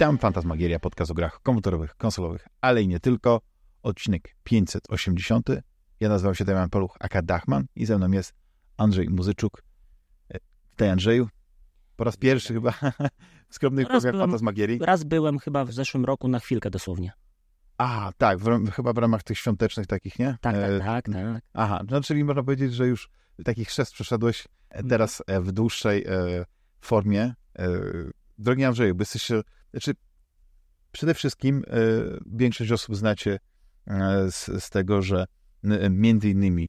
Witam, Fantasmagieria, podcast o grach komputerowych, konsolowych, ale i nie tylko. Odcinek 580. Ja nazywam się Damian Paluch, aka Dachman i ze mną jest Andrzej Muzyczuk. Witaj Andrzeju. Po raz pierwszy chyba w skromnych byłem- Fantasmagierii. Raz byłem chyba w zeszłym roku na chwilkę dosłownie. A, tak, w, chyba w ramach tych świątecznych takich, nie? Tak, E, tak, tak, tak. Aha, no czyli można powiedzieć, że już taki chrzest przeszedłeś e, teraz e, w dłuższej e, formie. E, drogi Andrzeju, bo jesteś, e, znaczy przede wszystkim e, większość osób znacie e, z, z tego, że między innymi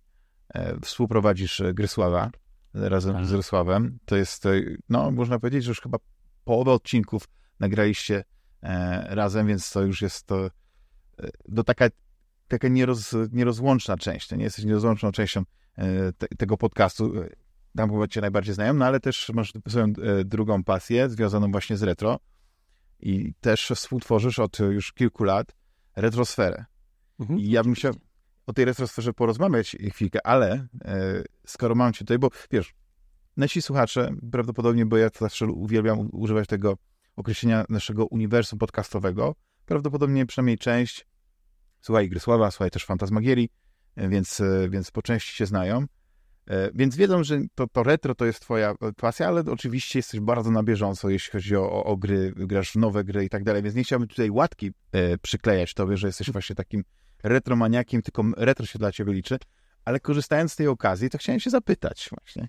e, współprowadzisz Grysława razem Tak. z Rysławem. To jest, no można powiedzieć, że już chyba połowę odcinków nagraliście razem, więc to już jest to, e, no taka taka nieroz, nierozłączna część. To nie jesteś nierozłączną częścią te, tego podcastu. Tam chyba cię najbardziej znają, no ale też masz swoją drugą pasję związaną właśnie z retro i też współtworzysz od już kilku lat retrosferę. Mhm. I ja bym chciał o tej retrosferze porozmawiać chwilkę, ale e, skoro mam cię tutaj, bo wiesz, nasi słuchacze prawdopodobnie, bo ja zawsze uwielbiam używać tego określenia naszego uniwersum podcastowego, prawdopodobnie przynajmniej część słuchaj Grysława, słuchaj też Fantasmagierii, e, więc, e, więc po części się znają. E, Więc wiedzą, że to, to retro to jest twoja pasja, ale oczywiście jesteś bardzo na bieżąco, jeśli chodzi o, o, o gry, grasz w nowe gry i tak dalej, więc nie chciałbym tutaj łatki e, przyklejać tobie, że jesteś właśnie takim retromaniakiem, tylko retro się dla ciebie liczy, ale korzystając z tej okazji, to chciałem się zapytać właśnie,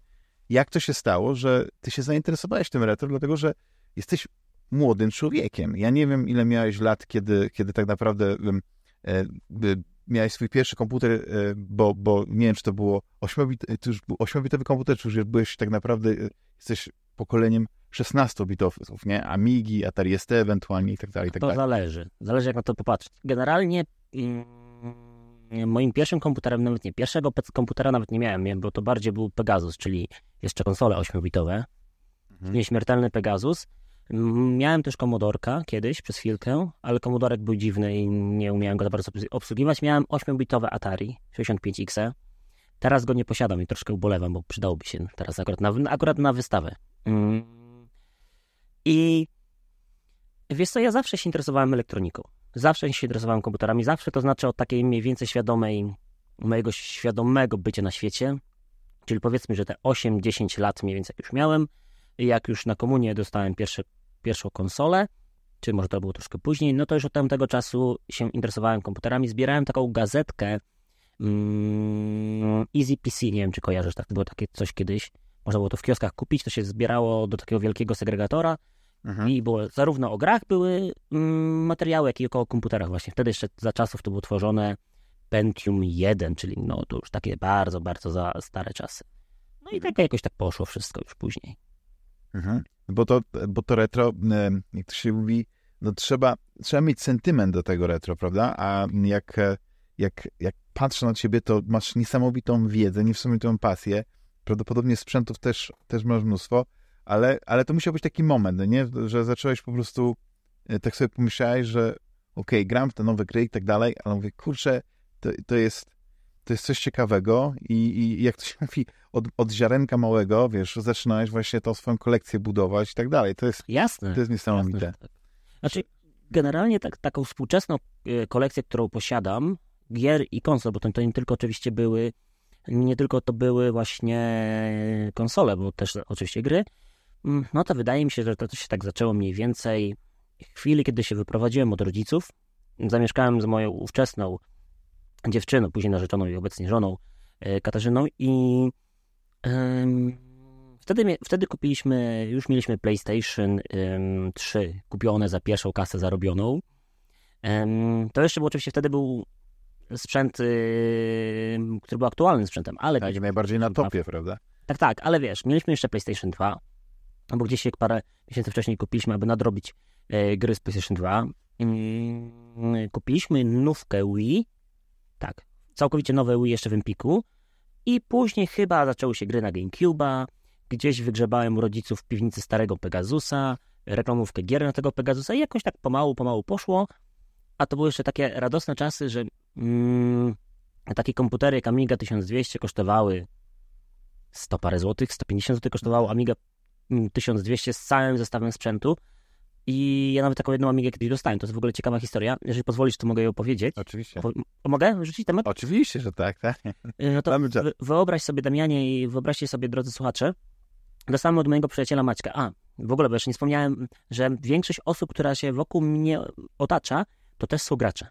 jak to się stało, że ty się zainteresowałeś tym retro, dlatego że jesteś młodym człowiekiem. Ja nie wiem, ile miałeś lat, kiedy, kiedy tak naprawdę e, e, miałeś swój pierwszy komputer, e, bo, bo nie wiem, czy to było ośmiobit, to już był ośmiobitowy komputer, czy już byłeś tak naprawdę, e, jesteś pokoleniem 16-bitowców, nie? Amigi, Atari ST ewentualnie i tak dalej, i tak To dalej. zależy. Zależy jak na to popatrzeć. Generalnie mm, moim pierwszym komputerem, nawet nie pierwszego komputera nawet nie miałem, miałem, bo to bardziej był Pegasus, czyli jeszcze konsole 8-bitowe. Mhm. Nieśmiertelny Pegasus. Miałem też Commodorka kiedyś, przez chwilkę, ale Commodorek był dziwny i nie umiałem go za bardzo obs- obsługiwać. Miałem 8-bitowe Atari 65X. Teraz go nie posiadam i troszkę ubolewam, bo przydałoby się teraz akurat na, akurat na wystawę. I wiesz co, ja zawsze się interesowałem elektroniką. Zawsze się interesowałem komputerami. Zawsze to znaczy od takiej mniej więcej świadomej, mojego świadomego bycia na świecie. Czyli powiedzmy, że te 8-10 lat mniej więcej jak już miałem, jak już na komunię dostałem pierwsze, pierwszą konsolę, czy może to było troszkę później, no to już od tamtego czasu się interesowałem komputerami. Zbierałem taką gazetkę mm, Easy PC, nie wiem czy kojarzysz, tak, było takie coś kiedyś. Można było to w kioskach kupić, to się zbierało do takiego wielkiego segregatora Mhm. i było zarówno o grach były mm, materiały, jak i o komputerach właśnie. Wtedy jeszcze za czasów to było tworzone Pentium 1, czyli no to już takie bardzo, bardzo za stare czasy. No i tak jakoś tak poszło wszystko już później. Mhm. Bo, to, bo to retro, em, jak to się mówi, no trzeba, trzeba mieć sentyment do tego retro, prawda? A jak, e, jak, jak patrzę na ciebie, to masz niesamowitą wiedzę, niesamowitą pasję. Prawdopodobnie sprzętów też, też masz mnóstwo, ale, ale to musiał być taki moment, no nie? Że zacząłeś po prostu, e, tak sobie pomyślałeś, że okej, gram w te nowe gry i tak dalej, ale mówię, kurczę, to, to jest to jest coś ciekawego i, i jak to się mówi, od, od ziarenka małego, wiesz, zaczynałeś właśnie tą swoją kolekcję budować i tak dalej. To jest, Jasne. to jest niesamowite. Jasne, tak. Znaczy, generalnie tak, taką współczesną e, kolekcję, którą posiadam, gier i konsol, bo to, to nie tylko oczywiście były, nie tylko to były właśnie konsole, bo też oczywiście gry, mm, no to wydaje mi się, że to, to się tak zaczęło mniej więcej w chwili, kiedy się wyprowadziłem od rodziców. Zamieszkałem z moją ówczesną dziewczyną, później narzeczoną i obecnie żoną e, Katarzyną i wtedy, wtedy kupiliśmy, już mieliśmy PlayStation em, 3 kupione za pierwszą kasę zarobioną. To jeszcze był oczywiście wtedy był sprzęt, który był aktualnym sprzętem, ale Tak, najbardziej na topie, prawda? tak, tak, ale wiesz, mieliśmy jeszcze PlayStation 2, bo gdzieś się parę miesięcy wcześniej kupiliśmy, aby nadrobić e, gry z PlayStation 2. Mm, kupiliśmy nówkę Wii, tak, całkowicie nowe Wii jeszcze w Empiku i później chyba zaczęły się gry na GameCube'a, gdzieś wygrzebałem u rodziców w piwnicy starego Pegasusa, reklamówkę gier na tego Pegasusa i jakoś tak pomału, pomału poszło, a to były jeszcze takie radosne czasy, że mm, takie komputery jak Amiga 1200 kosztowały 100 parę złotych, 150 złotych kosztowało Amiga mm, 1200 z całym zestawem sprzętu, I ja nawet taką jedną Amigę kiedyś dostałem. To jest w ogóle ciekawa historia. Jeżeli pozwolisz, to mogę ją powiedzieć. Oczywiście. Po, mogę rzucić temat? Oczywiście, że tak, tak. No to wyobraź sobie, Damianie, i wyobraźcie sobie, drodzy słuchacze, dostałem od mojego przyjaciela Maćka. A, w ogóle, bo jeszcze nie wspomniałem, że większość osób, która się wokół mnie otacza, to też są gracze.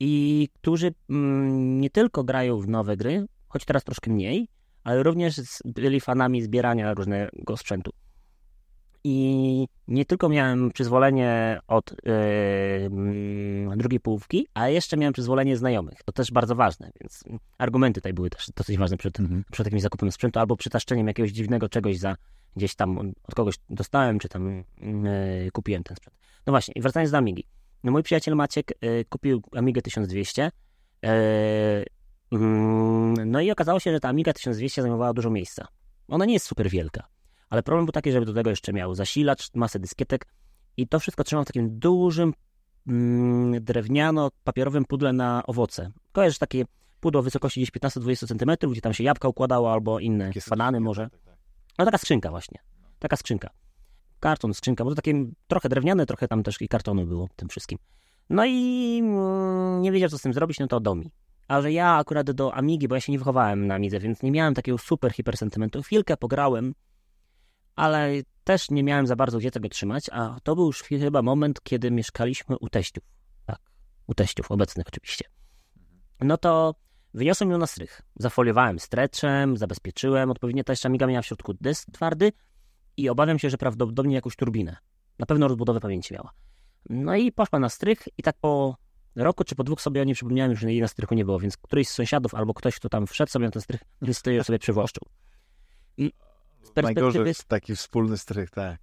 I którzy mm, nie tylko grają w nowe gry, choć teraz troszkę mniej, ale również byli fanami zbierania różnego sprzętu. I nie tylko miałem przyzwolenie od yy, drugiej połówki, ale jeszcze miałem przyzwolenie znajomych. To też bardzo ważne, więc argumenty tutaj były też dosyć ważne przed, mhm. przed jakimś zakupem sprzętu albo przytaszczeniem jakiegoś dziwnego czegoś za gdzieś tam od kogoś dostałem, czy tam yy, kupiłem ten sprzęt. No właśnie, i wracając do Amigi. No mój przyjaciel Maciek yy, kupił Amigę 1200. Mm, no i okazało się, że ta Amiga 1200 zajmowała dużo miejsca. Ona nie jest super wielka, ale problem był taki, żeby do tego jeszcze miał zasilacz, masę dyskietek i to wszystko trzymał w takim dużym mm, drewniano-papierowym pudle na owoce. Kojarzysz takie pudło wysokości gdzieś 15-20 cm, gdzie tam się jabłka układało albo inne, Takie banany może. Tak, tak. No taka skrzynka właśnie, taka skrzynka. Karton, skrzynka, może takie trochę drewniane, trochę tam też i kartonu było tym wszystkim. No i mm, nie wiedział, co z tym zrobić, no to do mi. A że ja akurat do Amigi, bo ja się nie wychowałem na Amidze, więc nie miałem takiego super hipersentymentu. Chwilkę pograłem, ale też nie miałem za bardzo gdzie tego trzymać, a to był już chyba moment, kiedy mieszkaliśmy u teściów. Tak, u teściów, obecnych oczywiście. No to wyniosłem ją na strych. Zafoliowałem stretchem, zabezpieczyłem. Odpowiednio ta jeszcze Amiga miała w środku dysk twardy i obawiam się, że prawdopodobnie jakąś turbinę. Na pewno rozbudowę pamięci miała. No i poszła na strych i tak po roku czy po dwóch sobie nie przypomniałem, że jej na strychu nie było, więc któryś z sąsiadów albo ktoś, kto tam wszedł sobie na ten strych, stoi sobie przywłaszczył. I perspektywy... Najgorzej taki wspólny strych, tak.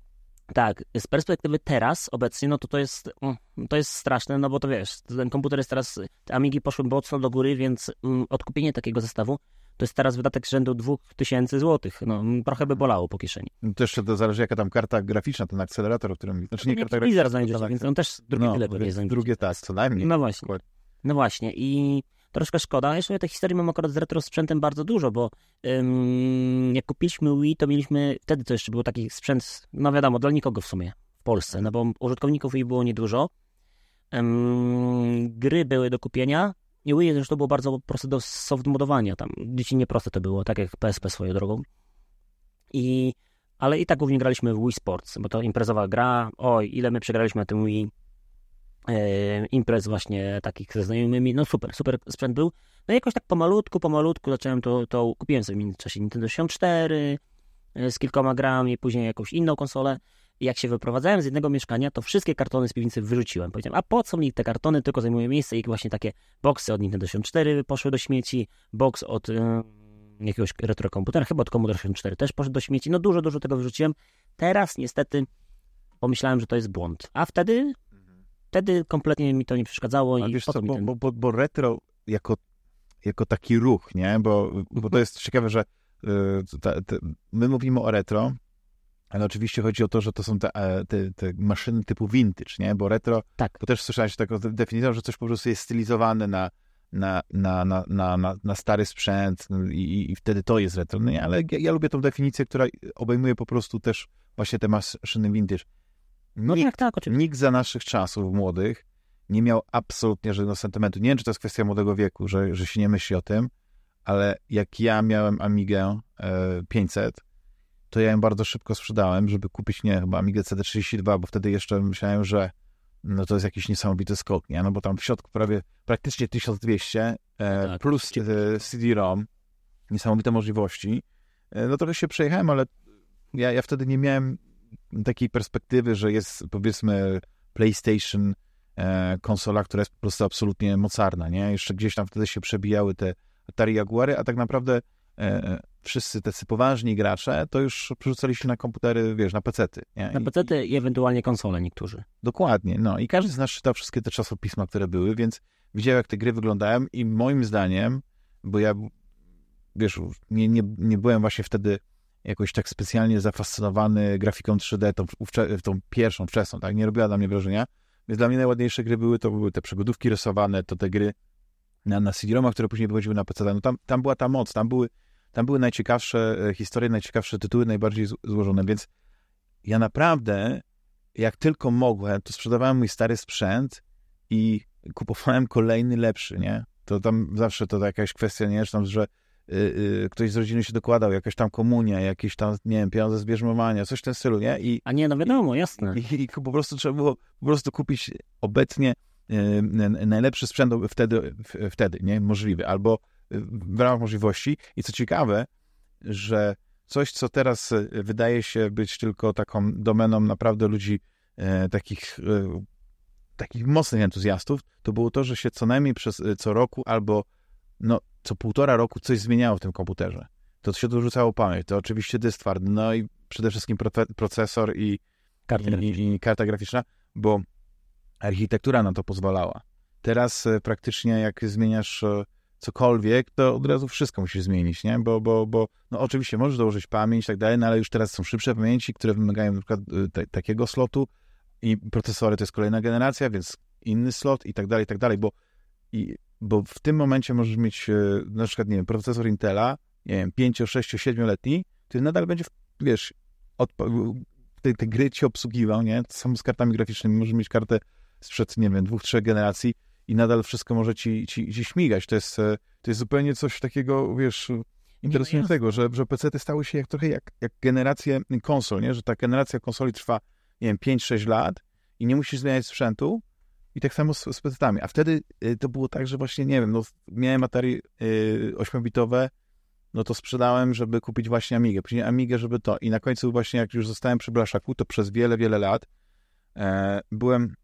Tak, z perspektywy teraz, obecnie, no to to jest, mm, to jest straszne, no bo to wiesz, ten komputer jest teraz, te Amigi poszły mocno do góry, więc mm, odkupienie takiego zestawu to jest teraz wydatek rzędu 2000 zł. No, trochę by bolało po kieszeni. No to jeszcze to zależy, jaka tam karta graficzna, ten akcelerator, o którym... Znaczy nie, karta graficzna, znajdziesz, więc on też drugie no, tyle pewnie znajdziesz. Drugie tak, co najmniej. No właśnie. No właśnie i troszkę szkoda. Jeszcze tej historii mam akurat z retro sprzętem bardzo dużo, bo ym, jak kupiliśmy Wii, to mieliśmy, wtedy to jeszcze był taki sprzęt, no wiadomo, dla nikogo w sumie w Polsce, no bo użytkowników Wii było niedużo. Ym, gry były do kupienia, i Wii zresztą było bardzo proste do soft modowania. Tam dzieci nieproste to było, tak jak PSP swoją drogą. I, ale i tak głównie graliśmy w Wii Sports, bo to imprezowa gra. Oj, ile my przegraliśmy na tym Wii. Imprez właśnie takich ze znajomymi. No super, super sprzęt był. No i jakoś tak pomalutku, pomalutku zacząłem to, to kupiłem sobie w międzyczasie Nintendo 64 e, z kilkoma grami, później jakąś inną konsolę. Jak się wyprowadzałem z jednego mieszkania, to wszystkie kartony z piwnicy wyrzuciłem. Powiedziałem, a po co mi te kartony, tylko zajmują miejsce i właśnie takie boksy od Nintendo 64 poszły do śmieci, boks od y, jakiegoś retrokomputera, chyba od Commodore 64 też poszedł do śmieci. No dużo, dużo tego wyrzuciłem. Teraz niestety pomyślałem, że to jest błąd. A wtedy, wtedy kompletnie mi to nie przeszkadzało. I wiesz co, bo, ten... bo, bo, bo, retro jako, jako taki ruch, nie? Bo, bo to jest ciekawe, że y, ta, ta, my mówimy o retro, ale oczywiście chodzi o to, że to są te, e, te, te maszyny typu vintage, nie? Bo retro, tak. to też słyszałeś taką definicję, że coś po prostu jest stylizowane na, na, na, na, na, na, na stary sprzęt no i, i, wtedy to jest retro. No nie, ale ja, ja, lubię tą definicję, która obejmuje po prostu też właśnie te maszyny vintage. No nikt, tak, tak, oczywiście. Nikt za naszych czasów młodych nie miał absolutnie żadnego sentymentu. Nie wiem, czy to jest kwestia młodego wieku, że, że się nie myśli o tym, ale jak ja miałem Amigę e, 500, to ja ją bardzo szybko sprzedałem, żeby kupić, nie, chyba Amiga CD32, bo wtedy jeszcze myślałem, że no to jest jakiś niesamowity skok, nie? No bo tam w środku prawie praktycznie 1200 e, tak, plus e, CD-ROM, niesamowite możliwości. E, no trochę się przejechałem, ale ja, ja wtedy nie miałem takiej perspektywy, że jest powiedzmy PlayStation e, konsola, która jest po prostu absolutnie mocarna, nie? Jeszcze gdzieś tam wtedy się przebijały te Atari Jaguary, a tak naprawdę e, wszyscy tacy poważni gracze, to już przerzucali się na komputery, wiesz, na pecety. Nie? Na pecety i ewentualnie konsole niektórzy. Dokładnie, no i każdy z nas czytał wszystkie te czasopisma, które były, więc widział, jak te gry wyglądają i moim zdaniem, bo ja, wiesz, nie, nie, nie byłem właśnie wtedy jakoś tak specjalnie zafascynowany grafiką 3D, tą, tą pierwszą, wczesną, tak, nie robiła dla mnie wrażenia, więc dla mnie najładniejsze gry były, to były te przygodówki rysowane, to te gry na, na CD-ROMach, które później wychodziły na PC. No tam, tam była ta moc, tam były tam były najciekawsze e, historie, najciekawsze tytuły, najbardziej złożone, więc ja naprawdę jak tylko mogłem, to sprzedawałem mój stary sprzęt i kupowałem kolejny lepszy, nie? To tam zawsze to jakaś kwestia, nie? Że, tam, że y, y, ktoś z rodziny się dokładał, jakaś tam komunia, jakieś tam, nie wiem, pieniądze z bierzmowania, coś w tym stylu, nie? I, A nie, no wiadomo, jasne. i, i po prostu trzeba było po prostu kupić obecnie y, najlepszy sprzęt wtedy, w- wtedy, nie? Możliwy, albo w ramach możliwości. I co ciekawe, że coś, co teraz wydaje się być tylko taką domeną naprawdę ludzi takich, takich mocnych entuzjastów, to było to, że się co najmniej przez co roku albo no, co półtora roku coś zmieniało w tym komputerze. To się dorzucało pamięć, to oczywiście dysk twardy, no i przede wszystkim proce- procesor i, Karty i, i, i karta graficzna, bo architektura na to pozwalała. Teraz e, praktycznie jak zmieniasz e, cokolwiek, to od razu wszystko musisz zmienić, nie? Bo, bo, bo no oczywiście możesz dołożyć pamięć i tak dalej, no ale już teraz są szybsze pamięci, które wymagają na przykład e, te, takiego slotu i procesory to jest kolejna generacja, więc inny slot i tak dalej, i tak dalej, bo, i, bo w tym momencie możesz mieć e, na przykład, nie wiem, procesor Intela, nie wiem, 5, 6, 7-letni, który nadal będzie, wiesz, te, te gry ci obsługiwał, nie? Samo z kartami graficznymi. Możesz mieć kartę sprzed, nie wiem, dwóch, trzech generacji i nadal wszystko może ci, ci, ci śmigać. To jest, e, to jest zupełnie coś takiego, wiesz, interesującego, że, że PC-ty stały się jak, trochę jak, jak generacje konsol, nie? Że ta generacja konsoli trwa, nie wiem, 5-6 lat i nie musisz zmieniać sprzętu i tak samo z, z PC-tami. A wtedy y, to było tak, że właśnie, nie wiem, no, miałem Atari y, 8-bitowe, no to sprzedałem, żeby kupić właśnie Amigę, później Amigę, żeby to. I na końcu właśnie, jak już zostałem przy Blaszaku, to przez wiele, wiele lat e, byłem,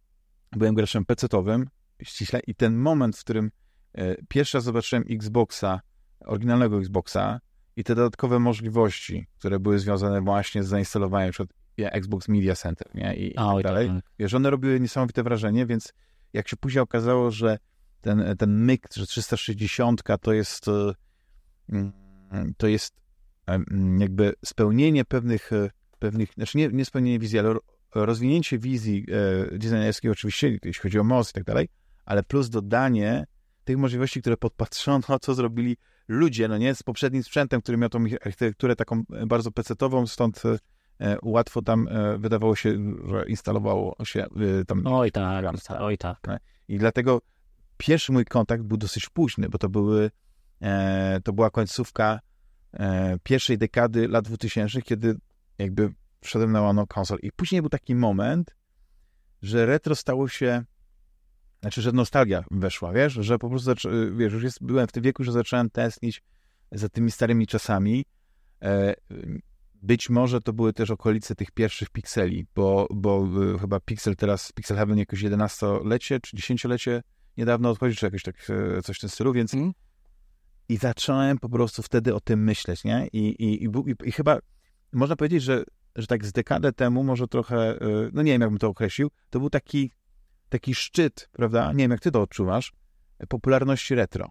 byłem graczem PC-towym, ściśle, i ten moment, w którym e, pierwszy raz zobaczyłem Xboxa, oryginalnego Xboxa i te dodatkowe możliwości, które były związane właśnie z zainstalowaniem przed Xbox Media Center, nie? I, A, tak dalej. tak. Wiesz, one robiły niesamowite wrażenie, więc jak się później okazało, że ten, ten myk, że 360 to jest e, mm, to jest e, mm, jakby spełnienie pewnych, e, pewnych znaczy nie, nie spełnienie wizji, ale ro- rozwinięcie wizji designerskiej oczywiście, jeśli chodzi o moc i tak dalej, ale plus dodanie tych możliwości, które podpatrzono, co zrobili ludzie, no nie, z poprzednim sprzętem, który miał tą architekturę taką bardzo pecetową, stąd łatwo tam e, wydawało się, że instalowało się e, tam Oj tak, oj tak. i dlatego pierwszy mój kontakt był dosyć późny, bo to były, e, to była końcówka e, pierwszej dekady lat 2000, kiedy jakby wszedłem na łano konsol. I później był taki moment, że retro stało się, znaczy, że nostalgia weszła, wiesz, że po prostu, wiesz, już jest, byłem w tym wieku, że zacząłem tęsknić za tymi starymi czasami. Być może to były też okolice tych pierwszych pikseli, bo, bo y, chyba Pixel teraz, Pixel Heaven jakoś 11-lecie czy 10-lecie niedawno odchodzi, czy jakoś tak, e, coś w tym stylu, więc Mm. i zacząłem po prostu wtedy o tym myśleć, nie? I, i, i, i, chyba można powiedzieć, że, że tak z dekadę temu, może trochę, e, no nie wiem, jakbym to określił, to był taki, taki szczyt, prawda? Nie wiem, jak ty to odczuwasz, popularności retro.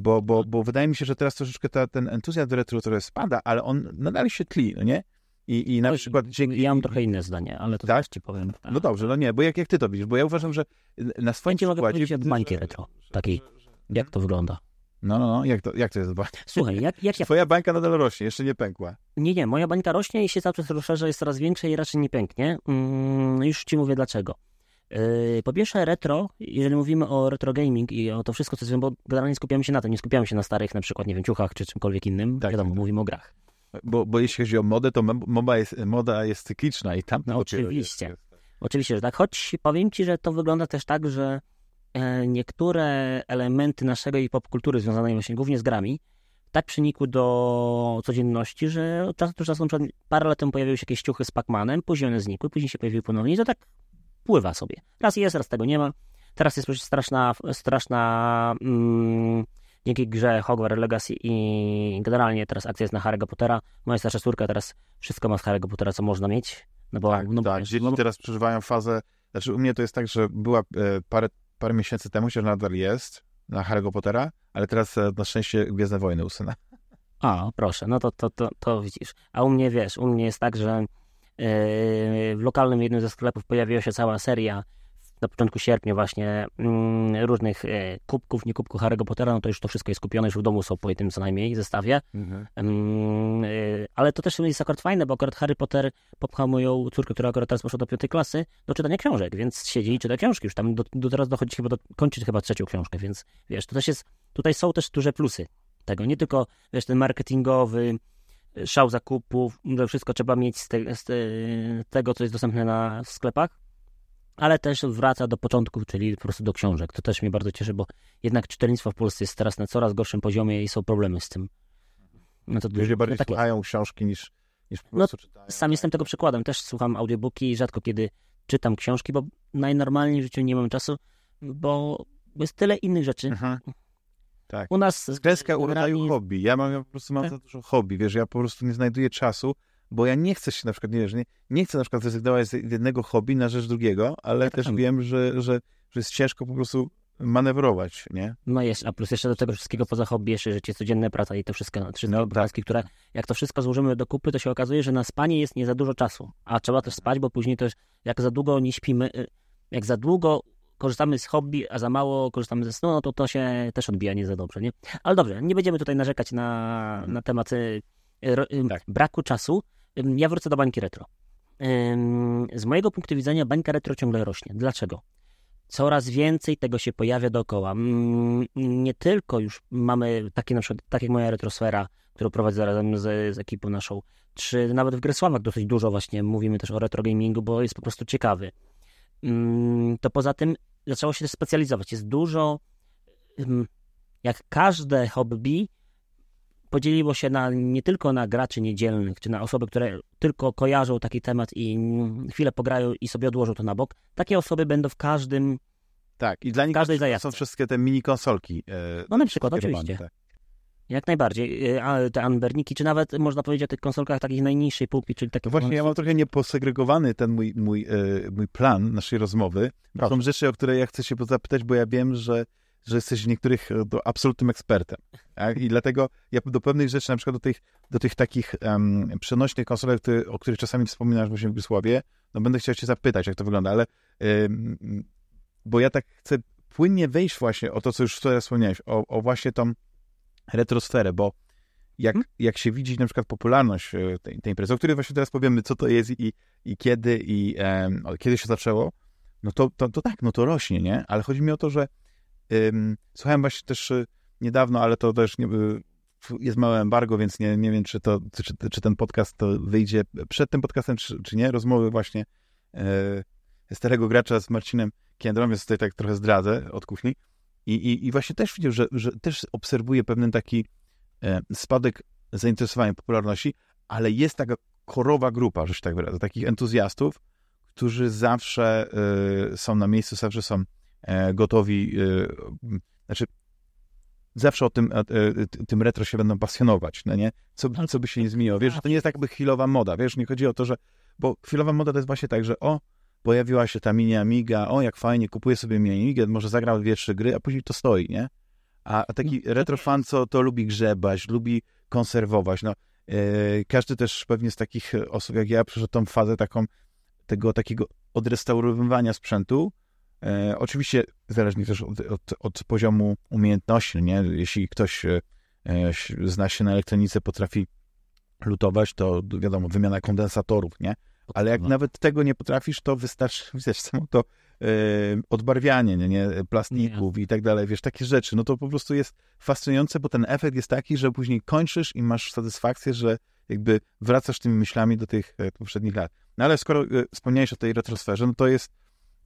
Bo, bo, bo wydaje mi się, że teraz troszeczkę ta, ten entuzjazm retro trochę spada, ale on nadal się tli, no nie? I, i na Oj, przykład dzięki... Ja mam trochę inne zdanie, ale to Tak? ci powiem. No dobrze, no nie, bo jak, jak ty to widzisz? Bo ja uważam, że na swoim Będzie mogę przykładzie... powiedzieć od bańki retro, takiej. Jak to wygląda? No, no, no, jak to, jak to jest? Słuchaj, jak, jak ja... Twoja bańka nadal rośnie, jeszcze nie pękła. Nie, nie, moja bańka rośnie i się cały czas rozszerza, jest coraz większa i raczej nie pęknie. Mm, już ci mówię dlaczego. Yy, po pierwsze retro, jeżeli mówimy o retro gaming i o to wszystko, co jest, bo generalnie skupiamy się na tym, nie skupiamy się na starych, na przykład, nie wiem, ciuchach czy czymkolwiek innym. Tak, Wiadomo, tak, mówimy o grach. Bo, bo jeśli chodzi o modę, to mo- moda jest, moda jest cykliczna i tam No, oczywiście. Jest, jest. Oczywiście, że tak. Choć powiem ci, że to wygląda też tak, że e, niektóre elementy naszego i popkultury związane właśnie głównie z grami tak przynikły do codzienności, że od czasu do czasu, na przykład parę lat temu pojawiły się jakieś ciuchy z Pac-Manem, później one znikły, później się pojawiły ponownie i to tak pływa sobie. Raz jest, raz tego nie ma. Teraz jest przecież straszna, straszna mm, dzięki grze Hogwarts Legacy i generalnie teraz akcja jest na Harry'ego Pottera. Moja starsza córka teraz wszystko ma z Harry'ego Pottera, co można mieć. No bo, Tak, no, tak. Dzieci no, teraz przeżywają fazę, znaczy u mnie to jest tak, że była e, parę, parę miesięcy temu, że nadal jest na Harry'ego Pottera, ale teraz e, na szczęście Gwiezdne Wojny usyna. A, proszę, no to, to, to, to widzisz. A u mnie, wiesz, u mnie jest tak, że w lokalnym jednym ze sklepów pojawiła się cała seria na początku sierpnia właśnie mm, różnych e, kubków, nie kubków Harry'ego Pottera, no to już to wszystko jest skupione, już w domu są po jednym co najmniej zestawie. Mhm. E, ale to też jest akurat fajne, bo akurat Harry Potter popchał moją córkę, która akurat teraz poszła do piątej klasy, do czytania książek, więc siedzi i czyta książki. Już tam do, do teraz dochodzi chyba do, kończy chyba trzecią książkę, więc wiesz, to też jest, tutaj są też duże plusy tego, nie tylko wiesz, ten marketingowy, szał zakupów, że wszystko trzeba mieć z, te, z, tego, co jest dostępne na sklepach, ale też wraca do początków, czyli po prostu do książek. To też mnie bardzo cieszy, bo jednak czytelnictwo w Polsce jest teraz na coraz gorszym poziomie i są problemy z tym. No to Ludzie bardziej no, tak słuchają książki niż, niż po no, prostu no, czytają. Sam jestem tego przykładem. Też słucham audiobooki i rzadko kiedy czytam książki, bo najnormalniej w życiu nie mam czasu, bo jest tyle innych rzeczy. Aha. Tak. U nas... Kreska u rodzaju hobby. Ja mam ja po prostu mam tak. za dużo hobby, wiesz, ja po prostu nie znajduję czasu, bo ja nie chcę się na przykład, nie, nie, nie chcę na przykład zrezygnować z jednego hobby na rzecz drugiego, ale ja też tak. wiem, że, że, że jest ciężko po prostu manewrować, nie? No jest, a plus jeszcze do tego wszystkiego poza hobby jeszcze życie codzienne, praca i to wszystko, wszystkie no, praski, tak. które jak to wszystko złożymy do kupy, to się okazuje, że na spanie jest nie za dużo czasu, a trzeba też spać, bo później też jak za długo nie śpimy, y, jak za długo korzystamy z hobby, a za mało korzystamy ze snu, no to to się też odbija nie za dobrze, nie? Ale dobrze, nie będziemy tutaj narzekać na, na temat y, tak. braku czasu. Ja wrócę do bańki retro. Z mojego punktu widzenia bańka retro ciągle rośnie. Dlaczego? Coraz więcej tego się pojawia dookoła. Nie tylko już mamy takie na przykład, tak jak moja retrosfera, którą prowadzę razem z, z ekipą naszą, czy nawet w Gresławach dosyć dużo właśnie mówimy też o retro gamingu, bo jest po prostu ciekawy. To poza tym zaczęło się też specjalizować. Jest dużo, jak każde hobby, podzieliło się na, nie tylko na graczy niedzielnych, czy na osoby, które tylko kojarzą taki temat i chwilę pograją i sobie odłożą to na bok. Takie osoby będą w każdym Tak, i dla nich każdej są wszystkie te mini konsolki. E, no na przykład, oczywiście. tak. Jak najbardziej. E, te Anberniki, czy nawet można powiedzieć o tych konsolkach takich najniższej półki, czyli takie... Właśnie ja mam trochę nieposegregowany ten mój, mój, e, mój plan naszej rozmowy. Proszę. Są rzeczy, o które ja chcę się zapytać, bo ja wiem, że, że jesteś w niektórych e, absolutnym ekspertem. Tak? I dlatego ja do pewnych rzeczy, na przykład do tych, do tych takich um, przenośnych konsolek, o których czasami wspominasz właśnie w no będę chciał cię zapytać, jak to wygląda, ale um, bo ja tak chcę płynnie wejść właśnie o to, co już wczoraj wspomniałeś, o, o właśnie tą retrosferę, bo jak, hmm? jak się widzi na przykład popularność e, tej, tej imprezy, o której właśnie teraz powiemy, co to jest i, i kiedy i um, kiedy się zaczęło, no to, to, to, tak, no to rośnie, nie? Ale chodzi mi o to, że um, słuchałem właśnie też e, niedawno, ale to też nie, e, jest małe embargo, więc nie, nie wiem, czy, to, czy, czy ten podcast to wyjdzie przed tym podcastem, czy, czy nie. Rozmowy właśnie e, starego gracza z Marcinem Kiendrą, więc tutaj tak trochę zdradzę od kuchni. I, i, i właśnie też widział, że, że też obserwuje pewien taki e, spadek zainteresowania, popularności, ale jest taka korowa grupa, że się tak wyrażę, takich entuzjastów, którzy zawsze e, są na miejscu, zawsze są e, gotowi, znaczy zawsze o tym, tym retro się będą pasjonować, no nie? Co, co by się nie zmieniło. Wiesz, to nie jest jakby chwilowa moda, wiesz, nie chodzi o to, że, bo chwilowa moda to jest właśnie tak, że o, pojawiła się ta mini Amiga, o jak fajnie, kupuję sobie mini Amigę, może zagrał dwie, trzy gry, a później to stoi, nie? A, a taki no, retro fan, co to lubi grzebać, lubi konserwować, no yy, każdy też pewnie z takich osób jak ja przeszedł tą fazę taką, tego takiego odrestaurowywania sprzętu, e, oczywiście zależnie też od, od, od, poziomu umiejętności, nie? Jeśli ktoś e, zna się na elektronice, potrafi lutować, to wiadomo, wymiana kondensatorów, nie? Ale jak no. nawet tego nie potrafisz, to wystarczy, wiesz, samo to yy, odbarwianie, nie, nie? plastików nie. i tak dalej, wiesz, takie rzeczy. No to po prostu jest fascynujące, bo ten efekt jest taki, że później kończysz i masz satysfakcję, że jakby wracasz tymi myślami do tych e, poprzednich lat. No ale skoro e, wspomniałeś o tej retrosferze, no to jest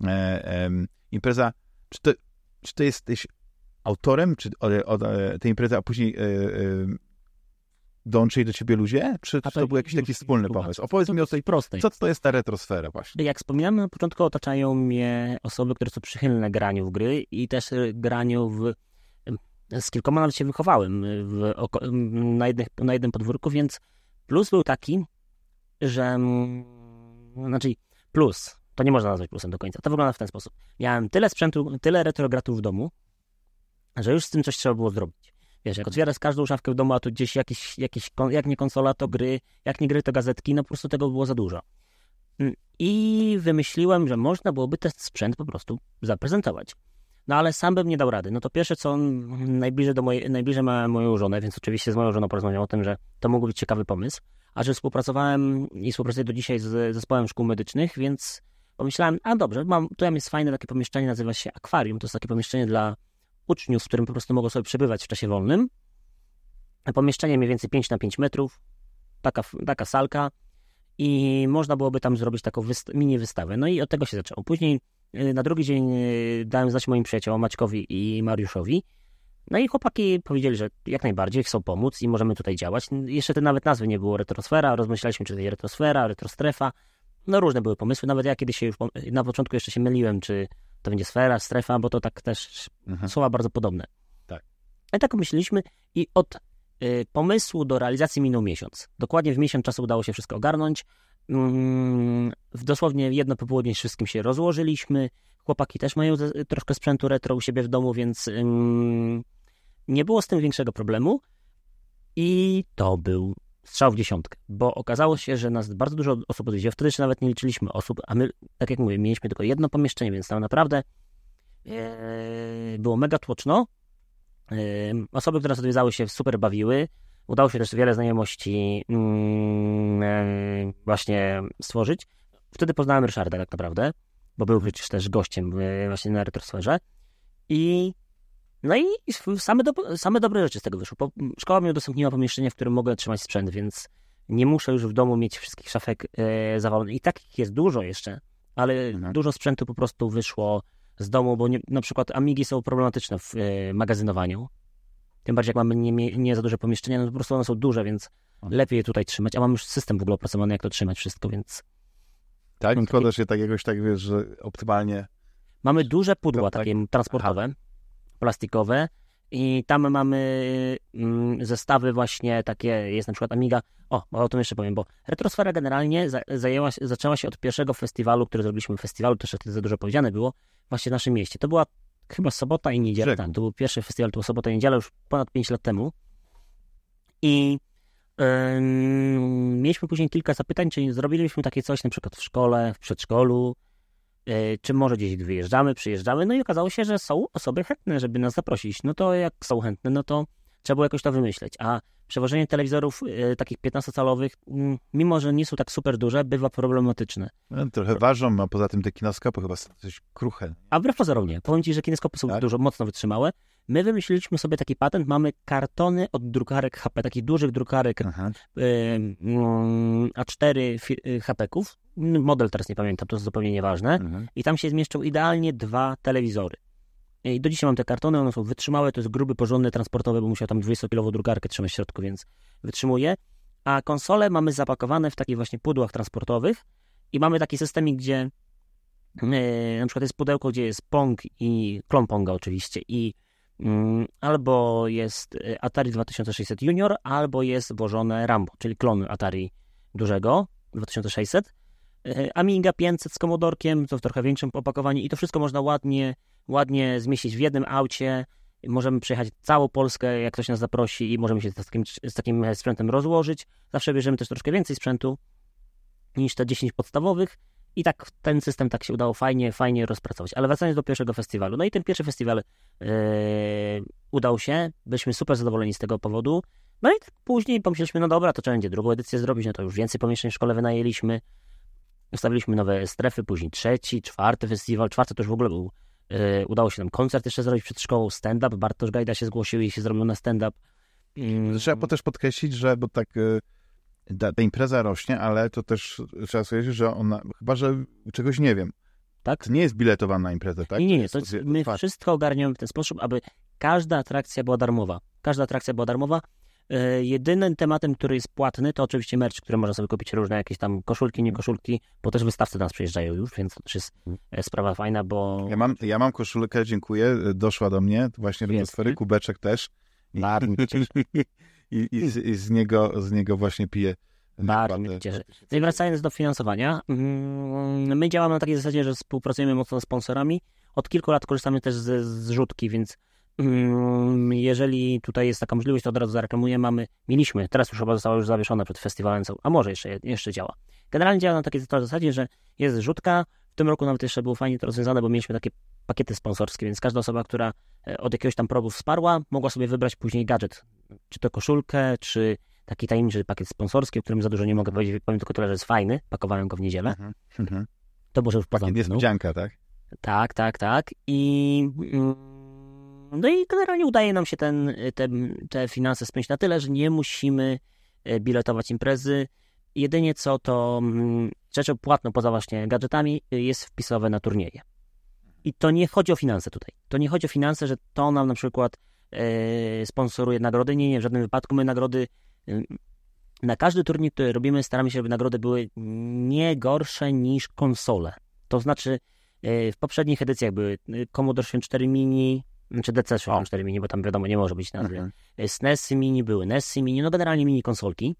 e, impreza, czy to, czy to jesteś autorem czy, o, o, tej imprezy, a później dołączyli do ciebie ludzie? Czy, czy to był jakiś taki wspólny pomysł? Opowiedz mi o tej prostej. Co to jest ta retrosfera właśnie? Jak wspominałem na początku, otaczają mnie osoby, które są przychylne graniu w gry i też graniu w... Z kilkoma nawet się wychowałem w, na, jednych, na jednym podwórku, więc plus był taki, że... Znaczy, plus, to nie można nazwać plusem do końca. To wygląda w ten sposób. Miałem tyle sprzętu, tyle retrogratów w domu, że już z tym coś trzeba było zrobić. Wiesz, jak otwierasz każdą szafkę w domu, a tu gdzieś jakieś, jakieś jak nie konsola, to gry, jak nie gry, to gazetki, no po prostu tego było za dużo. Mm, i wymyśliłem, że można byłoby ten sprzęt po prostu zaprezentować. No ale sam bym nie dał rady. No to pierwsze, co najbliżej, do mojej, najbliżej ma moją żonę, więc oczywiście z moją żoną porozmawiam o tym, że to mógł być ciekawy pomysł. A że współpracowałem i współpracuję do dzisiaj z zespołem szkół medycznych, więc pomyślałem, a dobrze, mam, tu jest fajne takie pomieszczenie, nazywa się akwarium. To jest takie pomieszczenie dla uczniów, w którym po prostu mogą sobie przebywać w czasie wolnym. Pomieszczenie mniej więcej 5 na 5 metrów, taka, taka salka i można byłoby tam zrobić taką mini wystawę. No i od tego się zaczęło. Później y, na drugi dzień y, dałem znać moim przyjaciołom Maćkowi i Mariuszowi. No i chłopaki powiedzieli, że jak najbardziej chcą pomóc i możemy tutaj działać. Jeszcze te nawet nazwy nie było retrosfera, rozmyślaliśmy, czy to jest retrosfera, retrostrefa. No różne były pomysły. Nawet ja kiedyś się już na początku jeszcze się myliłem, czy to będzie sfera, strefa, bo to tak też mhm. słowa bardzo podobne. Tak. I tak myśleliśmy i od y, pomysłu do realizacji minął miesiąc. Dokładnie w miesiąc czasu udało się wszystko ogarnąć. Mm, w dosłownie jedno popołudnie z wszystkim się rozłożyliśmy. Chłopaki też mają troszkę sprzętu retro u siebie w domu, więc nie było z tym większego problemu. I to był strzał w dziesiątkę, bo okazało się, że nas bardzo dużo osób odwiedziło. Wtedy jeszcze nawet nie liczyliśmy osób, a my, tak jak mówię, mieliśmy tylko jedno pomieszczenie, więc tam naprawdę e, było mega tłoczno. E, osoby, które nas odwiedzały się super bawiły. Udało się też wiele znajomości mm, e, właśnie stworzyć. Wtedy poznałem Ryszarda tak naprawdę, bo był przecież też gościem właśnie na retrosferze. I no i same, do, same dobre rzeczy z tego wyszły. szkoła mi udostępniła pomieszczenie, w którym mogę trzymać sprzęt, więc nie muszę już w domu mieć wszystkich szafek e, zawalonych. I takich jest dużo jeszcze, ale mhm. dużo sprzętu po prostu wyszło z domu, bo nie, na przykład Amigi są problematyczne w e, magazynowaniu. Tym bardziej jak mamy nie, nie, za duże pomieszczenia, no po prostu one są duże, więc mhm. lepiej je tutaj trzymać. A mam już system w ogóle opracowany, jak to trzymać wszystko, więc... Tak? Składasz je tak jakoś tak, wiesz, że optymalnie... Mamy duże pudła tak? takie transportowe. Aha plastikowe. I tam mamy mm, zestawy właśnie takie, jest na przykład Amiga, o, o tym jeszcze powiem, bo Retrosfera generalnie zajęła, zaczęła się od pierwszego festiwalu, który zrobiliśmy, festiwalu, też wtedy za dużo powiedziane było, właśnie w naszym mieście. To była chyba sobota i niedziela, tak, to był pierwszy festiwal, to była sobota i niedziela już ponad 5 lat temu. I yy, mieliśmy później kilka zapytań, czy zrobilibyśmy takie coś na przykład w szkole, w przedszkolu, czy może gdzieś wyjeżdżamy, przyjeżdżamy, no i okazało się, że są osoby chętne, żeby nas zaprosić. No to jak są chętne, no to trzeba było jakoś to wymyśleć. A przewożenie telewizorów e, takich 15-calowych, mm, mimo że nie są tak super duże, bywa problematyczne. No, trochę ważą, a poza tym te kinoskopy chyba są coś kruche. A wbrew pozorom nie. Powiem Ci, że kineskopy są tak? dużo, mocno wytrzymałe. My wymyśliliśmy sobie taki patent, mamy kartony od drukarek HP, takich dużych drukarek y, A4 HP-ków. Model teraz nie pamiętam, to jest zupełnie nieważne. Mhm. I tam się zmieszczą idealnie dwa telewizory. I do dzisiaj mam te kartony, one są wytrzymałe, to jest gruby, porządny, transportowy, bo musiał tam 20-kilową drukarkę trzymać w środku, więc wytrzymuje. A konsole mamy zapakowane w takich właśnie pudłach transportowych i mamy taki systemik, gdzie yy, na przykład jest pudełko, gdzie jest Pong i klon Ponga oczywiście i Mm, albo jest y, Atari 2600 Junior, albo jest włożone Rambo, czyli klon Atari dużego 2600. Y, Amiga 500 z komodorkiem, to w trochę większym opakowaniu i to wszystko można ładnie, ładnie zmieścić w jednym aucie. Możemy przejechać całą Polskę, jak ktoś nas zaprosi i możemy się z takim, z takim sprzętem rozłożyć. Zawsze bierzemy też troszkę więcej sprzętu niż te 10 podstawowych i tak ten system tak się udało fajnie, fajnie rozpracować. Ale wracając do pierwszego festiwalu. No i ten pierwszy festiwal yy, udał się. Byliśmy super zadowoleni z tego powodu. No i tak później pomyśleliśmy, no dobra, to trzeba będzie drugą edycję zrobić, no to już więcej pomieszczeń w szkole wynajęliśmy. Ustawiliśmy nowe strefy, później trzeci, czwarty festiwal. Czwarty to już w ogóle był. Yy, udało się nam koncert jeszcze zrobić przed szkołą, stand-up. Bartosz Gajda się zgłosił i się zrobił na stand-up. Trzeba też podkreślić, że bo tak... Yy ta, ta, impreza rośnie, ale to też trzeba sobie powiedzieć, że ona, chyba, że czegoś nie wiem. Tak? To nie jest biletowana impreza, tak? Nie, nie, nie. To jest, my wszystko ogarniamy w ten sposób, aby każda atrakcja była darmowa. Każda atrakcja była darmowa. E, jedynym tematem, który jest płatny, to oczywiście merch, który można sobie kupić różne jakieś tam koszulki, nie koszulki, bo też wystawcy do nas przyjeżdżają już, więc to też jest mhm. e, sprawa fajna, bo... Ja mam, ja mam koszulkę, dziękuję, doszła do mnie, właśnie do sfery, kubeczek też. Bardzo i, i, z, i z, niego, z niego właśnie piję. Bardzo mnie cieszę. No i wracając do finansowania, mm, my działamy na takiej zasadzie, że współpracujemy mocno z sponsorami. Od kilku lat korzystamy też ze zrzutki, więc mm, jeżeli tutaj jest taka możliwość, to od razu zareklamuję. Mamy, mieliśmy, teraz już chyba została już zawieszona przed festiwalem, a może jeszcze, jeszcze działa. Generalnie działa na takiej zasadzie, że jest rzutka. W tym roku nawet jeszcze było fajnie to rozwiązane, bo mieliśmy takie pakiety sponsorskie, więc każda osoba, która e, od jakiegoś tam progu wsparła, mogła sobie wybrać później gadżet. Czy to koszulkę, czy taki tajemniczy pakiet sponsorski, o którym za dużo nie mogę powiedzieć, powiem tylko tyle, że jest fajny. Pakowałem go w niedzielę. Mhm. Mhm. To może już. Jest niespodzianka, tak? Tak, tak, tak. I mm, no i generalnie udaje nam się ten, te, te finanse spiąć na tyle, że nie musimy e, biletować imprezy. Jedynie co to mm, rzeczą płatną poza właśnie gadżetami jest wpisowe na turnieje. I to nie chodzi o finanse tutaj. To nie chodzi o finanse, że to nam na przykład e, sponsoruje nagrody. Nie, nie, w żadnym wypadku my nagrody e, na każdy turniej, który robimy, staramy się, żeby nagrody były nie gorsze niż konsole. To znaczy e, w poprzednich edycjach były e, Commodore 64 Mini, czy DC 64 Mini, bo tam wiadomo, nie może być nazwy. Mhm. SNESy Mini były, NESy Mini, no generalnie mini konsolki,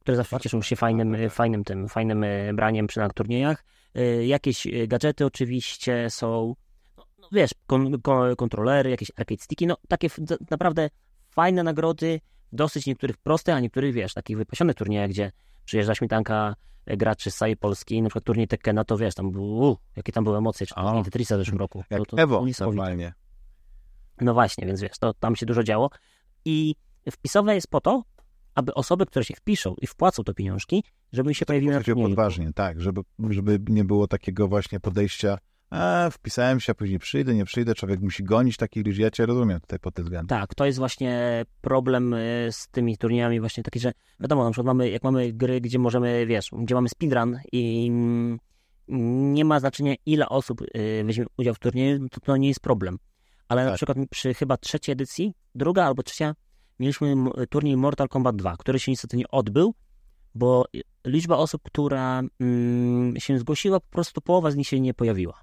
które zawsze cieszą się fajnym, fajnym tym, fajnym braniem przy na turniejach. Y, jakieś y, gadżety oczywiście są, no, no wiesz, kon, kon, kontrolery, jakieś arcade sticki, no takie naprawdę fajne nagrody, dosyć niektórych proste, a niektórych, wiesz, takich wypasionych turniejach, gdzie przyjeżdża śmietanka e, graczy z całej Polski, na przykład turniej Tekkena, to wiesz, tam był, jakie tam były emocje, czy turniej Tetrisa w zeszłym roku. Jak to, to Evo normalnie. No właśnie, więc wiesz, to tam się dużo działo i wpisowe jest po to, aby osoby, które się wpiszą i wpłacą te pieniążki, żeby się pojawiły na turnieju. podważnie, tak, żeby, żeby nie było takiego właśnie podejścia a wpisałem się, a później przyjdę, nie przyjdę, człowiek musi gonić takich ludzi, ja cię rozumiem tutaj pod tym względem. Tak, to jest właśnie problem y, z tymi turniejami właśnie taki, że wiadomo, na przykład mamy, jak mamy gry, gdzie możemy, wiesz, gdzie mamy speedrun i mm, nie ma znaczenia ile osób y, weźmie udział w turnieju, to, to nie jest problem. Ale tak. na przykład przy chyba trzeciej edycji, druga albo trzecia, mieliśmy turniej Mortal Kombat 2, który się niestety nie odbył, bo liczba osób, która mm, się zgłosiła, po prostu połowa z nich się nie pojawiła.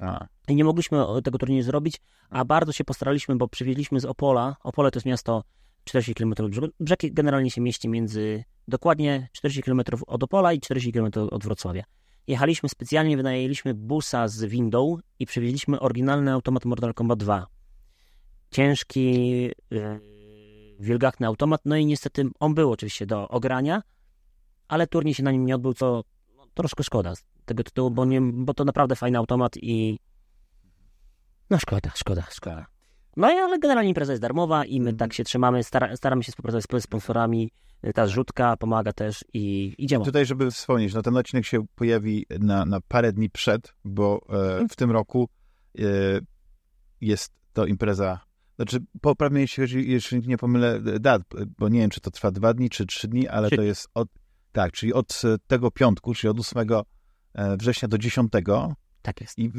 A. I nie mogliśmy tego turnieju zrobić, a bardzo się postaraliśmy, bo przywieźliśmy z Opola. Opole to jest miasto 40 km od brzegu. Brzeg generalnie się mieści między dokładnie 40 km od Opola i 40 km od Wrocławia. Jechaliśmy specjalnie, wynajęliśmy busa z windą i przywieźliśmy oryginalny automat Mortal Kombat 2. Ciężki, wielgachny automat, no i niestety on był oczywiście do ogrania, ale turniej się na nim nie odbył, co no, troszkę szkoda tego tytułu, bo, nie, bo to naprawdę fajny automat i no szkoda, szkoda, szkoda. No ale generalnie impreza jest darmowa i my tak się trzymamy, stara, staramy się współpracować z sponsorami, ta zrzutka pomaga też i idziemy. Tutaj, żeby wspomnieć, no ten odcinek się pojawi na, na parę dni przed, bo e, w tym roku e, jest to impreza znaczy, poprawnie jeśli chodzi, jeśli nie pomylę dat, bo nie wiem, czy to trwa dwa dni, czy trzy dni, ale to jest od, tak, czyli od tego piątku, czyli od 8 e, września do 10. Tak jest. I e,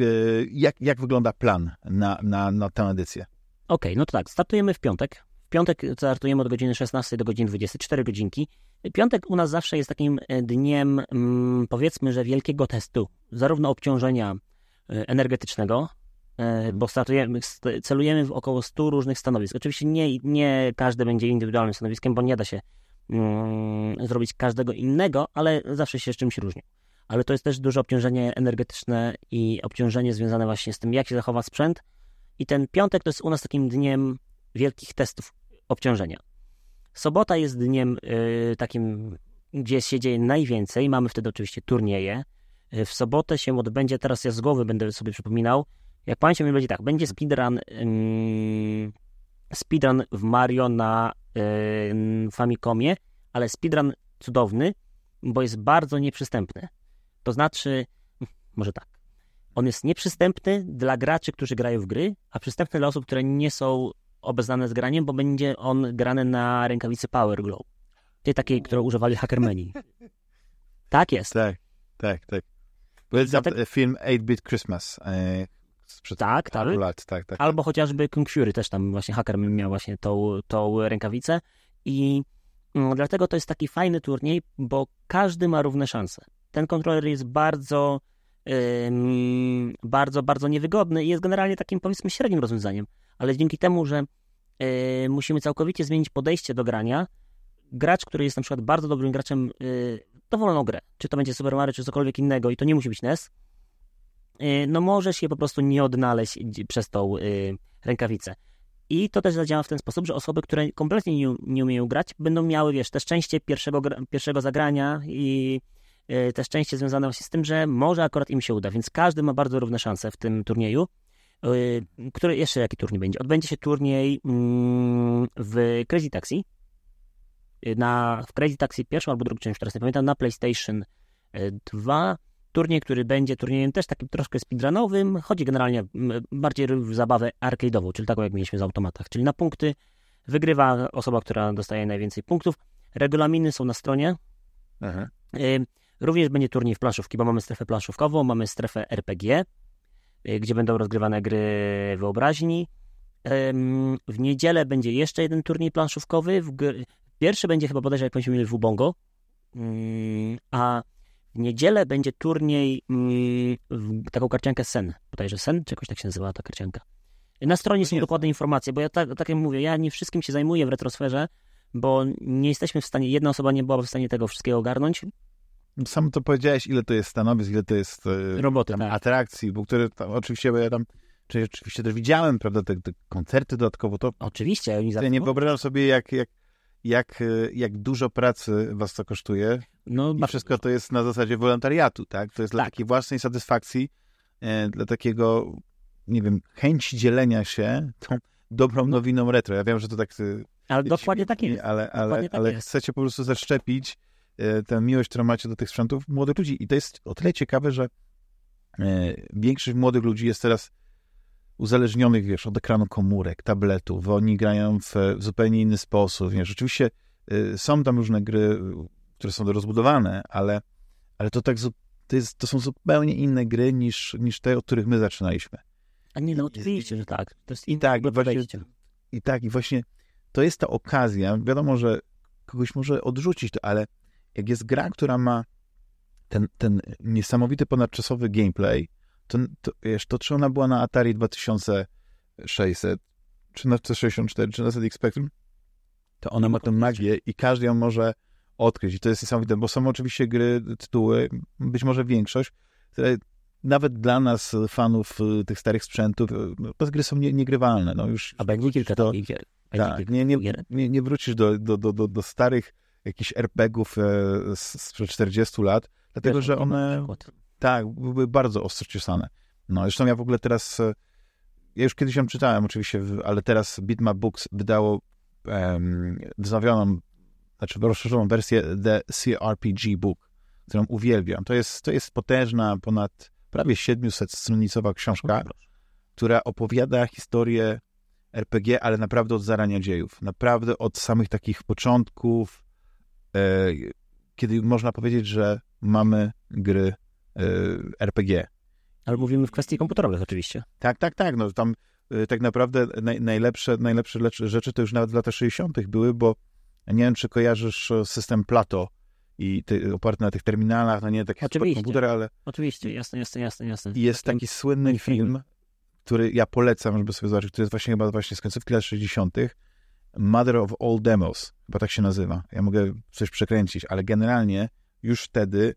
jak, jak wygląda plan na, na, na tę edycję? Okej, okay, no to tak, startujemy w piątek. W piątek startujemy od godziny 16 do godziny 24 godzinki. Piątek u nas zawsze jest takim e, dniem, mm, powiedzmy, że wielkiego testu, zarówno obciążenia energetycznego, E, bo startujemy, celujemy w około 100 różnych stanowisk. Oczywiście nie, nie każdy będzie indywidualnym stanowiskiem, bo nie da się mm, zrobić każdego innego, ale zawsze się z czymś różni. Ale to jest też duże obciążenie energetyczne i obciążenie związane właśnie z tym, jak się zachowa sprzęt. I ten piątek to jest u nas takim dniem wielkich testów obciążenia. Sobota jest dniem y, takim, gdzie się dzieje najwięcej. Mamy wtedy oczywiście turnieje. Y, w sobotę się odbędzie, teraz ja z głowy będę sobie przypominał, jak pamiętam, mi będzie tak, będzie speedrun, ym, speedrun w Mario na Famicomie, ale speedrun cudowny, bo jest bardzo nieprzystępny. To znaczy, może tak, on jest nieprzystępny dla graczy, którzy grają w gry, a przystępny dla osób, które nie są obeznane z graniem, bo będzie on grany na rękawicy Power Glow. Tej takiej, którą używali hackermeni. Tak jest. Tak, tak, tak. Był Dlatego... film 8-Bit Christmas. Sprzed tak, tak. lat. Tak, tak. Albo chociażby Kung Fury, też tam właśnie hacker miał właśnie tą, tą rękawicę i no, dlatego to jest taki fajny turniej, bo każdy ma równe szanse. Ten kontroler jest bardzo, bardzo, bardzo niewygodny i jest generalnie takim powiedzmy średnim rozwiązaniem, ale dzięki temu, że yy, musimy całkowicie zmienić podejście do grania, gracz, który jest na przykład bardzo dobrym graczem yy, dowolną grę, czy to będzie Super Mario, czy cokolwiek innego i to nie musi być NES, no możesz je po prostu nie odnaleźć przez tą y, rękawicę. I to też zadziała w ten sposób, że osoby, które kompletnie nie, nie umieją grać, będą miały, wiesz, te szczęście pierwszego, pierwszego zagrania i yy, te szczęście związane właśnie z tym, że może akurat im się uda, więc każdy ma bardzo równe szanse w tym turnieju. Yy, który, jeszcze jaki turniej będzie? Odbędzie się turniej yy, w Crazy Taxi, na, w Crazy Taxi pierwszą albo drugą część, teraz nie pamiętam, na PlayStation 2. Turniej, który będzie turniejem też takim troszkę speedrunowym, chodzi generalnie bardziej w zabawę arcade'ową, czyli taką jak mieliśmy z automatach, czyli na punkty wygrywa osoba, która dostaje najwięcej punktów. Regulaminy są na stronie. Aha. Również będzie turniej w planszówki, bo mamy strefę planszówkową, mamy strefę RPG, y, gdzie będą rozgrywane gry wyobraźni. W niedzielę będzie jeszcze jeden turniej planszówkowy. Pierwszy będzie chyba bodajże, jak będziemy mieli w Ubongo, a w niedzielę będzie turniej, mm, taką karciankę Sen, bodajże Sen, czy jakoś tak się nazywała ta karcianka. Na stronie są dokładne informacje, bo ja tak, tak jak mówię, ja nie wszystkim się zajmuję w retrosferze, bo nie jesteśmy w stanie, jedna osoba nie byłaby w stanie tego wszystkiego ogarnąć. Sam to powiedziałeś, ile to jest stanowisk, ile to jest e, Roboty, tam, tak. atrakcji, bo które tam, oczywiście, bo ja tam czyli oczywiście też widziałem, prawda, te, te koncerty dodatkowo, to... Oczywiście, oni Ja nie wyobrażam sobie, jak, jak jak, jak dużo pracy was to kosztuje. No, I wszystko to jest na zasadzie wolontariatu, tak? To jest dla tak. takiej własnej satysfakcji, e, dla takiego, nie wiem, chęci dzielenia się tą dobrą no. nowiną retro. Ja wiem, że to tak... E, ale dokładnie tak jest. Ale, ale, tak ale jest. chcecie po prostu zaszczepić e, tę miłość, którą macie do tych sprzętów młodych ludzi. I to jest o tyle ciekawe, że e, większość młodych ludzi jest teraz uzależnionych, wiesz, od ekranu komórek, tabletów, oni grają w, w zupełnie inny sposób, wiesz, oczywiście y, są tam różne gry, które są rozbudowane, ale, ale to tak, to, jest, to są zupełnie inne gry niż, niż te, od których my zaczynaliśmy. A nie, no oczywiście, że tak. To jest I tak, i właśnie, i tak, i właśnie to jest ta okazja, wiadomo, że kogoś może odrzucić to, ale jak jest gra, która ma ten, ten niesamowity ponadczasowy gameplay, to, to, wiesz, to czy ona była na Atari 2600, czy na 64, czy na ZX Spectrum, to ona ma tę magię i każdy ją może odkryć. I to jest niesamowite, bo są oczywiście gry, tytuły, być może większość, które nawet dla nas, fanów y, tych starych sprzętów, no, te gry są nie, niegrywalne. No już, A będzie kilka do, takich gier. Tak, nie, nie, nie, nie wrócisz do, do, do, do, do starych jakichś RPGów e, sprzed 40 lat, dlatego, że one tak, były bardzo ostro ciosane. No, zresztą ja w ogóle teraz, e, ja już kiedyś ją czytałem oczywiście, ale teraz Bitmap Books wydało um, wznowioną, znaczy rozszerzoną wersję The CRPG Book, którą uwielbiam. To jest, to jest potężna, ponad prawie 700-stronicowa książka, która opowiada historię RPG, ale naprawdę od zarania dziejów. Naprawdę od samych takich początków, e, kiedy można powiedzieć, że mamy gry Y, RPG. Ale mówimy w kwestii komputerowych oczywiście. Tak, tak, tak. No, tam y, tak naprawdę naj, najlepsze, najlepsze rzeczy to już nawet w latach 60. były, bo nie wiem, czy kojarzysz e, system Plato i ty, oparty na tych terminalach, no nie taki komputer, ale... Oczywiście, jasne, jasne, jasne, jasne. Jest taki słynny film, który ja polecam, żeby sobie zobaczyć, który jest właśnie chyba właśnie z końcówki lat 60. Mother of All Demos, chyba tak się nazywa. Ja mogę coś przekręcić, ale generalnie już wtedy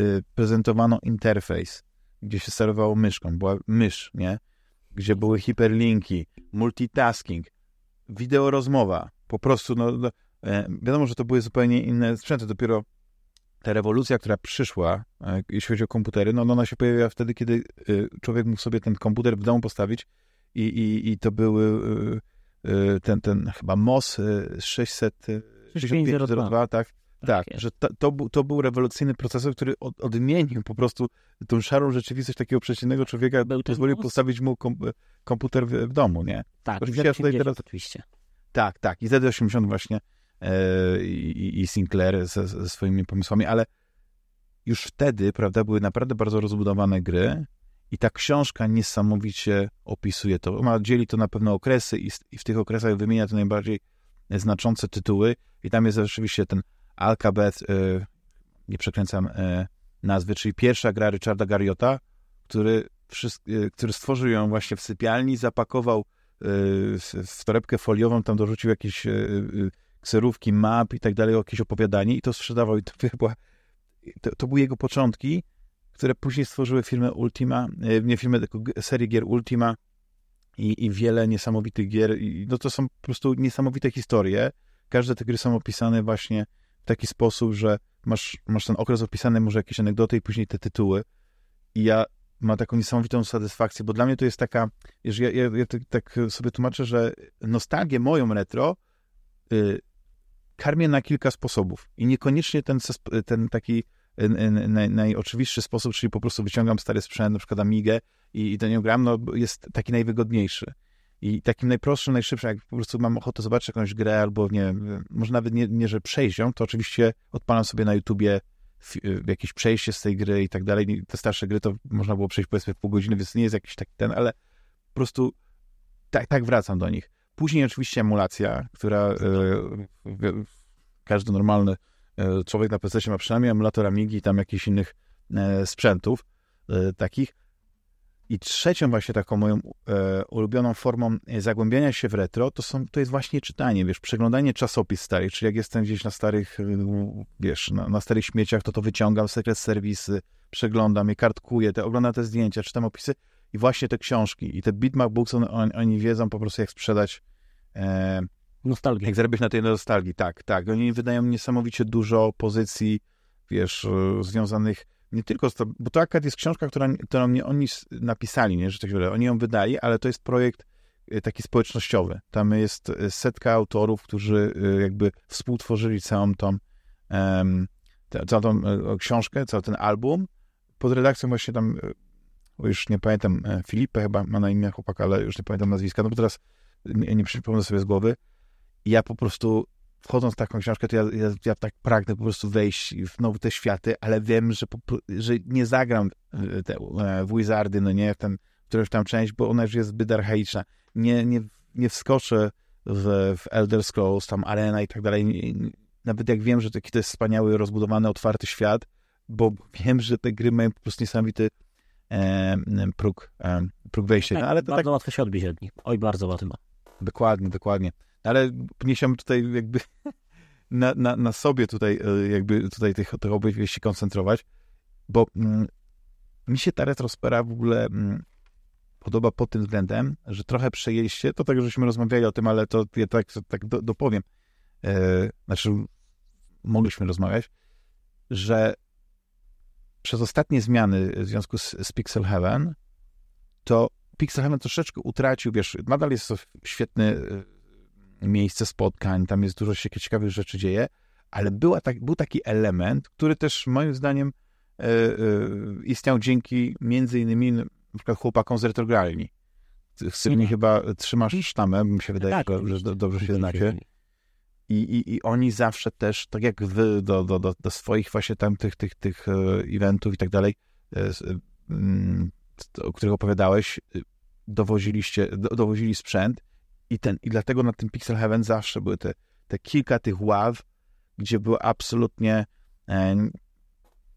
Y, prezentowano interfejs, gdzie się sterowało myszką. Była mysz, nie? Gdzie były hiperlinki, multitasking, wideo rozmowa. Po prostu, no, no e, wiadomo, że to były zupełnie inne sprzęty. Dopiero ta rewolucja, która przyszła, e, jeśli chodzi o komputery, no, no ona się pojawiła wtedy, kiedy y, człowiek mógł sobie ten komputer w domu postawić i, i, i to były ten, ten chyba MOS 600, 6502, tak? Tak, tak że to, to, był, to był rewolucyjny procesor, który od, odmienił po prostu tą szarą rzeczywistość takiego przeciętnego człowieka, pozwolił postawić mu kom, komputer w, w, domu, nie? Tak, oczywiście. tutaj teraz, oczywiście. Tak, tak. I ZD80 właśnie e, i, Sinclair ze, ze, swoimi pomysłami, ale już wtedy, prawda, były naprawdę bardzo rozbudowane gry i ta książka niesamowicie opisuje to. Ona dzieli to na pewne okresy i, i w tych okresach wymienia te najbardziej znaczące tytuły i tam jest oczywiście ten Alcabet, y, nie przekręcam y, nazwy, czyli pierwsza gra Richarda Garriota, który, który stworzył ją właśnie w sypialni, zapakował w torebkę foliową, tam dorzucił jakieś kserówki, map i tak dalej, jakieś opowiadanie i to sprzedawał i to, była, to, to były jego początki, które później stworzyły firmę Ultima, nie firmę, tylko serię gier Ultima i, i wiele niesamowitych gier. I, no to są po prostu niesamowite historie. Każde te gry są opisane właśnie w taki sposób, że masz, masz ten okres opisany, może jakieś anegdoty i później te tytuły. I ja mam taką niesamowitą satysfakcję, bo dla mnie to jest taka, że ja, ja, ja tak, tak sobie tłumaczę, że nostalgię moją retro y, karmię na kilka sposobów. I niekoniecznie ten, ten taki naj, najoczywistszy sposób, czyli po prostu wyciągam stary sprzęt, na przykład Amigę i, i do niego gram, no jest taki najwygodniejszy. I takim najprostszym, najszybszym, jak po prostu mam ochotę zobaczyć jakąś grę, albo nie może nawet nie, nie że przejść ją, to oczywiście odpalam sobie na YouTubie jakieś przejście z tej gry i tak dalej. Te starsze gry to można było przejść powiedzmy w pół godziny, więc nie jest jakiś taki ten, ale po prostu tak, tak wracam do nich. Później oczywiście emulacja, która e, każdy normalny e, człowiek na PC ma przynajmniej emulator Amigi i tam jakichś innych e, sprzętów takich. I trzecią właśnie taką moją e, ulubioną formą zagłębiania się w retro, to, są, to jest właśnie czytanie, wiesz, przeglądanie czasopis starych, czyli jak jestem gdzieś na starych, wiesz, na, na starych śmieciach, to to wyciągam, sekret serwisy, przeglądam je, kartkuję, te, oglądam te zdjęcia, czytam opisy i właśnie te książki i te Bitmap Books, on, on, oni wiedzą po prostu jak sprzedać e, nostalgię. Jak zarobić na tej nostalgii, tak, tak. Oni wydają niesamowicie dużo pozycji, wiesz, e, związanych nie tylko, bo to akad jest książka, która, którą nie oni napisali, nie, że tak oni ją wydali, ale to jest projekt e, taki społecznościowy. Tam jest e, setka autorów, którzy jakby współtworzyli całą tą, um, całą tą książkę, cały ten album, pod redakcją właśnie tam, już nie pamiętam, Filipe chyba ma na imię chłopak, ale już nie pamiętam nazwiska, no bo teraz nie, nie przypomnę sobie z głowy, ja po prostu wchodząc w taką książkę, to ja, ja, ja, tak pragnę po prostu wejść w nowe te światy, ale wiem, że, po, że nie zagram te, w Wizardy, no nie, w, ten, którąś tam część, bo ona już jest zbyt archaiczna. Nie, nie, nie wskoczę w, w Elder Scrolls, tam Arena i tak dalej. Nawet jak wiem, że taki to jest wspaniały, rozbudowany, otwarty świat, bo wiem, że te gry mają po prostu niesamowity e, próg, e, próg wejścia. No tak, no, ale to bardzo tak... łatwo się odbić od nich. Oj, bardzo łatwo. Dokładnie, dokładnie. Ale nie tutaj jakby na, na, na sobie tutaj e, jakby tutaj tych, tych opowieści koncentrować, bo mm, mi się ta retrospera w ogóle mm, podoba pod tym względem, że trochę przejęliście, to tak, żeśmy rozmawiali o tym, ale to ja tak, tak do, dopowiem, e, znaczy mogliśmy rozmawiać, że przez ostatnie zmiany w związku z, z Pixel Heaven, to Pixel Heaven troszeczkę utracił, wiesz, nadal jest to świetny e, miejsce spotkań, tam jest dużo się ciekawych rzeczy dzieje, ale była tak, był taki element, który też moim zdaniem e, e, istniał dzięki między innymi na przykład chłopakom z retrogralni. Z którymi chyba trzymasz sztamę, mi się wydaje, tak, że, że dobrze się znacie. I, i, I oni zawsze też, tak jak wy do, do, do, do swoich właśnie tam tych, tych, tych e, eventów i tak dalej, mm, o których opowiadałeś, dowoziliście, do, dowozili sprzęt i, ten, I dlatego na tym Pixel Heaven zawsze były te, te kilka tych ław, gdzie były absolutnie e,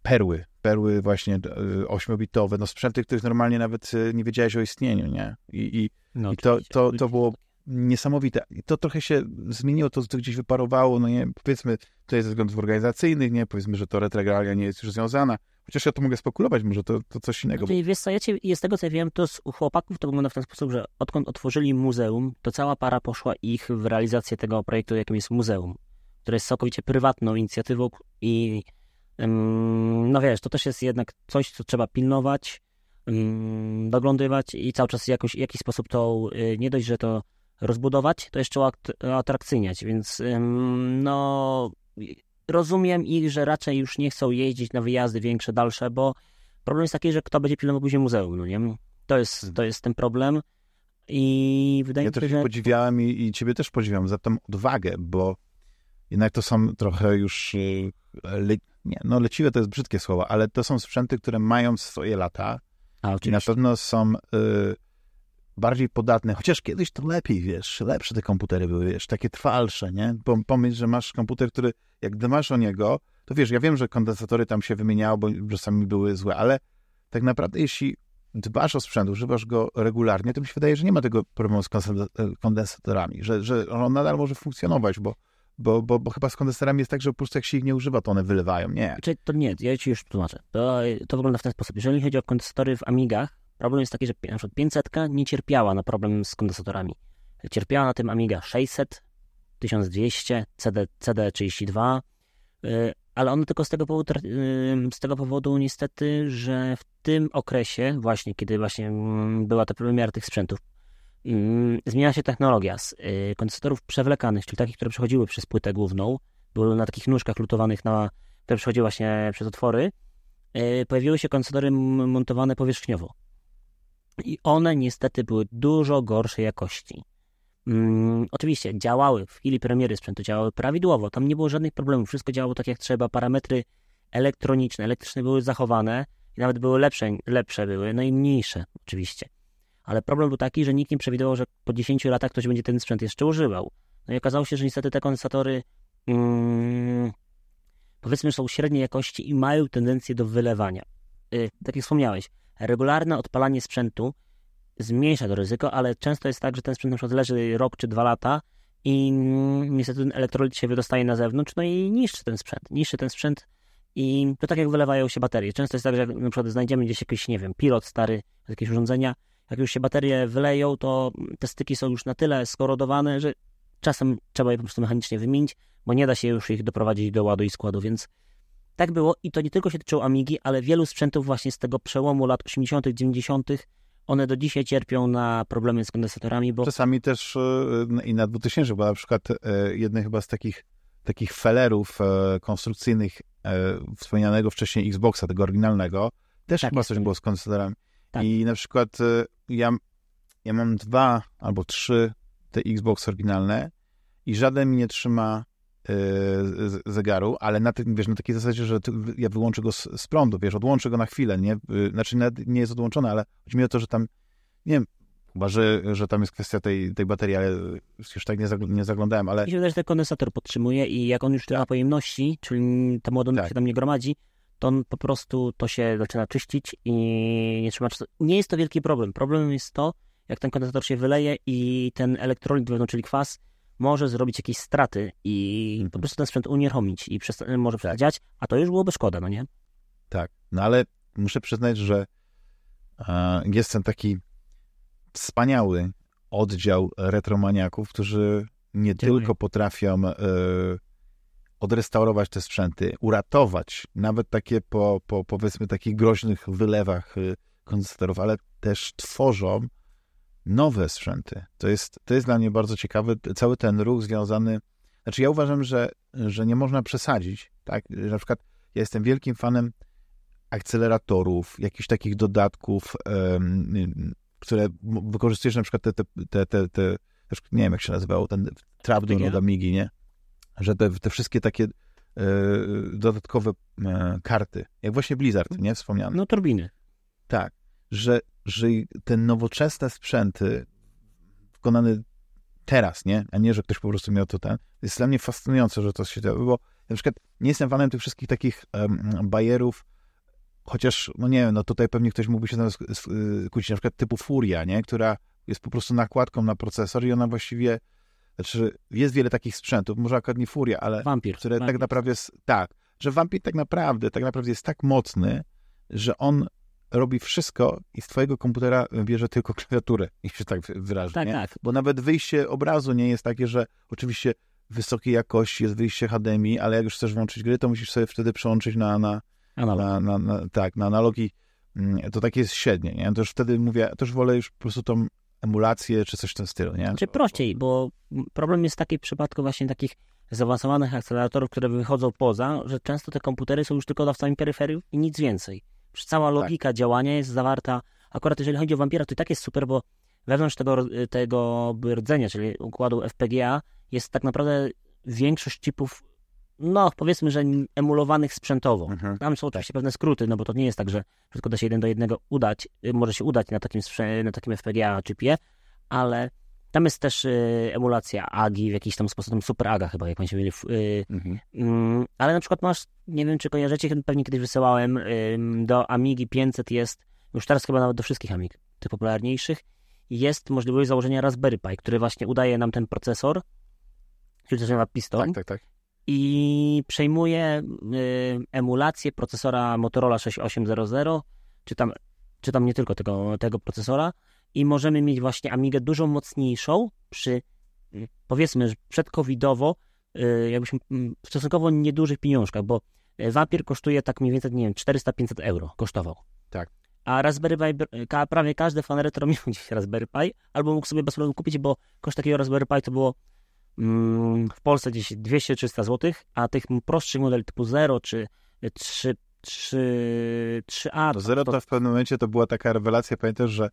perły, perły właśnie e, ośmiobitowe, no sprzęty, których normalnie nawet e, nie wiedziałeś o istnieniu, nie? I, i, no, i to, to, to było niesamowite. I to trochę się zmieniło, to, to gdzieś wyparowało, no nie, powiedzmy, to jest ze względów organizacyjnych, nie, powiedzmy, że to retrogralia nie jest już związana, chociaż ja to mogę spekulować, może to, to coś innego. Czyli wiesz co, ja ci, z tego co ja wiem, to z chłopaków to wygląda w ten sposób, że odkąd otworzyli muzeum, to cała para poszła ich w realizację tego projektu, jakim jest muzeum, które jest całkowicie prywatną inicjatywą i no wiesz, to też jest jednak coś, co trzeba pilnować, doglądywać i cały czas jakoś, w jakiś sposób to, y, nie dość, że to rozbudować, to jeszcze atrakcyjniać, więc no rozumiem ich, że raczej już nie chcą jeździć na wyjazdy większe, dalsze, bo problem jest taki, że kto będzie pilnował później muzeum, no nie? To jest, hmm. to jest ten problem i wydaje ja mi się, że... Ja też podziwiałem i, i ciebie też podziwiam za tę odwagę, bo jednak to są trochę już y, le... nie, no leciwe to jest brzydkie słowo, ale to są sprzęty, które mają swoje lata A, i na pewno są y, bardziej podatne, chociaż kiedyś to lepiej, wiesz, lepsze te komputery były, wiesz, takie trwalsze, nie? Pomyśl, że masz komputer, który, jak dbasz o niego, to wiesz, ja wiem, że kondensatory tam się wymieniało, bo czasami były złe, ale tak naprawdę jeśli dbasz o sprzęt, używasz go regularnie, to mi się wydaje, że nie ma tego problemu z kondensatorami, że, że on nadal może funkcjonować, bo, bo, bo, bo chyba z kondensatorami jest tak, że po prostu jak się ich nie używa, to one wylewają. Nie. Czyli to nie, ja ci już tłumaczę. To, to wygląda w ten sposób. Jeżeli chodzi o kondensatory w Amigach, Problem jest taki, że na przykład 500 nie cierpiała na problem z kondensatorami. Cierpiała na tym Amiga 600, 1200, CD, CD32, ale one tylko z tego powodu, z tego powodu niestety, że w tym okresie właśnie, kiedy właśnie mm, była ta premiera tych sprzętów, mm, zmieniała się technologia z y, kondensatorów przewlekanych, czyli takich, które przechodziły przez płytę główną, były na takich nóżkach lutowanych, na, które przechodziły właśnie przez otwory, y, pojawiły się kondensatory montowane powierzchniowo. I one niestety były dużo gorszej jakości. Mm, oczywiście działały w chwili premiery sprzętu, działały prawidłowo, tam nie było żadnych problemów, wszystko działało tak jak trzeba, parametry elektroniczne, elektryczne były zachowane i nawet były lepsze, lepsze były, no i mniejsze oczywiście. Ale problem był taki, że nikt nie przewidywał, że po 10 latach ktoś będzie ten sprzęt jeszcze używał. No i okazało się, że niestety te kondensatory mm, powiedzmy są średniej jakości i mają tendencję do wylewania. Yy, tak jak wspomniałeś, regularne odpalanie sprzętu zmniejsza to ryzyko, ale często jest tak, że ten sprzęt na przykład leży rok czy dwa lata i niestety ten elektrolit się wydostaje na zewnątrz, no i niszczy ten sprzęt. Niszczy ten sprzęt i to tak jak wylewają się baterie. Często jest tak, że jak na przykład znajdziemy gdzieś jakiś, nie wiem, pilot stary, jakieś urządzenia, jak już się baterie wyleją, to te styki są już na tyle skorodowane, że czasem trzeba je po prostu mechanicznie wymienić, bo nie da się już ich doprowadzić do ładu i składu, więc tak było i to nie tylko się tyczyło Amigi, ale wielu sprzętów właśnie z tego przełomu lat 80., 90., one do dzisiaj cierpią na problemy z kondensatorami, bo... Czasami też e, i na 2000, bo na przykład e, jednym chyba z takich, takich felerów e, konstrukcyjnych wspomnianego wcześniej Xboxa, tego oryginalnego, też tak chyba coś było z kondensatorami. Tak. I na przykład ja, ja mam dwa albo trzy te Xbox oryginalne i żaden mi nie trzyma zegaru, ale na, wiesz, na takiej zasadzie, że ja wyłączę go z, z, prądu, wiesz, odłączę go na chwilę, nie? Y, znaczy nie jest odłączony, ale chodzi mi o to, że tam, nie wiem, chyba, że, że tam jest kwestia tej, tej baterii, ale już tak nie, zagl nie zaglądałem, ale... Mi się że ten kondensator podtrzymuje i jak on już tyle ma pojemności, czyli ta ładunek tak. się tam nie gromadzi, to on po prostu to się zaczyna czyścić i nie trzyma czasu. Nie jest to wielki problem. Problemem jest to, jak ten kondensator się wyleje i ten elektrolit wewnątrz, czyli kwas, może zrobić jakieś straty i po prostu ten sprzęt unieruchomić i przesta- może tak. przestać a to już byłoby szkoda, no nie? Tak, no ale muszę przyznać, że e, jest ten taki wspaniały oddział retromaniaków, którzy nie Dziękuję. tylko potrafią e, odrestaurować te sprzęty, uratować nawet takie po, po powiedzmy takich groźnych wylewach e, kondensatorów, ale też tworzą nowe sprzęty. To jest, to jest dla mnie bardzo ciekawy, cały ten ruch związany. Znaczy, ja uważam, że, że nie można przesadzić. Tak? Na przykład, ja jestem wielkim fanem akceleratorów, jakichś takich dodatków, um, które wykorzystujesz na przykład te, te, te, te, te nie wiem jak się nazywało, ten trapdoor od Amigi, nie? Że te, te wszystkie takie e, dodatkowe e, karty, jak właśnie Blizzard, nie? Wspomniany. No, turbiny. Tak, że że te nowoczesne sprzęty wykonane teraz, nie? A nie, że ktoś po prostu miał to ten. Jest dla mnie fascynujące, że to się dzieje, bo na przykład nie jestem fanem tych wszystkich takich um, bajerów, chociaż, no nie wiem, no tutaj pewnie ktoś mógłby się z y, kłócić, na przykład typu Furia, nie? Która jest po prostu nakładką na procesor i ona właściwie, znaczy jest wiele takich sprzętów, może akurat nie Furia, ale Vampir, które Vampir. tak naprawdę jest, tak, że Vampir tak naprawdę, tak naprawdę jest tak mocny, że on robi wszystko i z twojego komputera bierze tylko klawiaturę, i się tak wyrażę, tak, nie? Tak. Bo nawet wyjście obrazu nie jest takie, że oczywiście wysokiej jakości jest wyjście HDMI, ale jak już chcesz włączyć gry, to musisz sobie wtedy przełączyć na, na, na, na, na tak, na analogi. Mm, to takie jest średnie, nie? To już wtedy mówię, to już wolę już po prostu tą emulację, czy coś w tym stylu, nie? Znaczy prościej, bo problem jest taki w przypadku właśnie takich zaawansowanych akceleratorów, które wychodzą poza, że często te komputery są już tylko dawcami peryferiów i nic więcej. Cała tak. logika tak. działania jest zawarta, akurat jeżeli chodzi o Vampira, to i tak jest super, bo wewnątrz tego, tego rdzenia, czyli układu FPGA, jest tak naprawdę większość chipów, no powiedzmy, że emulowanych sprzętowo. Mhm. Tam są oczywiście pewne skróty, no bo to nie jest tak, że wszystko da się jeden do jednego udać, może się udać na takim, na takim FPGA chipie, ale tam jest też y, emulacja AGI w jakiś tam sposób, tam Super AGA chyba, jak się mieli. Y, mhm. y, ale na przykład masz, nie wiem czy kojarzycie, pewnie kiedyś wysyłałem, do Amigi 500 jest, już teraz chyba nawet do wszystkich Amig, tych popularniejszych, jest możliwość założenia Raspberry Pi, który właśnie udaje nam ten procesor, to się nazywa Piston. Tak, tak, tak. I przejmuje emulację procesora Motorola 6800, czy tam czy tam nie tylko tego, tego procesora i możemy mieć właśnie Amigę dużo mocniejszą przy, mm, powiedzmy, że przedcovidowo, y, jakbyśmy mm, w stosunkowo niedużych pieniążkach, bo Vampir kosztuje tak mniej więcej, nie wiem, 400-500 euro kosztował. Tak. A Raspberry Pi, prawie każdy fan retro miał gdzieś Raspberry Pi, albo mógł sobie bez problemu kupić, bo koszt takiego Raspberry Pi to było mm, w Polsce gdzieś 200-300 zł, a tych prostszych modeli typu 0 czy 3, 3, 3A... To 0 to w pewnym momencie to była taka rewelacja, pamiętasz, że y,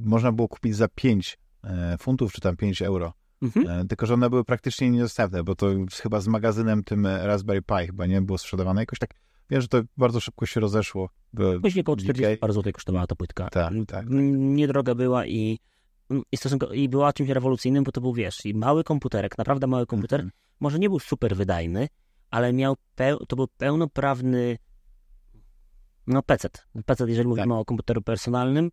można było kupić za 5 y, funtów, czy tam 5 euro. Mhm. Y, tylko, że one były praktycznie niedostępne, bo to chyba z magazynem tym Raspberry Pi chyba nie było sprzedawane. Jakoś tak Wiem, że to bardzo szybko się rozeszło. Później około 40 parę złotych kosztowała ta płytka. Tak, tak. Niedroga była i, i, stosunko, i była czymś rewolucyjnym, bo to był, wiesz, i mały komputerek, naprawdę mały komputer. Mhm. Może nie był super wydajny, ale miał peł, to był pełnoprawny no PC. PC, jeżeli mówimy tak. o komputeru personalnym,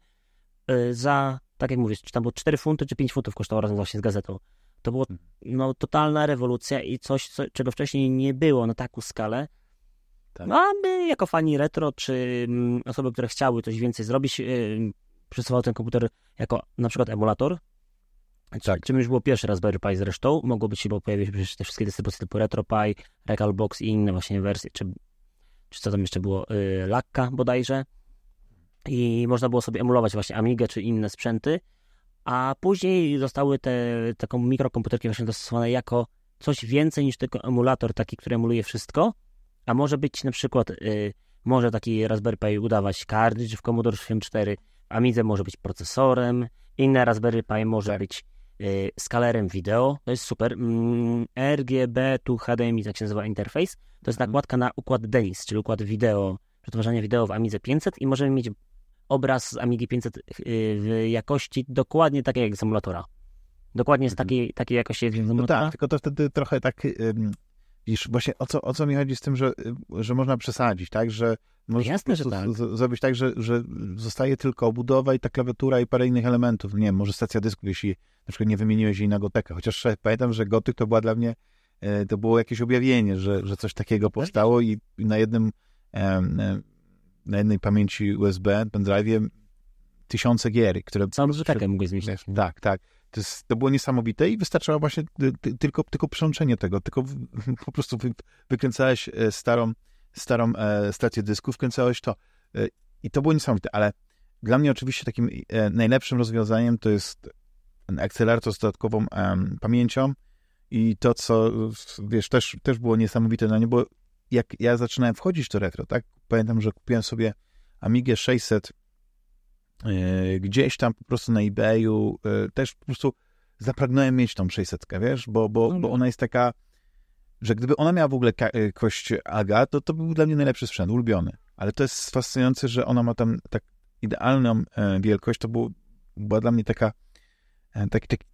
za, tak jak mówisz, czy tam było 4 funty, czy 5 funtów kosztowało razem właśnie z gazetą. To była mhm. no, totalna rewolucja i coś, co, czego wcześniej nie było na taką skalę. Tak. No, a my jako fani retro, czy mm, osoby, które chciały coś więcej zrobić, yy, przesuwał ten komputer jako na przykład emulator. Tak. Czym już było pierwszy Raspberry Pi zresztą. Mogło być, bo pojawiły się przecież te wszystkie dystrybucje typu RetroPie, Recalbox i inne właśnie wersje, czy, czy co tam jeszcze było, yy, Lakka bodajże. I można było sobie emulować właśnie Amigę czy inne sprzęty. A później zostały te taką mikrokomputerki właśnie dostosowane jako coś więcej niż tylko emulator taki, który emuluje wszystko, a może być na przykład, y, może taki Raspberry Pi udawać cartridge w Commodore 64, Amidze może być procesorem, inne Raspberry Pi może być y, skalerem wideo, to jest super. Mm, RGB tu HDMI, tak się nazywa interfejs, to jest nakładka na układ DENIS, czyli układ wideo, przetwarzania wideo w Amidze 500 i możemy mieć obraz z Amigi 500 y, w jakości dokładnie takiej jak z emulatora. Dokładnie z mhm. takiej, takiej jakości jak z emulatora. No tak, tylko to wtedy trochę tak Widzisz, właśnie o co, o co mi chodzi z tym, że, że można przesadzić, tak? Że można Jasne, że tak. zrobić tak, że, że zostaje tylko obudowa i ta klawiatura i parę innych elementów. Nie wiem, może stacja dysków, jeśli na przykład nie wymieniłeś jej na Gotekę. Chociaż pamiętam, że Gotyk to była dla mnie, e, to było jakieś objawienie, że, że coś takiego powstało i na jednym na jednej pamięci USB, pendrive'ie tysiące gier, które... Całą bibliotekę mogłeś zmieścić. Tak, tak. To, jest, to było niesamowite i wystarczało właśnie tylko, tylko przełączenie tego, tylko po prostu wy, wykręcałeś e, starą, starą e, stację dysku, wkręcałeś to e, i to było niesamowite, ale dla mnie oczywiście takim najlepszym rozwiązaniem to jest akcelerator z dodatkową pamięcią i to, co wiesz, też, też było niesamowite na nie, bo jak ja zaczynałem wchodzić w to retro, tak, pamiętam, że kupiłem sobie Amigę 600 E, gdzieś tam po prostu na eBayu e, też po prostu zapragnąłem mieć tą 600, wiesz, bo, bo, bo ona jest taka, że gdyby ona miała w ogóle e, kość AGA, to to był dla mnie najlepszy sprzęt, ulubiony. Ale to jest fascynujące, że ona ma tam tak idealną wielkość, to był, była dla mnie taka taki, taki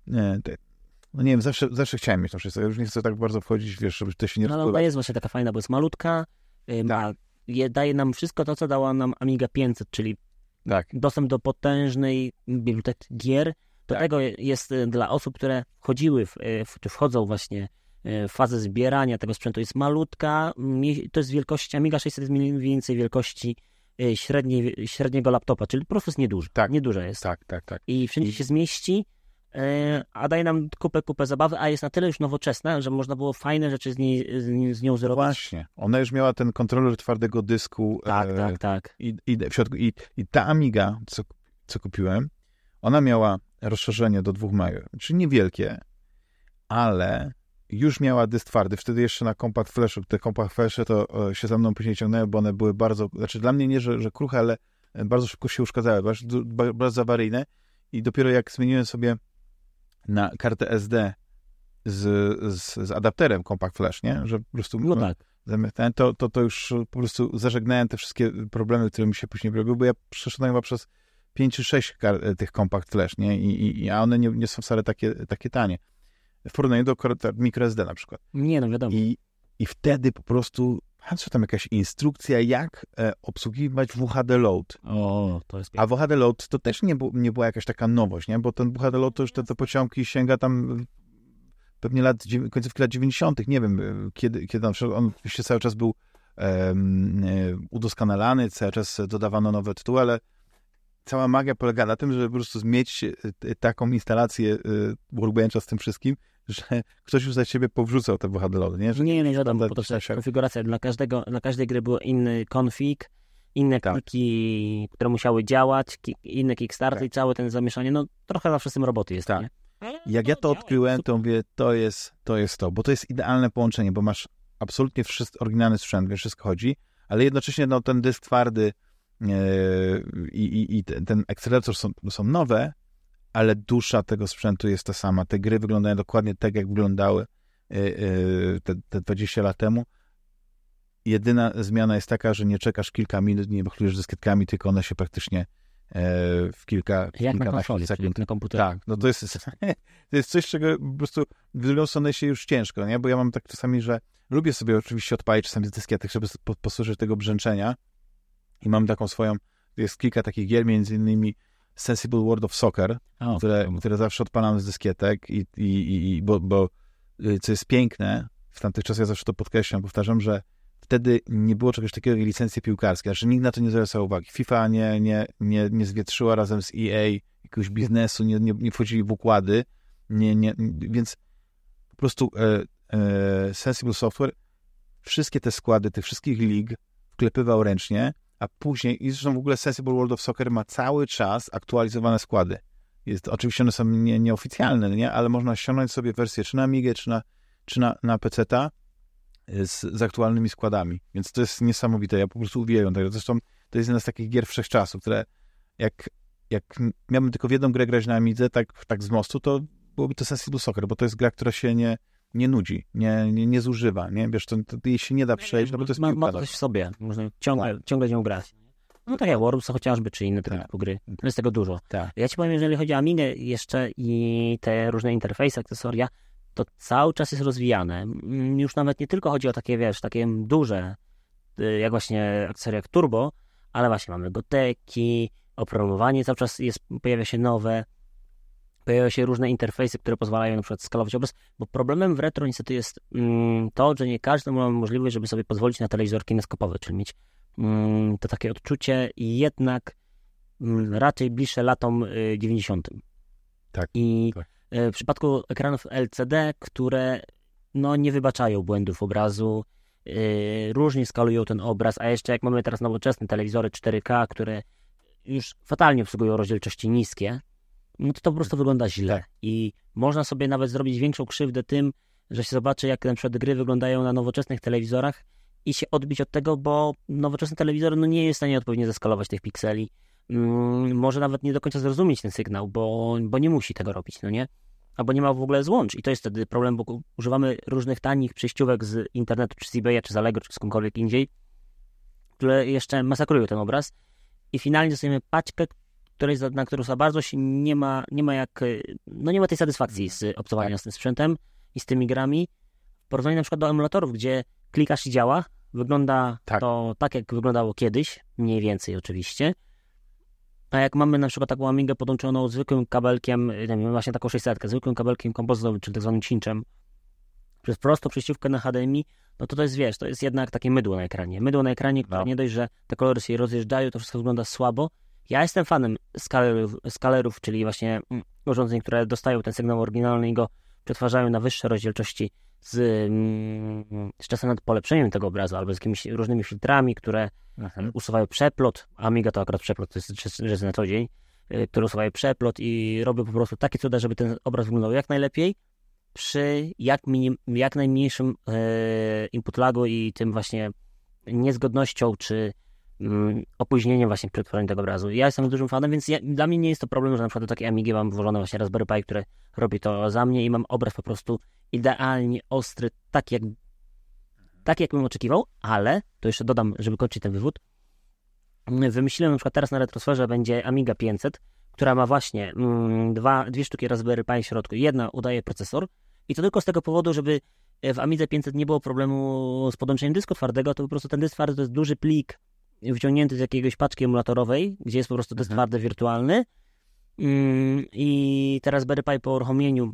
no nie wiem, zawsze, zawsze chciałem mieć tą 600, ja już nie chcę tak bardzo wchodzić, wiesz, żeby to się nie No, ona jest właśnie taka fajna, bo jest malutka, ma, tak. je, daje nam wszystko to, co dała nam Amiga 500, czyli tak. dostęp do potężnej biblioteki gier. Do tak. tego jest y, dla osób, które wchodziły, w, y, czy wchodzą właśnie y, w fazę zbierania tego sprzętu. Jest malutka, to jest wielkości, Amiga 600 jest mniej więcej wielkości średniej, średniego laptopa, czyli po prostu jest nieduży. Tak. Nieduże jest. Tak, tak, tak. I wszędzie się zmieści a daje nam kupę, kupę zabawy, a jest na tyle już nowoczesna, że można było fajne rzeczy z, niej, z, nią zrobić. Właśnie. Ona już miała ten kontroler twardego dysku. Tak, e, tak, tak. I, i, w środku, i, I ta Amiga, co, co kupiłem, ona miała rozszerzenie do 2 MB, czyli niewielkie, ale już miała dysk twardy. Wtedy jeszcze na Compact Flashu, te Compact Flashy to e, się za mną później ciągnęły, bo one były bardzo, znaczy dla mnie nie, że, że kruche, ale bardzo szybko się uszkadzały, bardzo, bardzo awaryjne. I dopiero jak zmieniłem sobie na kartę SD z, z, z adapterem Compact Flash, nie? Że po prostu no tak. zamiast to, to, to już po prostu zażegnałem te wszystkie problemy, które mi się później robiły, bo ja przeszedłem chyba przez 5 czy 6 tych Compact Flash, nie? I, i, a one nie, nie są wcale takie, takie tanie. W porównaniu do microSD na przykład. Nie, no wiadomo. I, i wtedy po prostu co tam jakaś instrukcja, jak e, obsługiwać WHD Load. O, to jest A WHD Load to też nie, bu, nie była jakaś taka nowość, nie? Bo ten WHD Load to już te, te pociągi sięga tam pewnie lat, końcówki lat 90., nie wiem, e, kiedy, kiedy on, on oczywiście cały czas był um, udoskonalany, cały czas dodawano nowe tytuły, ale cała magia polega na tym, żeby po prostu mieć taką instalację Workbencha z tym wszystkim, że ktoś już za ciebie powrzucał te wahadlony, nie? Że nie, nie wiadomo, bo to jest konfiguracja. Dla, każdego, dla każdej gry był inny config, inne tak. kliki, które musiały działać, inne kickstarty tak. i całe ten zamieszanie, no trochę zawsze z tym roboty jest, tak. nie? Jak ja to odkryłem, to mówię, to jest, to jest to, bo to jest idealne połączenie, bo masz absolutnie wszystko, oryginalny sprzęt, wiesz, wszystko chodzi, ale jednocześnie no, ten dysk twardy yy, i, i ten akcelerator są, są nowe, ale dusza tego sprzętu jest ta sama. Te gry wyglądają dokładnie tak, jak wyglądały yy, yy, te, te 20 lat temu. Jedyna zmiana jest taka, że nie czekasz kilka minut, nie bachlujesz dyskietkami, tylko one się praktycznie w kilka, w jak na konsoli, sekund. na komputerze. Tak, no to jest, to jest coś, czego po prostu w drugą stronę się już ciężko, nie? Bo ja mam tak czasami, że lubię sobie oczywiście odpalić czasami z dyskietek, żeby posłużyć tego brzęczenia i mam taką swoją, jest kilka takich gier, między innymi Sensible World of Soccer, oh, które, które zawsze odpalam z dyskietek i, i, i bo, bo y, co jest piękne, w tamtych czasach ja zawsze to podkreślam, powtarzam, że wtedy nie było czegoś takiego jak licencje piłkarskie, znaczy nikt na to nie zwracał uwagi. FIFA nie, nie, nie, nie zwietrzyła razem z EA jakiegoś biznesu, nie, nie, nie wchodzili w układy, nie, nie, więc po prostu e, e, Sensible Software wszystkie te składy tych wszystkich lig wklepywał ręcznie, a później, i zresztą w ogóle Sensible World of Soccer ma cały czas aktualizowane składy. Jest, oczywiście one są nie, nieoficjalne, nie? ale można ściągnąć sobie wersję czy na Amigę, czy na, czy na, na PC-ta z, z aktualnymi składami. Więc to jest niesamowite. Ja po prostu uwielbiam tego. Zresztą to jest jedna z takich gier wszechczasów, które jak, jak miałbym tylko w jedną grę grać na Amidze, tak, tak z mostu, to byłoby to Sensible Soccer, bo to jest gra, która się nie, nie nudzi, nie, nie, nie zużywa, nie? Wiesz, to, to jej się nie da przejść, no bo to jest Ma, ma coś w sobie, można ciągle, tak. ciągle nią grać. No tak jak Warus chociażby, czy inne tego tak. typu gry. Jest tego dużo. Tak. Ja ci powiem, jeżeli chodzi o Amigę jeszcze i te różne interfejsy, akcesoria, to cały czas jest rozwijane. Mm, już nawet nie tylko chodzi o takie, wiesz, takie duże, y, jak właśnie akcesoria jak Turbo, ale właśnie mamy goteki, oprogramowanie cały czas jest, pojawia się nowe, pojawiają się różne interfejsy, które pozwalają na przykład skalować obraz, bo problemem w retro niestety jest mm, to, że nie każdy ma możliwość, żeby sobie pozwolić na telewizor kineskopowy, czyli mieć mm, to takie odczucie jednak mm, raczej bliższe latom y, 90. Tak. I tak. Y, w przypadku ekranów LCD, które no, nie wybaczają błędów obrazu, yy, różnie skalują ten obraz, a jeszcze jak mamy teraz nowoczesne telewizory 4K, które już fatalnie obsługują rozdzielczości niskie, no to to po prostu wygląda źle. Tak. I można sobie nawet zrobić większą krzywdę tym, że się zobaczy, jak na przykład gry wyglądają na nowoczesnych telewizorach i się odbić od tego, bo nowoczesny telewizor no, nie jest w stanie odpowiednio zeskalować tych pikseli. Mm, może nawet nie do końca zrozumieć ten sygnał, bo, bo nie musi tego robić, no nie? Albo nie ma w ogóle złącz. I to jest wtedy problem, bo używamy różnych tanich przejściówek z internetu, czy z eBaya, czy z Allegro, czy skądkolwiek indziej, które jeszcze masakrują ten obraz. I finalnie dostajemy paczkę, której, na którą za bardzo się nie ma, nie ma jak, no nie ma tej satysfakcji z obcowania tak. z tym sprzętem i z tymi grami. W porównaniu na przykład do emulatorów, gdzie klikasz i działa, wygląda tak. to tak, jak wyglądało kiedyś, mniej więcej oczywiście. A jak mamy na przykład taką Amigę podłączoną zwykłym kabelkiem, nie wiem, właśnie taką 600, zwykłym kabelkiem kompozytowym, czyli tak zwanym cinczem, przez prostą przejściówkę na HDMI, no to to jest, wiesz, to jest jednak takie mydło na ekranie. Mydło na ekranie, które no. nie dość, że te kolory się rozjeżdżają, to wszystko wygląda słabo, ja jestem fanem skalerów, skalerów, czyli właśnie mm, urządzeń, które dostają ten sygnał oryginalny i go przetwarzają na wyższe rozdzielczości z, mm, z czasem nad polepszeniem tego obrazu albo z jakimiś różnymi filtrami, które mhm. usuwają przeplot. Amiga to akurat przeplot, to jest rzecz na co dzień, y, które usuwają przeplot i robią po prostu takie cuda, żeby ten obraz wyglądał jak najlepiej przy jak, minim, jak najmniejszym e, input lagu i tym właśnie niezgodnością czy opóźnieniem właśnie przy tworzeniu tego obrazu. Ja jestem dużym fanem, więc ja, dla mnie nie jest to problem, że na przykład do takiej Amigi mam włożone właśnie Raspberry Pi, które robi to za mnie i mam obraz po prostu idealnie ostry, tak jak, tak jak bym oczekiwał, ale, to jeszcze dodam, żeby kończyć ten wywód, wymyśliłem na przykład teraz na retrosferze będzie Amiga 500, która ma właśnie mm, dwa, dwie sztuki Raspberry Pi w środku. Jedna udaje procesor i to tylko z tego powodu, żeby w Amidze 500 nie było problemu z podłączeniem dysku twardego, to po prostu ten dysk twardy to jest duży plik wciągnięty z jakiegoś paczki emulatorowej, gdzie jest po prostu test mhm. twardy wirtualny. Mm, I teraz Pi po uruchomieniu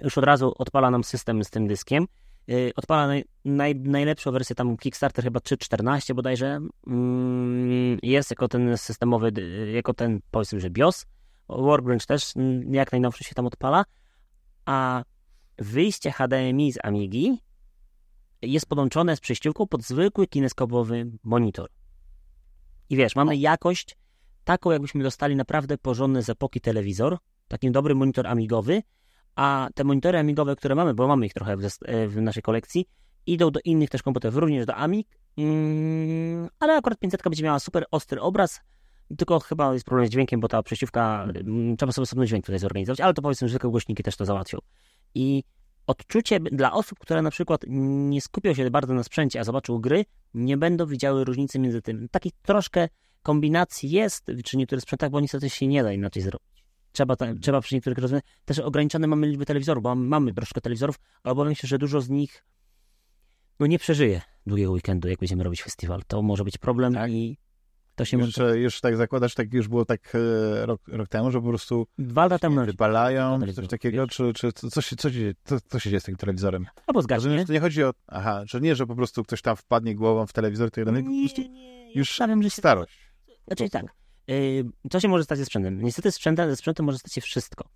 już od razu odpala nam system z tym dyskiem. y, odpala naj, naj, najlepszą wersję, tam Kickstarter chyba 3.14 bodajże, mm, jest jako ten systemowy, y, jako ten powiedzmy, że BIOS, Workbench też jak najnowszy się tam odpala, a wyjście HDMI z Amigi jest podłączone z przejściówką pod zwykły kineskopowy monitor. I wiesz, mamy jakość taką, jakbyśmy dostali naprawdę porządny z epoki telewizor, taki dobry monitor amigowy, a te monitory amigowe, które mamy, bo mamy ich trochę w, w naszej kolekcji, idą do innych też komputerów, również do Amig, mm, ale akurat 500 będzie miała super ostry obraz, tylko chyba jest problem z dźwiękiem, bo ta przejściówka, mm, trzeba sobie osobny dźwięk tutaj zorganizować, ale to powiedzmy, że zwykłe głośniki też to załatwią. I odczucie dla osób, które na przykład nie skupią się bardzo na sprzęcie, a zobaczą gry, nie będą widziały różnicy między tym. Taki troszkę kombinacji jest przy niektórych sprzętach, bo niestety się nie da inaczej zrobić. Trzeba, ta, trzeba przy niektórych rozwiązaniach. Też ograniczone mamy liczbę telewizorów, bo mamy troszkę telewizorów, ale obawiam się, że dużo z nich no nie przeżyje długiego weekendu, jak będziemy robić festiwal. To może być problem tak. i to się już, może... już tak zakładasz, tak już było tak e, rok, rok temu, że po prostu dwa lata temu wypalają, coś takiego, czy, czy co, się, co, się, co, co się dzieje z tym telewizorem? Albo zgaśnie. że to nie chodzi o, aha, że nie, że po prostu ktoś tam wpadnie głową w telewizor, to jeden, nie, po nie, już stawiam, że się... starość. Znaczy tak, yy, co się może stać ze sprzętem? Niestety sprzętem, ze sprzętem może stać się wszystko.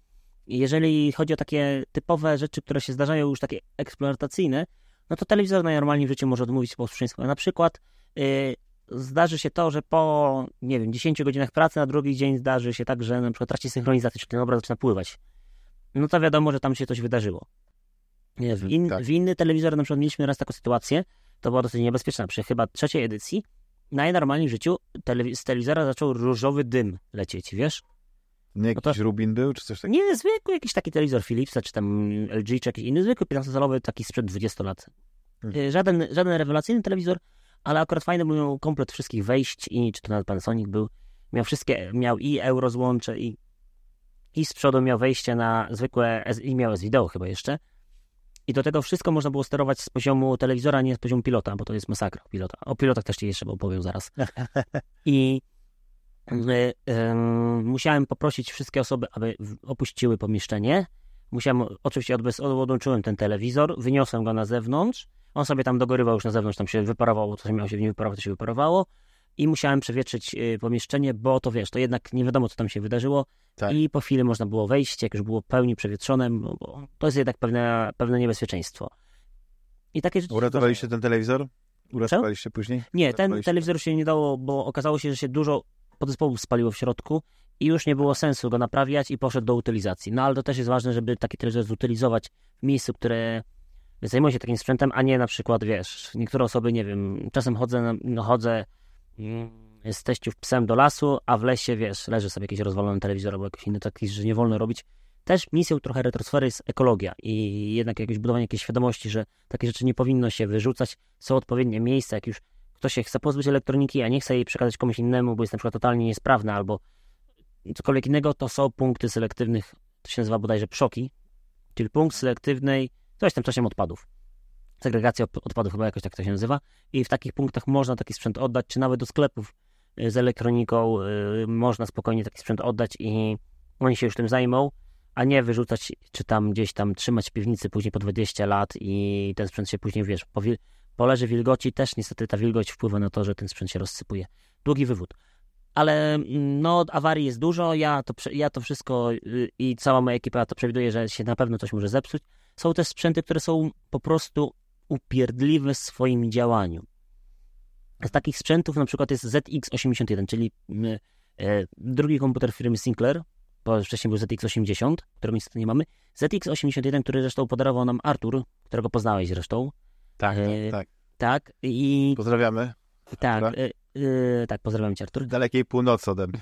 Jeżeli chodzi o takie typowe rzeczy, które się zdarzają już takie eksploatacyjne, no to telewizor najnormalniej w życiu może odmówić posłuszeństwa. Na przykład yy, zdarzy się to, że po, nie wiem, 10 godzinach pracy na drugi dzień zdarzy się tak, że na przykład traci synchronizację, czyli ten obraz zaczyna pływać. No to wiadomo, że tam się coś wydarzyło. Nie, w, mhm, in, tak. w inny telewizor na przykład mieliśmy raz taką sytuację, to była dosyć niebezpieczna, przy chyba trzeciej edycji, najnormalniej w życiu telewiz z telewizora zaczął różowy dym lecieć, wiesz? Nie jakiś no to... Rubin był, czy coś takiego? Nie, zwykły jakiś taki telewizor Philipsa, czy tam LG, czy jakiś inny, zwykły 15-calowy, taki sprzed 20 lat. Hmm. Żaden, żaden rewelacyjny telewizor, ale akurat fajny był komplet wszystkich wejść i czy to nawet Panasonic był, miał wszystkie, miał i euro złącze i, i z przodu miał wejście na zwykłe, i miał S-Video chyba jeszcze. I do tego wszystko można było sterować z poziomu telewizora, nie z poziomu pilota, bo to jest masakra pilota. O pilotach też ci jeszcze opowiem zaraz. I y, y, musiałem poprosić wszystkie osoby, aby opuściły pomieszczenie. Musiałem, oczywiście odłączyłem ten telewizor, wyniosłem go na zewnątrz on sobie tam dogorywał już na zewnątrz, tam się wyparowało, co się miało się w nim wyparować, to się wyparowało. I musiałem przewietrzyć y, pomieszczenie, bo to wiesz, to jednak nie wiadomo, co tam się wydarzyło. Tak. I po chwili można było wejść, jak już było pełni przewietrzone, bo to jest jednak pewne, pewne niebezpieczeństwo. I takie rzeczy. Uratowaliście ten telewizor? Uratowaliście później? Nie, ten telewizor się nie dało, bo okazało się, że się dużo podzespołów spaliło w środku i już nie było sensu go naprawiać i poszedł do utylizacji. No ale to też jest ważne, żeby taki telewizor zutylizować w miejscu, które zajmuję się takim sprzętem, a nie na przykład, wiesz, niektóre osoby, nie wiem, czasem chodzę, no, chodzę mm, z teściów psem do lasu, a w lesie, wiesz, leży sobie jakiś rozwalony telewizor albo jakiś inny taki, że nie wolno robić. Też misją trochę retrosfery jest ekologia i jednak jakieś budowanie jakiejś świadomości, że takie rzeczy nie powinno się wyrzucać. Są odpowiednie miejsca, jak już ktoś się chce pozbyć elektroniki, a nie chce jej przekazać komuś innemu, bo jest na przykład totalnie niesprawna albo cokolwiek innego, to są punkty selektywnych, to się nazywa bodajże PSZOKI, czyli punkt selektywnej coś tam, coś odpadów. Segregacja odpadów chyba jakoś tak to się nazywa. I w takich punktach można taki sprzęt oddać, czy nawet do sklepów y, z elektroniką y, można spokojnie taki sprzęt oddać i oni się już tym zajmą, a nie wyrzucać, czy tam gdzieś tam trzymać w piwnicy później po 20 lat i ten sprzęt się później, wiesz, po, wil- po leży wilgoci też niestety ta wilgoć wpływa na to, że ten sprzęt się rozsypuje. Długi wywód. Ale mm, no, awarii jest dużo, ja to, ja to wszystko y, i cała moja ekipa to przewiduje, że się na pewno coś może zepsuć, są też sprzęty, które są po prostu upierdliwe w swoim działaniu. Z takich sprzętów na przykład jest ZX81, czyli mm, e, drugi komputer firmy Sinclair, bo wcześniej był ZX80, którego niestety nie mamy. ZX81, który zresztą podarował nam Artur, którego poznałeś zresztą. Tak, e, tak, tak. Tak, i... Pozdrawiamy. Tak, e, e, tak, pozdrawiam cię Artur. Dalekiej północy ode mnie.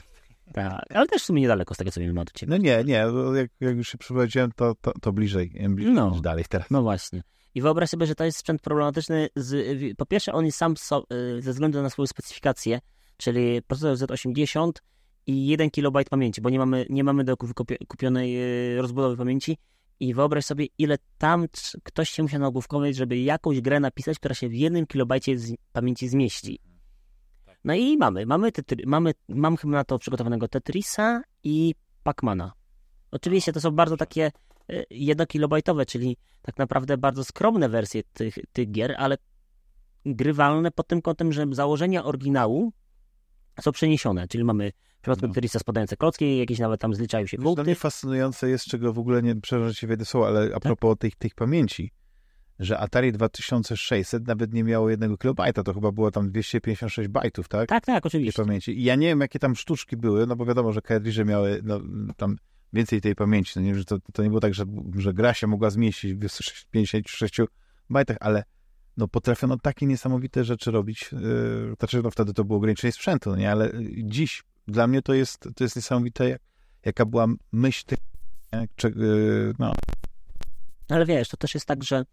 Tak, ale też w sumie niedaleko z tego, co wiem od ciebie. No nie, nie, jak, jak już się przeprowadziłem, to, to, to bliżej, bliżej no, niż dalej teraz. No właśnie. I wyobraź sobie, że to jest sprzęt problematyczny. Z, po pierwsze, on jest sam so, y, ze względu na swoją specyfikację, czyli procesor Z80 i 1 KB pamięci, bo nie mamy, nie mamy do kupionej y, rozbudowy pamięci. I wyobraź sobie, ile tam ktoś się musiał nagłówkować, żeby jakąś grę napisać, która się w 1 KB pamięci zmieści. No i mamy, mamy, tetry, mamy mam chyba na to przygotowanego Tetrisa i Pacmana. Oczywiście to są bardzo takie y, jednokilobajtowe, czyli tak naprawdę bardzo skromne wersje tych, tych gier, ale grywalne pod tym kątem, że założenia oryginału są przeniesione, czyli mamy w przypadku No. Tetris'a spadające klocki, jakieś nawet tam zliczają się Wiesz, Dla punkty. mnie fascynujące jest, czego w ogóle nie, przepraszam, że słowo, ale Tak. a propos tych, tych pamięci, że Atari 2600 nawet nie miało jednego kilobajta, to chyba było tam 256 bajtów, tak? Tak, tak, oczywiście. pamięci. I ja nie wiem, jakie tam sztuczki były, no bo wiadomo, że kartridże miały no, tam więcej tej pamięci. No nie, że to, to nie było tak, że, że gra się mogła zmieścić w 256 bajtach, ale no potrafiono takie niesamowite rzeczy robić. Yy, znaczy, no wtedy to było ograniczenie sprzętu, no nie? Ale dziś dla mnie to jest, to jest niesamowite, jak, jaka była myśl tych, yy, no, Ale wiesz, to też jest tak, że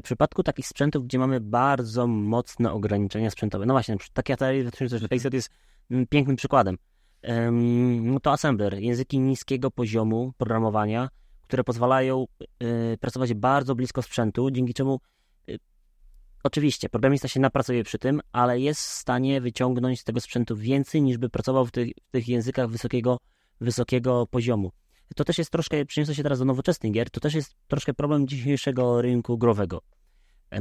w przypadku takich sprzętów, gdzie mamy bardzo mocne ograniczenia sprzętowe, no właśnie, taki Atari 2600 jest mm, pięknym przykładem. Em, No to assembler, języki niskiego poziomu programowania, które pozwalają e, pracować bardzo blisko sprzętu, dzięki czemu e, oczywiście programista się napracuje przy tym, ale jest w stanie wyciągnąć z tego sprzętu więcej niż by pracował w tych, w tych językach wysokiego, wysokiego poziomu. To też jest troszkę, przeniosę się teraz do nowoczesnych gier, to też jest troszkę problem dzisiejszego rynku growego.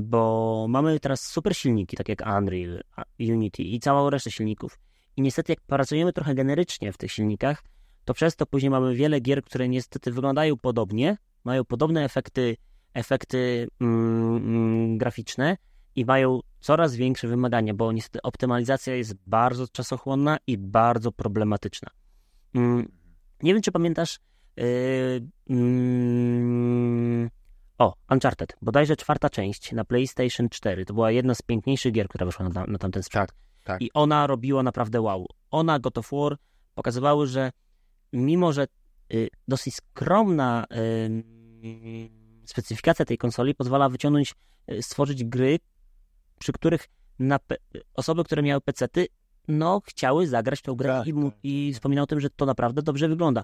Bo mamy teraz super silniki, tak jak Unreal, Unity i całą resztę silników. I niestety, jak pracujemy trochę generycznie w tych silnikach, to przez to później mamy wiele gier, które niestety wyglądają podobnie, mają podobne efekty, efekty mm, mm, graficzne i mają coraz większe wymagania, bo niestety optymalizacja jest bardzo czasochłonna i bardzo problematyczna. Mm, nie wiem, czy pamiętasz. Yy, mm, o, Uncharted. Bodajże czwarta część na PlayStation 4. To była jedna z piękniejszych gier, która wyszła na, na tamten sprzęt. Tak, tak. I ona robiła naprawdę wow. Ona, God of War pokazywały, że mimo, że y, dosyć skromna y, specyfikacja tej konsoli pozwala wyciągnąć, y, stworzyć gry, przy których osoby, które miały pecety, no chciały zagrać tą grę Tak, i, mu- tak, i wspominał o tym, że to naprawdę dobrze wygląda.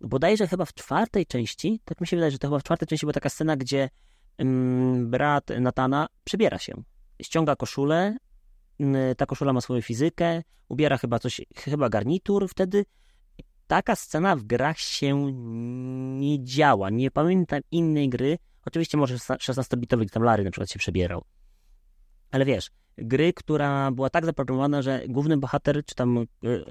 Bodajże chyba w czwartej części, tak mi się wydaje, że to chyba w czwartej części była taka scena, gdzie mm, brat Natana przybiera się. Ściąga koszulę, mm, ta koszula ma swoją fizykę, ubiera chyba coś, chyba garnitur wtedy. Taka scena w grach się nie działa. Nie pamiętam innej gry. Oczywiście może 16-bitowy tam Larry na przykład się przebierał. Ale wiesz, gry, która była tak zaprogramowana, że główny bohater, czy tam y,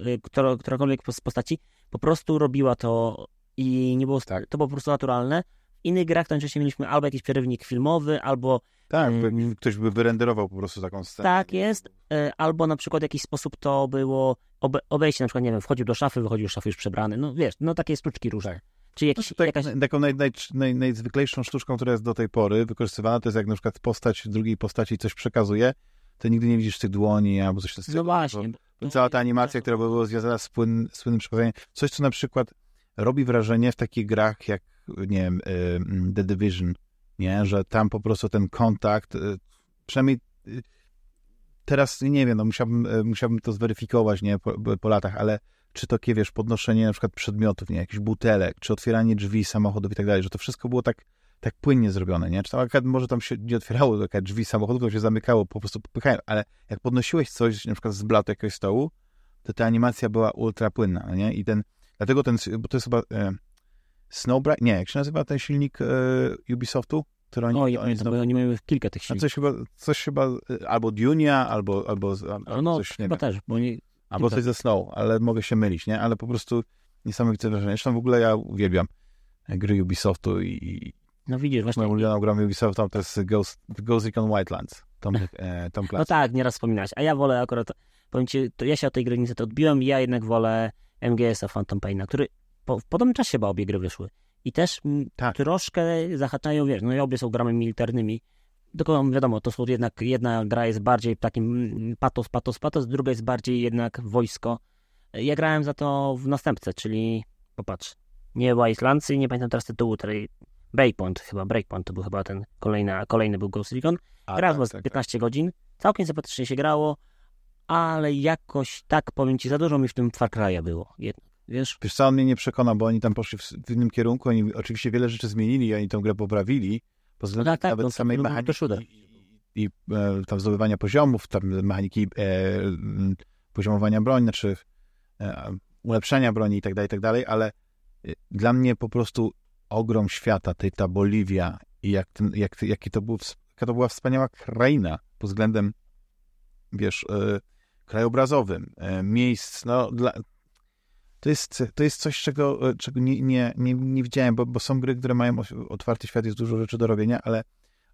y, która, którakolwiek z postaci, po prostu robiła to i nie było Tak. to było po prostu naturalne. W innych grach najczęściej mieliśmy albo jakiś przerywnik filmowy, albo Tak, by- ktoś by wyrenderował po prostu taką scenę. tak jest, albo na przykład w jakiś sposób to było obe, obejście, na przykład, nie wiem, wchodził do szafy, wychodził z szafy już przebrany, no wiesz, no takie sztuczki różne. Czy No jakiś, tak, jakaś... Taką naj, naj, naj, najzwyklejszą sztuczką, która jest do tej pory wykorzystywana, to jest jak na przykład postać drugiej postaci coś przekazuje, to nigdy nie widzisz tych dłoni albo coś takiego. No właśnie. Cała ta animacja, która była związana z płyn, słynnym przekazaniem, coś, co na przykład robi wrażenie w takich grach jak, nie wiem, y, The Division, nie? Że tam po prostu ten kontakt, y, przynajmniej y, teraz nie wiem, no musiałbym, musiałbym to zweryfikować, nie, po, po latach, ale czy to, wiesz, podnoszenie na przykład przedmiotów, nie, jakichś butelek, czy otwieranie drzwi samochodów i tak dalej, że to wszystko było tak, tak płynnie zrobione, nie? Czy tam akurat może tam się nie otwierało takie drzwi samochodów, to się zamykało, po prostu popychałem, ale jak podnosiłeś coś, na przykład z blatu jakiegoś stołu, to ta animacja była ultra płynna, no nie? I ten, dlatego ten, bo to jest chyba e, Snowbright, nie, jak się nazywa ten silnik e, Ubisoftu? Który oni, Oj, oni oni, znowu- oni mają kilka tych silników. coś chyba, coś chyba, e, albo Dunia, albo, albo, albo No, coś, nie chyba wiem, też, bo oni... albo coś ze Snow, ale mogę się mylić, nie? Ale po prostu niesamowite wrażenie. Zresztą w ogóle ja uwielbiam gry Ubisoftu i No widzisz, właśnie... moją ulubioną grą Ubisoftu to jest Ghost, Ghost Recon Wildlands. Tom, e, Tom No Clancy. tak, nieraz wspominałeś, a ja wolę akurat, powiem ci, to ja się od tej gry niestety odbiłem, ja jednak wolę MGS-a Phantom Paina, który po, w podobnym czasie chyba obie gry wyszły. I też Tak. troszkę zahaczają, wiesz, no i obie są grami militarnymi, tylko wiadomo, to są jednak, jedna gra jest bardziej takim mm, patos, patos, patos, druga jest bardziej jednak wojsko. Ja grałem za to w następce, czyli, popatrz, nie Wildlandsy, nie pamiętam teraz tytułu, tej Breakpoint chyba, Breakpoint to był chyba ten kolejny, kolejny był Ghost Recon. A, Grałem tak, z tak, 15 godzin, całkiem sympatycznie się grało, ale jakoś tak, powiem ci, za dużo mi w tym Far Cry'a było. Jednak, wiesz? Wiesz co, on mnie nie przekona, bo oni tam poszli w, innym kierunku, oni oczywiście wiele rzeczy zmienili i oni tę grę poprawili, pod względem Tak, tak, nawet no, samej był mechaniki i, i e, tam zdobywania poziomów, tam mechaniki e, poziomowania broni, znaczy e, ulepszenia broni i tak dalej, i tak dalej, ale e, dla mnie po prostu ogrom świata, tej ta Boliwia i jak, ten, jak, jaki to był, jaka to była wspaniała kraina pod względem, wiesz, e, krajobrazowym, e, miejsc, no, dla, to jest, to jest coś, czego, czego nie, nie, nie, nie widziałem, bo, bo są gry, które mają otwarty świat, jest dużo rzeczy do robienia, ale,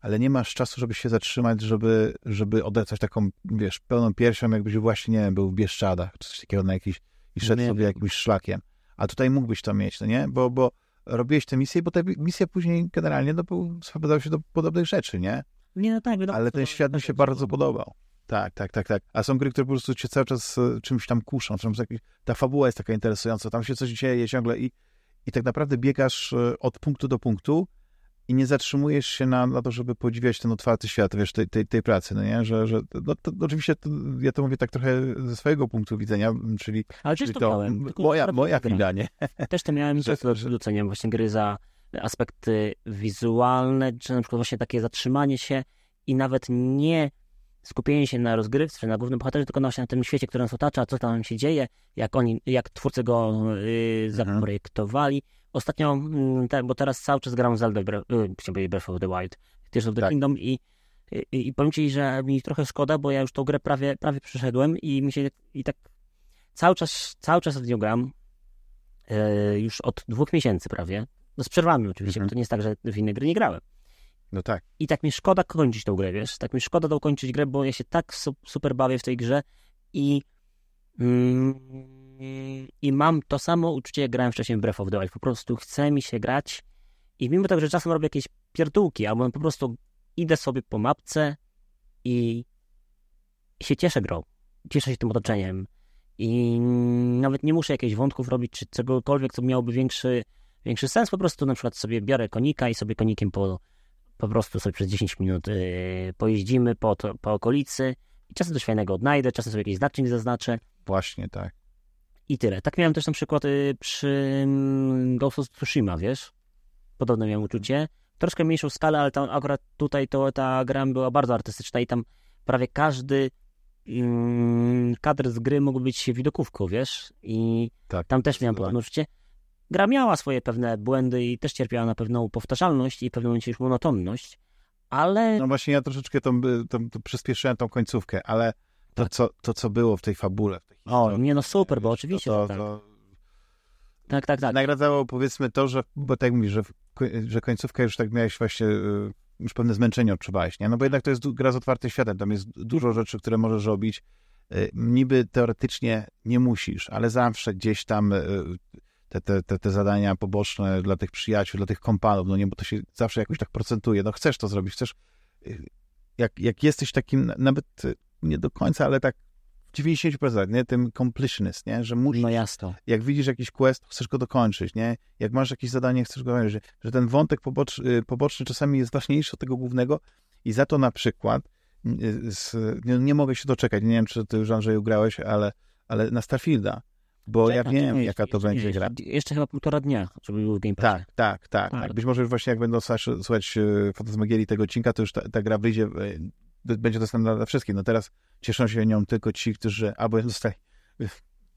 ale nie masz czasu, żeby się zatrzymać, żeby, żeby odetać taką, wiesz, pełną piersią, jakbyś właśnie, nie wiem, był w Bieszczadach, czy coś takiego na jakiś, i szedł nie. sobie jakimś szlakiem. A tutaj mógłbyś to mieć, no nie? Bo, bo robiłeś tę misję, bo ta misja później generalnie no, sprowadzały się do podobnych rzeczy, nie? Nie, no tak. Ale ten świat mi się bardzo podobał. Tak, tak, tak, tak. A są gry, które po prostu cię cały czas e, czymś tam kuszą. Ta fabuła jest taka interesująca, tam się coś dzieje ciągle i, i tak naprawdę biegasz e, od punktu do punktu i nie zatrzymujesz się na, na to, żeby podziwiać ten otwarty świat, wiesz, tej, tej, tej pracy, no nie? Że, że no to, oczywiście to, ja to mówię tak trochę ze swojego punktu widzenia, czyli, Ale czyli to, to miałem, moja, moja wina, nie? Też to miałem, że, doceniam właśnie gry za aspekty wizualne, czy na przykład właśnie takie zatrzymanie się i nawet nie skupienie się na rozgrywce, na głównym bohaterze, tylko na, na tym świecie, który nas otacza, co tam się dzieje, jak oni, jak twórcy go yy, zaprojektowali. Ostatnio, yy, tak, bo teraz cały czas gram Zelda, yy, Breath of the Wild, Tears of the tak. Kingdom i, i, i powiem ci, że mi trochę szkoda, bo ja już tą grę prawie, prawie przeszedłem i mi się i tak cały czas, cały czas od nią gram, yy, już od dwóch miesięcy prawie, no z przerwami oczywiście, mhm. to nie jest tak, że w inne gry nie grałem. No tak. I tak mi szkoda kończyć tę grę, wiesz? Tak mi szkoda dokończyć grę, bo ja się tak su super bawię w tej grze i mm, i mam to samo uczucie, jak grałem wcześniej w Breath of the Wild. Po prostu chce mi się grać i mimo tego, że czasem robię jakieś pierdółki, albo po prostu idę sobie po mapce i, się cieszę grą. Cieszę się tym otoczeniem. I nawet nie muszę jakichś wątków robić, czy czegokolwiek, co miałoby większy, większy sens. Po prostu na przykład sobie biorę konika i sobie konikiem po, po prostu sobie przez 10 minut yy, pojeździmy po, to, po okolicy i czasem coś fajnego odnajdę, czasem sobie jakiś znacznik zaznaczę. Właśnie, tak. I tyle. Tak miałem też na przykład yy, przy yy, Ghost of Tsushima, wiesz? Podobne miałem uczucie. Troszkę mniejszą skalę, ale tam akurat tutaj to ta gra była bardzo artystyczna i tam prawie każdy mm, kadr z gry mógł być widokówką, wiesz? I tak, tam też miałem podobne uczucie gra miała swoje pewne błędy i też cierpiała na pewną powtarzalność i momencie już monotonność, ale... No właśnie ja troszeczkę tą, tą, tą przyspieszyłem tą końcówkę, ale to, co, to co było w tej fabule... W tej o, nie no super, bo oczywiście to, to, tak. To... tak. Tak, tak, Nagradzało powiedzmy to, że, bo tak mówisz, że, że końcówkę już tak miałeś właśnie, y, już pewne zmęczenie odczuwałeś, nie? No bo jednak to jest gra z otwartym światem, tam jest dużo rzeczy, które możesz robić, y, niby teoretycznie nie musisz, ale zawsze gdzieś tam y, te, te, te, zadania poboczne dla tych przyjaciół, dla tych kompanów, no nie, bo to się zawsze jakoś tak procentuje. No chcesz to zrobić, chcesz, jak, jak jesteś takim, nawet nie do końca, ale tak w 90%, nie, tym completionist, nie, że musisz, no jasno. jak widzisz jakiś quest, chcesz go dokończyć, nie, jak masz jakieś zadanie, chcesz go dokończyć, że, że ten wątek poboczny, y, poboczny czasami jest ważniejszy od tego głównego i za to na przykład y, z, nie, nie, mogę się doczekać, nie wiem, czy ty już Andrzeju grałeś, ale, ale na Starfielda, bo Czeka, ja wiem, jaka to będzie gra. Jeszcze chyba półtora dnia, żeby był w Game Passie. Tak, tak, tak, tak. Być może właśnie jak będą słuchać e, Fantasmagierii tego odcinka, to już ta, ta gra wyjdzie, będzie dostępna dla wszystkich. No teraz cieszą się nią tylko ci, którzy albo dostali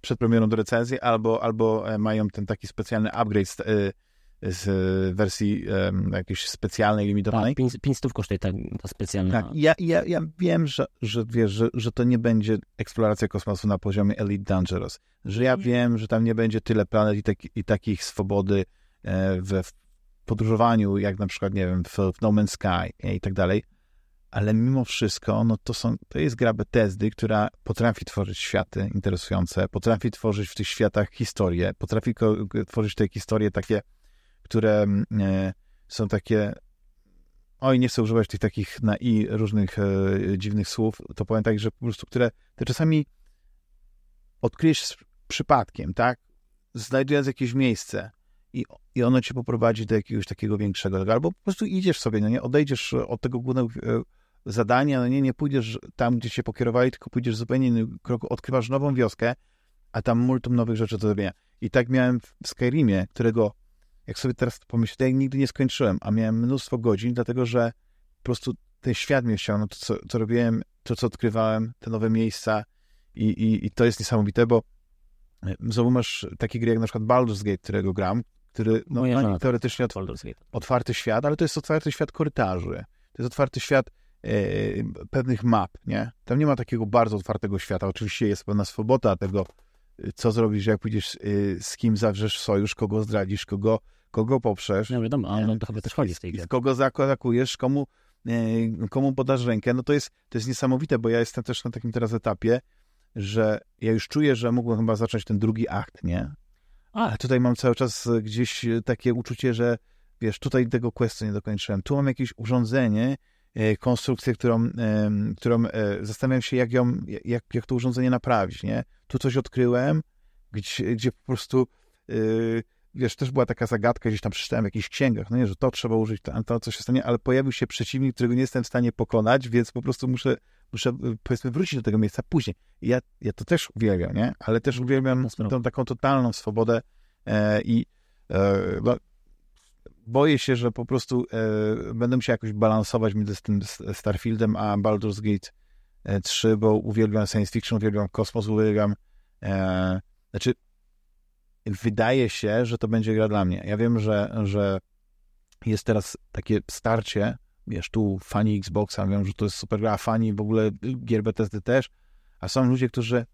przed premierą do recenzji, albo, albo e, mają ten taki specjalny upgrade z wersji um, jakiejś specjalnej, limitowanej. Tak, 5 stów kosztuje ta, ta specjalna. Tak, ja, ja, ja wiem, że, że wiesz, że, że to nie będzie eksploracja kosmosu na poziomie Elite Dangerous, że ja wiem, że tam nie będzie tyle planet i, tak, i takich swobody e, w, w podróżowaniu, jak na przykład, nie wiem, w, w No Man's Sky e, i tak dalej, ale mimo wszystko, no to, są, to jest gra Bethesdy, która potrafi tworzyć światy interesujące, potrafi tworzyć w tych światach historie, potrafi tworzyć te historie takie które mm, e, są takie oj, nie chcę używać tych takich na i różnych e, dziwnych słów, to powiem tak, że po prostu, które te czasami odkryjesz przypadkiem, tak? Znajdując jakieś miejsce i, i ono cię poprowadzi do jakiegoś takiego większego, albo po prostu idziesz sobie, no nie, odejdziesz od tego głównego e, zadania, no nie, nie pójdziesz tam, gdzie cię pokierowali, tylko pójdziesz zupełnie innym kroku, odkrywasz nową wioskę, a tam multum nowych rzeczy do zrobienia. I tak miałem w Skyrimie, którego jak sobie teraz pomyślę, nigdy nie skończyłem, a miałem mnóstwo godzin, dlatego że po prostu ten świat mnie ściągnął, to co, co robiłem, to co odkrywałem, te nowe miejsca i, i, i to jest niesamowite, bo e, znowu masz takie gry jak na przykład Baldur's Gate, którego gram, który no, no, teoretycznie otwarty świat, ale to jest otwarty świat korytarzy. To jest otwarty świat pewnych map, nie? Tam nie ma takiego bardzo otwartego świata. Oczywiście jest pewna swoboda tego, y, co zrobisz, jak pójdziesz, y, z kim zawrzesz sojusz, kogo zdradzisz, kogo, kogo poprzesz. No wiadomo, ale Nie. on to chyba też chodzi w tej grze. kogo zaatakujesz, komu, e, komu podasz rękę, no to jest, to jest niesamowite, bo ja jestem też na takim teraz etapie, że ja już czuję, że mógłbym chyba zacząć ten drugi akt, nie? Ale tutaj mam cały czas e, gdzieś e, takie uczucie, że wiesz, tutaj tego questu nie dokończyłem. Tu mam jakieś urządzenie, e, konstrukcję, którą, którą e, zastanawiam się, jak, ją, jak, jak to urządzenie naprawić, nie? Tu coś odkryłem, gdzie, gdzie po prostu e, wiesz, też była taka zagadka, gdzieś tam przeczytałem w jakichś księgach, no nie, że to trzeba użyć, to, to co się stanie, ale pojawił się przeciwnik, którego nie jestem w stanie pokonać, więc po prostu muszę, muszę e, powiedzmy wrócić do tego miejsca później. I ja, ja to też uwielbiam, nie? Ale też uwielbiam No, spoko. tą taką totalną swobodę e, i e, no, boję się, że po prostu e, będę musiał jakoś balansować między tym Starfieldem a Baldur's Gate e, 3, bo uwielbiam science fiction, uwielbiam kosmos, uwielbiam e, znaczy wydaje się, że to będzie gra dla mnie. Ja wiem, że, że jest teraz takie starcie, wiesz, tu fani Xboxa, wiem, że to jest super gra, fani w ogóle gier Bethesdy też, a są ludzie, którzy e,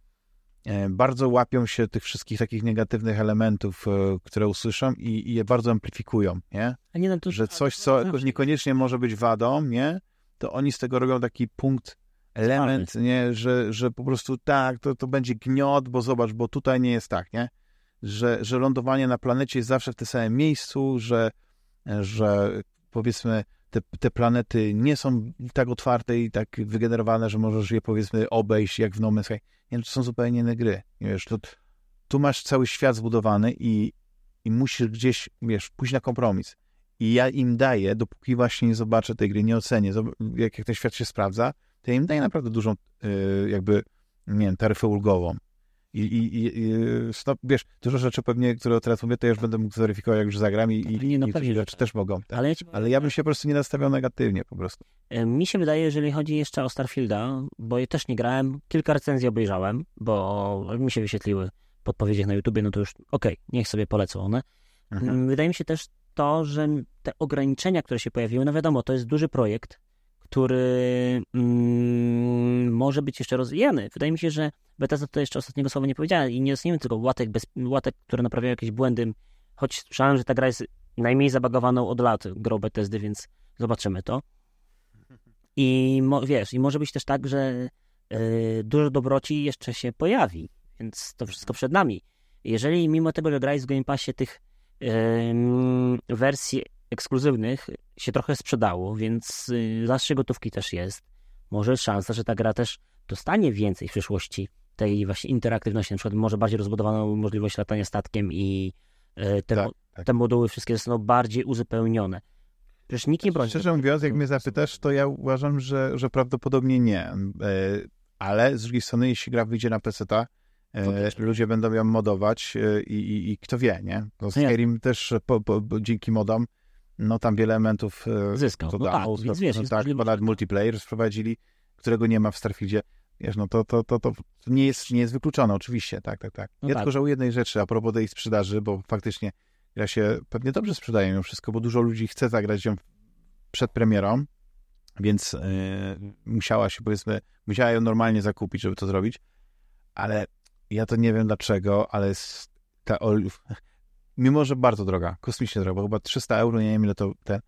bardzo łapią się tych wszystkich takich negatywnych elementów, e, które usłyszą i, i je bardzo amplifikują, nie? A nie, no to, Że coś, co zawsze. niekoniecznie może być wadą, nie? To oni z tego robią taki punkt, element, nie? Że, że po prostu tak, to, to będzie gniot, bo zobacz, bo tutaj nie jest tak, nie? Że, że lądowanie na planecie jest zawsze w tym samym miejscu, że, że powiedzmy te, te planety nie są tak otwarte i tak wygenerowane, że możesz je powiedzmy obejść jak w No Man's Sky. Nie, to są zupełnie inne gry. Nie Wiesz, to, tu masz cały świat zbudowany i, i musisz gdzieś, wiesz, pójść na kompromis. I ja im daję, dopóki właśnie nie zobaczę tej gry, nie ocenię, jak, jak ten świat się sprawdza, to ja im daję naprawdę dużą, y, jakby, nie wiem, taryfę ulgową. I, i, i, no, wiesz, dużo rzeczy pewnie, które teraz mówię, to ja już będę mógł zweryfikować, jak już zagram i, i, Nie, no i pewnie, rzeczy tak. też mogą. Tak. Ale, ja ci Ale ja bym się po prostu nie nastawiał negatywnie po prostu. E, Mi się wydaje, jeżeli chodzi jeszcze o Starfielda, bo ja też nie grałem, kilka recenzji obejrzałem, bo mi się wyświetliły podpowiedziach na YouTubie, no to już okej, niech sobie polecą one. Mhm. Mm, Wydaje mi się też to, że te ograniczenia, które się pojawiły, no wiadomo, to jest duży projekt, który mm, może być jeszcze rozwijany. Wydaje mi się, że Bethesda to jeszcze ostatniego słowa nie powiedziała i nie dostaniemy tylko łatek, bez, łatek, które naprawiają jakieś błędy, choć słyszałem, że ta gra jest najmniej zabagowaną od lat grą Bethesdy, więc zobaczymy to. I mo, wiesz, i może być też tak, że y, dużo dobroci jeszcze się pojawi, więc to wszystko przed nami. Jeżeli mimo tego, że gra jest w Game Passie tych wersji ekskluzywnych się trochę sprzedało, więc y, zastrze gotówki też jest. Może jest szansa, że ta gra też dostanie więcej w przyszłości tej właśnie interaktywności, na przykład może bardziej rozbudowaną możliwość latania statkiem i y, te, Tak, tak. te moduły wszystkie zostaną bardziej uzupełnione. Przecież nikt nie broni. Szczerze mówiąc, jak mnie zapytasz, to ja uważam, że, że prawdopodobnie nie. E, Ale z drugiej strony, jeśli gra wyjdzie na PC, e, ludzie będą ją modować e, i, i, i kto wie, nie? No, No Skyrim też po, po, dzięki modom, no tam wiele elementów e, Zyskał. to No dało. tak, więc wiesz, no, tak, tego. multiplayer wprowadzili, którego nie ma w Starfieldzie. Wiesz, no to, to, to, to nie, jest, nie jest wykluczone, oczywiście, tak, tak, tak. No ja tak. tylko żałuję jednej rzeczy a propos tej sprzedaży, bo faktycznie gra się pewnie dobrze sprzedaje mimo wszystko, bo dużo ludzi chce zagrać ją przed premierą, więc e, musiała się, powiedzmy, musiała ją normalnie zakupić, żeby to zrobić, ale ja to nie wiem dlaczego, ale ta, mimo, że bardzo droga, kosmicznie droga, bo chyba 300 euro, nie wiem ile to, ten,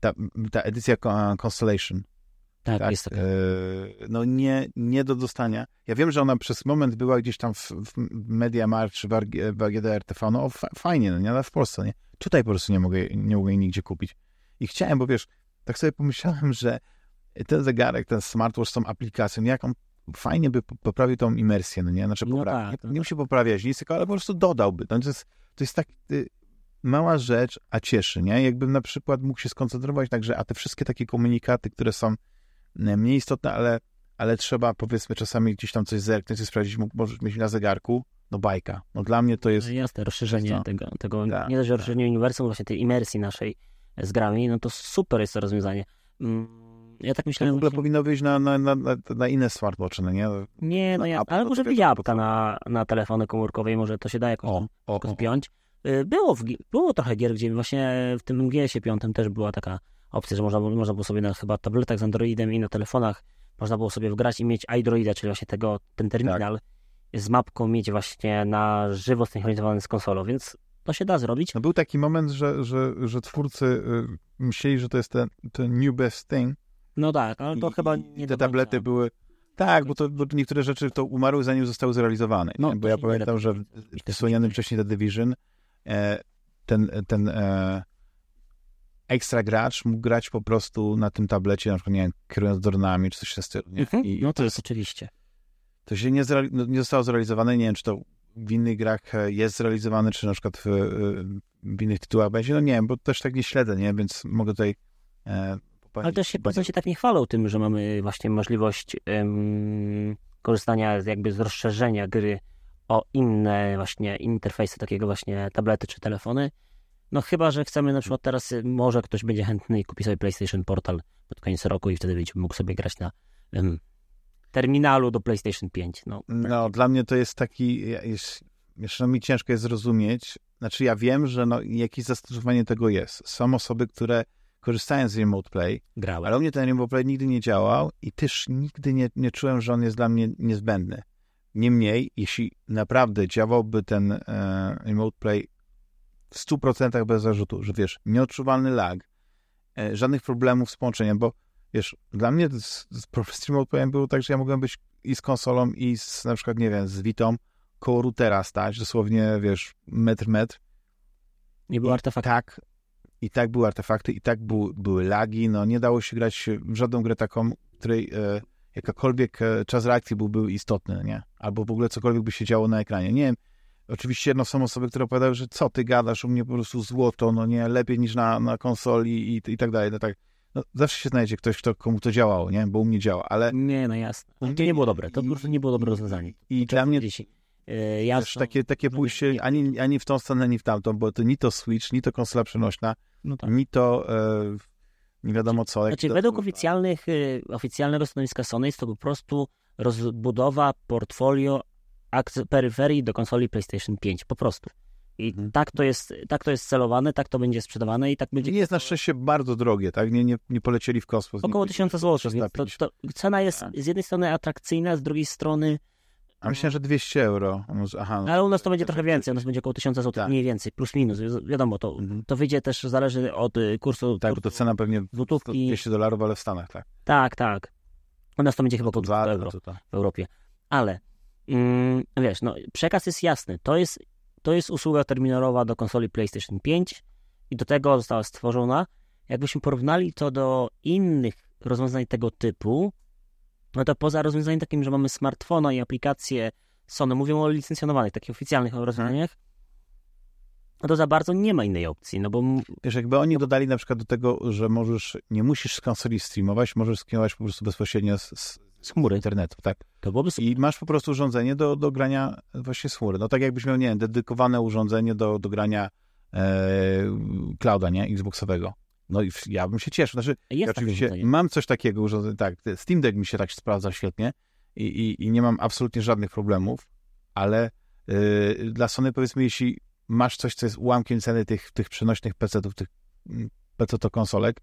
ta, ta edycja Con- Constellation, Tak, tak, jest taka. e, no nie, nie do dostania. Ja wiem, że ona przez moment była gdzieś tam w, w Mediamarkt czy w AG- w AGD RTV, no fa- fajnie, no nie, ale w Polsce, nie. Tutaj po prostu nie mogę, nie mogę jej nigdzie kupić. I chciałem, bo wiesz, tak sobie pomyślałem, że ten zegarek, ten smartwatch z tą aplikacją, jak on fajnie by po- poprawił tą imersję, no nie? Znaczy No popra- tak, nie, no nie musi poprawiać nic, tylko ale po prostu dodałby. No, to, jest, to jest tak y, mała rzecz, a cieszy, nie? Jakbym na przykład mógł się skoncentrować grze, a te wszystkie takie komunikaty, które są e, mniej istotne, ale, ale trzeba powiedzmy czasami gdzieś tam coś zerknąć, coś sprawdzić, możesz mieć na zegarku, no bajka. No dla mnie to jest... No jasne, rozszerzenie co? tego, tego Tak, nie dość, rozszerzenie uniwersum, właśnie tej imersji naszej z grami, no to super jest to rozwiązanie. Mm, Ja tak To w myślałem, ogóle powinno wyjść na, na, na, na, inne smartwatche, no nie? nie, no ja, ale może być apka na, na telefony komórkowe i może to się da jakoś O, o, o, Y, Było, w, było trochę gier, gdzie właśnie w tym GS-ie 5 też była taka opcja, że można, było- można było sobie na chyba tabletach z Androidem i na telefonach można było sobie wgrać i mieć iDroida, czyli właśnie tego, ten terminal z mapką mieć właśnie na żywo synchronizowany z konsolą, więc to się da zrobić. No był taki moment, że, że, że twórcy y, myśleli, że to jest ten, ten new best thing. No tak, ale to I, chyba nie te tablety końca. były... Tak, bo, to, bo niektóre rzeczy to umarły zanim zostały zrealizowane. No, bo ja pamiętam, że w wspomnianym wcześniej The Division e, ten, ten e, ekstra gracz mógł grać po prostu na tym tablecie, na przykład, nie wiem, kierując dronami, czy coś w stylu. Mhm, I no to jest oczywiście. to się nie, zreali- no, nie zostało zrealizowane. Nie wiem, czy to w innych grach e, jest zrealizowane, czy na przykład w, e, w innych tytułach będzie. No nie wiem, bo też tak nie śledzę, nie? Więc mogę tutaj e, popełnić Ale też się błędy. producenci tak nie chwalą tym, że mamy właśnie możliwość em, korzystania z jakby z rozszerzenia gry o inne właśnie interfejsy, takiego właśnie tablety czy telefony. No chyba, że chcemy na przykład teraz, może ktoś będzie chętny i kupi sobie PlayStation Portal pod koniec roku i wtedy będzie mógł sobie grać na terminalu do PlayStation 5. No, No, dla mnie to jest taki, jest, jeszcze no, mi ciężko jest zrozumieć, znaczy ja wiem, że no, jakieś zastosowanie tego jest. Są osoby, które korzystają z Remote Play, grałem. ale u mnie ten Remote Play nigdy nie działał i też nigdy nie, nie czułem, że on jest dla mnie niezbędny. Niemniej, jeśli naprawdę działałby ten e, Remote Play w 100% bez zarzutu, że wiesz, nieodczuwalny lag, e, żadnych problemów z połączeniem, bo wiesz, dla mnie z, z Remote Playem było tak, że ja mogłem być i z konsolą, i z na przykład, nie wiem, z Vitą koło routera stać, dosłownie, wiesz, metr, metr. Nie było I artefaktu. Tak, i tak były artefakty, i tak był, były lagi, no nie dało się grać w żadną grę taką, której e, jakakolwiek e, czas reakcji byłby istotny, nie? Albo w ogóle cokolwiek by się działo na ekranie. Nie wiem, oczywiście no, są osoby, które opowiadają, że co ty gadasz, u mnie po prostu złoto, no nie, lepiej niż na, na konsoli i, i tak dalej, no tak. No, zawsze się znajdzie ktoś, kto, komu to działało, nie? Bo u mnie działa, ale... Nie, no jasne. To nie było dobre, to po prostu nie było dobre rozwiązanie. I, i dla mnie... 10 E, takie, takie pójście ani, ani w tą stronę, ani w tamtą, bo to ni to Switch, ni to konsola przenośna, no tak. ni to e, nie wiadomo co. Znaczy, to, według oficjalnych, e, oficjalnego stanowiska Sony jest to po prostu rozbudowa portfolio peryferii do konsoli PlayStation 5, po prostu. I mhm. tak, to jest, tak to jest celowane, tak to będzie sprzedawane i tak będzie... Nie jest na szczęście bardzo drogie, tak? Nie, nie, nie polecieli w kosmos. Około 1000 zł, to, to, cena jest tak. z jednej strony atrakcyjna, z drugiej strony a myślałem, że 200 euro. Aha, no. Ale u nas to będzie trochę więcej, u nas będzie około 1000 zł, Tak. mniej więcej, plus minus. Wi- Wiadomo, to, Mhm. to wyjdzie też, zależy od y, kursu. Tak, bo to cena pewnie Złotówki. 200 dolarów, ale w Stanach, tak. Tak, tak. U nas to będzie chyba około 2 Dwa euro. to, to. w Europie. Ale mm, wiesz, no, przekaz jest jasny. To jest, to jest usługa terminalowa do konsoli PlayStation 5 i do tego została stworzona. Jakbyśmy porównali to do innych rozwiązań tego typu, no to poza rozwiązaniem takim, że mamy smartfona i aplikacje Sony, mówią o licencjonowanych, takich oficjalnych rozwiązaniach, no to za bardzo nie ma innej opcji, no bo Wiesz, jakby oni dodali na przykład do tego, że możesz, nie musisz z konsoli streamować, możesz streamować po prostu bezpośrednio z, z, z chmury, internetu, tak. to byłoby super. I masz po prostu urządzenie do, do grania właśnie z chmury. No tak jakbyś miał, nie wiem, dedykowane urządzenie do, do grania e, clouda, nie, Xboxowego. No i ja bym się cieszył. Znaczy, Jest ja takie oczywiście mam coś takiego, urządzenie, tak, Steam Deck mi się tak sprawdza świetnie i, i, i nie mam absolutnie żadnych problemów, ale y, dla Sony powiedzmy, jeśli masz coś, co jest ułamkiem ceny tych, tych przenośnych PC-ów, tych mm, PC-to konsolek,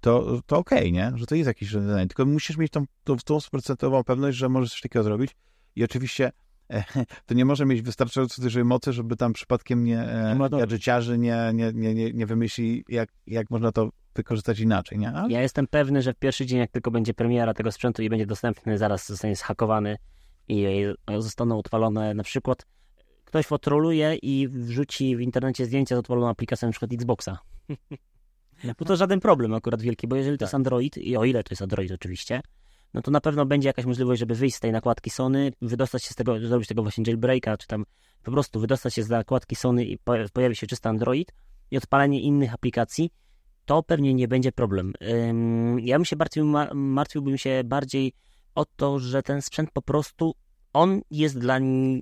to, to okej, nie? Że to jest jakieś rozwiązanie. Tylko musisz mieć tą, tą, tą stuprocentową pewność, że możesz coś takiego zrobić i oczywiście to nie może mieć wystarczająco dużej mocy, żeby tam przypadkiem nie, e, gadżeciarzy nie, nie, nie, nie, nie wymyśli, jak, jak można to wykorzystać inaczej, nie? Ale Ja jestem pewny, że w pierwszy dzień, jak tylko będzie premiera tego sprzętu i będzie dostępny, zaraz zostanie zhakowany i zostaną utrwalone na przykład ktoś fotroluje i wrzuci w internecie zdjęcia z odpaloną aplikacją na przykład Xboxa. Bo to żaden problem akurat wielki, bo jeżeli to Tak. jest Android, i o ile to jest Android oczywiście, no to na pewno będzie jakaś możliwość, żeby wyjść z tej nakładki Sony, wydostać się z tego, zrobić tego właśnie jailbreaka, czy tam po prostu wydostać się z nakładki Sony i po- pojawi się czysty Android i odpalenie innych aplikacji, to pewnie nie będzie problem. Ja bym się bardziej, ma- martwiłbym się bardziej o to, że ten sprzęt po prostu, on jest dla mm,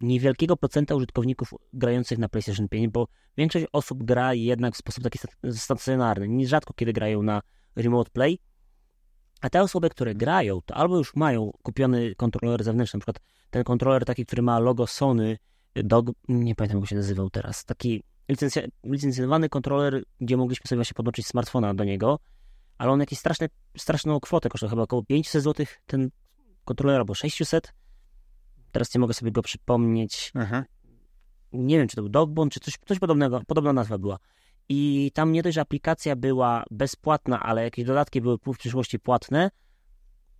niewielkiego procenta użytkowników grających na PlayStation 5, bo większość osób gra jednak w sposób taki sta- stacjonarny. Rzadko kiedy grają na Remote Play, a te osoby, które grają, to albo już mają kupiony kontroler zewnętrzny, na przykład ten kontroler taki, który ma logo Sony Dog, nie pamiętam jak się nazywał teraz, taki licencja, licencjonowany kontroler, gdzie mogliśmy sobie właśnie podłączyć smartfona do niego, ale on jakieś straszne, straszną kwotę kosztował, chyba około 500 zł ten kontroler, albo 600. Teraz nie mogę sobie go przypomnieć. Aha. Nie wiem, czy to był Dogbone, czy coś, coś podobnego, podobna nazwa była. I tam nie dość, że aplikacja była bezpłatna, ale jakieś dodatki były w przyszłości płatne,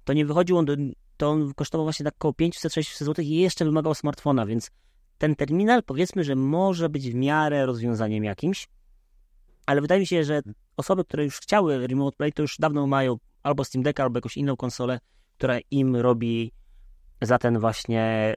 to nie wychodził on, do, to on kosztował właśnie tak około 500-600 zł i jeszcze wymagał smartfona, więc ten terminal powiedzmy, że może być w miarę rozwiązaniem jakimś, ale wydaje mi się, że osoby, które już chciały Remote Play, to już dawno mają albo Steam Deck, albo jakąś inną konsolę, która im robi za ten właśnie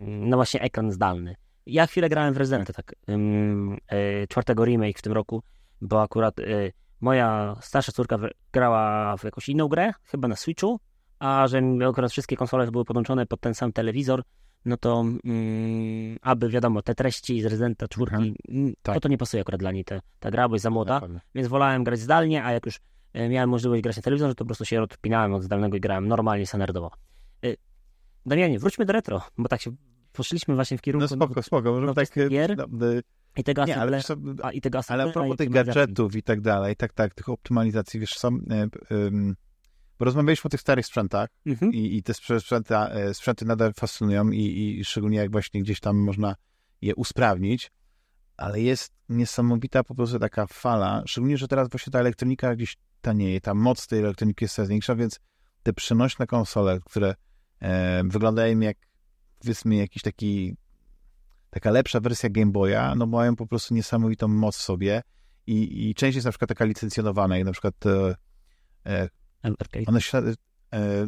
no właśnie ekran zdalny. Ja chwilę grałem w Resident tak, y, czwartego remake w tym roku, bo akurat y, moja starsza córka grała w jakąś inną grę, chyba na Switchu, a że akurat wszystkie konsole były podłączone pod ten sam telewizor, no to mm, aby wiadomo, te treści z Residenta czwórki, mhm. Mm, tak. to, to nie pasuje akurat dla niej te, ta gra, bo jest za młoda, więc wolałem grać zdalnie, a jak już y, miałem możliwość grać na telewizorze, to po prostu się odpinałem od zdalnego i grałem normalnie, standardowo. Damianie, wróćmy do retro, bo tak się poszliśmy właśnie w kierunku... No spoko, spoko, możemy tak... E, gier no, i tego nie, ale, a, i tego ale a propos tych gadżetów i tak dalej, tak, tak, tych optymalizacji, wiesz, są... Y, bo rozmawialiśmy o tych starych sprzętach mhm. i, i te sprzęty, e, sprzęty nadal fascynują i, i szczególnie jak właśnie gdzieś tam można je usprawnić, ale jest niesamowita po prostu taka fala, szczególnie, że teraz właśnie ta elektronika gdzieś tanieje, ta moc tej elektroniki jest coraz większa, więc te przenośne konsole, które e, wyglądają jak powiedzmy jakiś taki taka lepsza wersja Game Boya, no mają po prostu niesamowitą moc w sobie i, i część jest na przykład taka licencjonowana, jak na przykład e, e one się, e,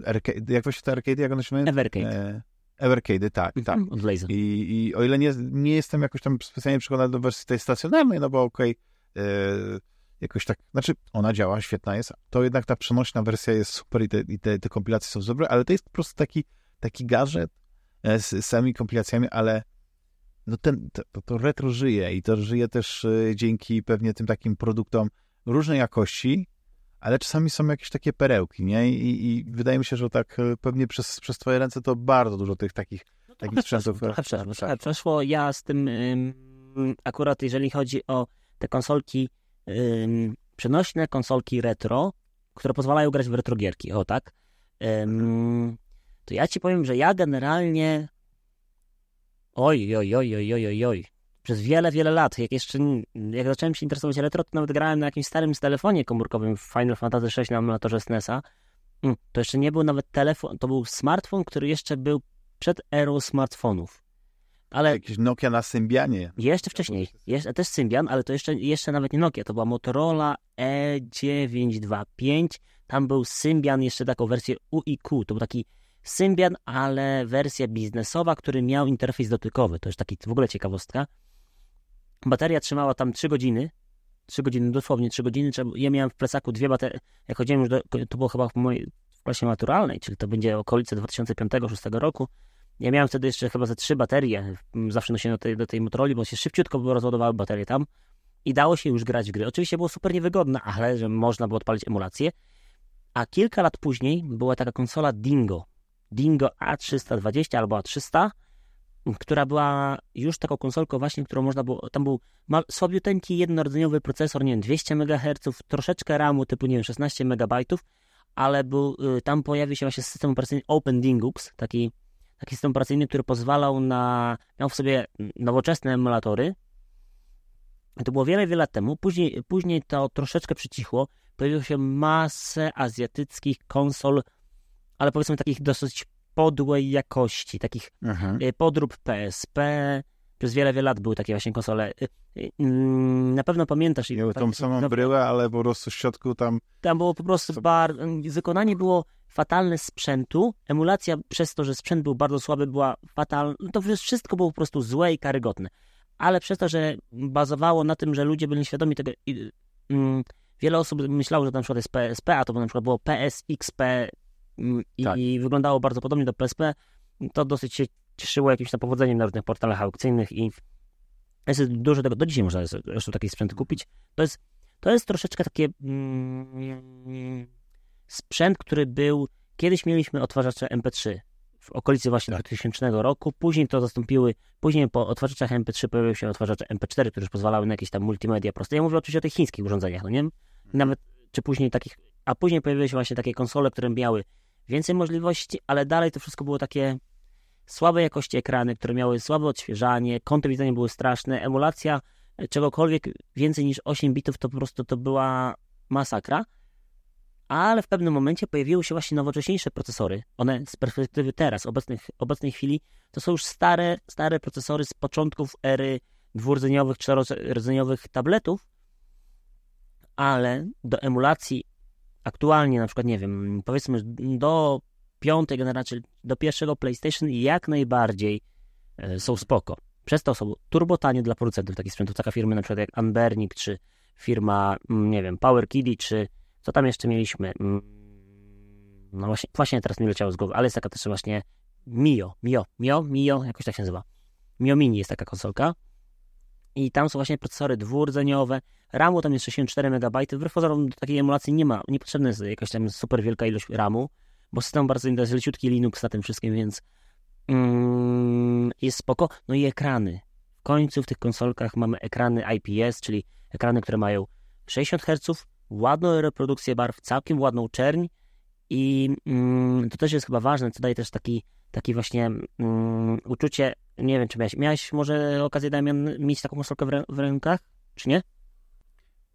arcade, jak właśnie te arcade, jak one się nazywają? Evercade. E, Evercade, tak, tak. Od Laser. I, I o ile nie, nie jestem jakoś tam specjalnie przekonany do wersji tej stacjonarnej, no bo okej, okay, e, jakoś tak, znaczy ona działa, świetna jest, to jednak ta przenośna wersja jest super i te, i te, te kompilacje są dobre, ale to jest po prostu taki, taki gadżet, z samymi kompilacjami, ale no ten, to, to retro żyje i to żyje też e, dzięki pewnie tym takim produktom różnej jakości, ale czasami są jakieś takie perełki, nie? I, i wydaje mi się, że tak e, pewnie przez, przez twoje ręce to bardzo dużo tych takich, no takich sprzętów. Przeszło, przeszło. Ja z tym ym, akurat jeżeli chodzi o te konsolki przenośne, konsolki retro, które pozwalają grać w retrogierki, o tak, to ja ci powiem, że ja generalnie oj, oj, oj, oj, oj, oj, oj. Przez wiele, wiele lat, jak jeszcze, jak zacząłem się interesować retro, to nawet grałem na jakimś starym telefonie komórkowym w Final Fantasy VI na emulatorze SNESa. Mm, to jeszcze nie był nawet telefon, to był smartfon, który jeszcze był przed erą smartfonów. Ale Jakiś Nokia na Symbianie. Jeszcze wcześniej. Jeszcze, też Symbian, ale to jeszcze, jeszcze nawet nie Nokia. To była Motorola E925. Tam był Symbian, jeszcze taką wersję UIQ. To był taki Symbian, ale wersja biznesowa, który miał interfejs dotykowy. To jest taki w ogóle ciekawostka. Bateria trzymała tam 3 godziny. 3 godziny, dosłownie 3 godziny. Ja miałem w plecaku dwie baterie. Jak chodziłem już do, to było chyba w mojej w klasie maturalnej, czyli to będzie okolice 2005-2006 roku. Ja miałem wtedy jeszcze chyba ze trzy baterie. Zawsze nosiłem do tej, do tej Motorola, bo się szybciutko rozładowały baterie tam i dało się już grać w gry. Oczywiście było super niewygodne, ale że można było odpalić emulację. A kilka lat później była taka konsola Dingo. Dingo A320 albo A300, która była już taką konsolką właśnie, którą można było, tam był słabiuteńki jednorodzeniowy procesor, nie wiem, 200 MHz, troszeczkę RAMu typu, nie wiem, 16 MB, ale był, y, tam pojawił się właśnie system operacyjny Open Dingux, taki, taki system operacyjny, który pozwalał na, miał w sobie nowoczesne emulatory. To było wiele, wiele lat temu. Później, później to troszeczkę przycichło. Pojawiło się masę azjatyckich konsol ale powiedzmy takich dosyć podłej jakości, takich. Y, podrób PSP. Przez wiele, wiele lat były takie właśnie konsole. Y, y, mm, na pewno pamiętasz. Miały tą samą no, bryłę, ale po prostu w środku tam... Tam było po prostu bar... Wykonanie było fatalne sprzętu. Emulacja przez to, że sprzęt był bardzo słaby, była fatalna. To wszystko było po prostu złe i karygodne. Ale przez to, że bazowało na tym, że ludzie byli świadomi tego... Mm, wiele osób myślało, że to na przykład jest PSP, a to na przykład było PSXP, i, tak. i wyglądało bardzo podobnie do PSP, to dosyć się cieszyło jakimś powodzeniem na różnych portalach aukcyjnych i jest dużo tego, do dzisiaj można zresztą taki sprzęt kupić. To jest, to jest troszeczkę takie mm, sprzęt, który był, kiedyś mieliśmy odtwarzacze MP3 w okolicy właśnie tak. 2000 roku. Później to zastąpiły, później po otwarzaczach MP3 pojawiły się otwarzacze MP4, które już pozwalały na jakieś tam multimedia proste. Ja mówię oczywiście o tych chińskich urządzeniach, no nie? Mhm. Nawet, czy później takich, a później pojawiły się właśnie takie konsole, które miały więcej możliwości, ale dalej to wszystko było takie słabej jakości ekrany, które miały słabe odświeżanie, kąty widzenia były straszne, emulacja e, czegokolwiek więcej niż 8 bitów to po prostu to była masakra ale w pewnym momencie pojawiły się właśnie nowocześniejsze procesory. One z perspektywy teraz, obecnych, obecnej chwili, to są już stare, stare procesory z początków ery dwurdzeniowych, czterodzeniowych tabletów, ale do emulacji aktualnie, na przykład, nie wiem, powiedzmy do piątej generacji, do pierwszego PlayStation jak najbardziej e, są spoko. Przez to są turbotanie dla producentów takich sprzętów, taka firma na przykład jak Anbernic, czy firma, mm, nie wiem, Power Kiddy, czy co tam jeszcze mieliśmy? Mm, no właśnie, właśnie teraz mi leciało z głowy, ale jest taka też właśnie Mio, Mio, Mio, Mio, jakoś tak się nazywa. Mio Mini jest taka konsolka. I tam są właśnie procesory dwurdzeniowe. RAMu tam jest 64 MB. Wbrew pozorom do takiej emulacji nie ma, niepotrzebna jest jakaś tam super wielka ilość RAMu, bo system bardzo jest leciutki Linux na tym wszystkim, więc mm, jest spoko. No i ekrany. W końcu w tych konsolkach mamy ekrany IPS, czyli ekrany, które mają 60 Hz, ładną reprodukcję barw, całkiem ładną czerń i mm, to też jest chyba ważne, co daje też taki, taki właśnie mm, uczucie, nie wiem, czy miałeś, miałeś może okazję, Damian, mieć taką konsolkę w, w rękach, czy nie?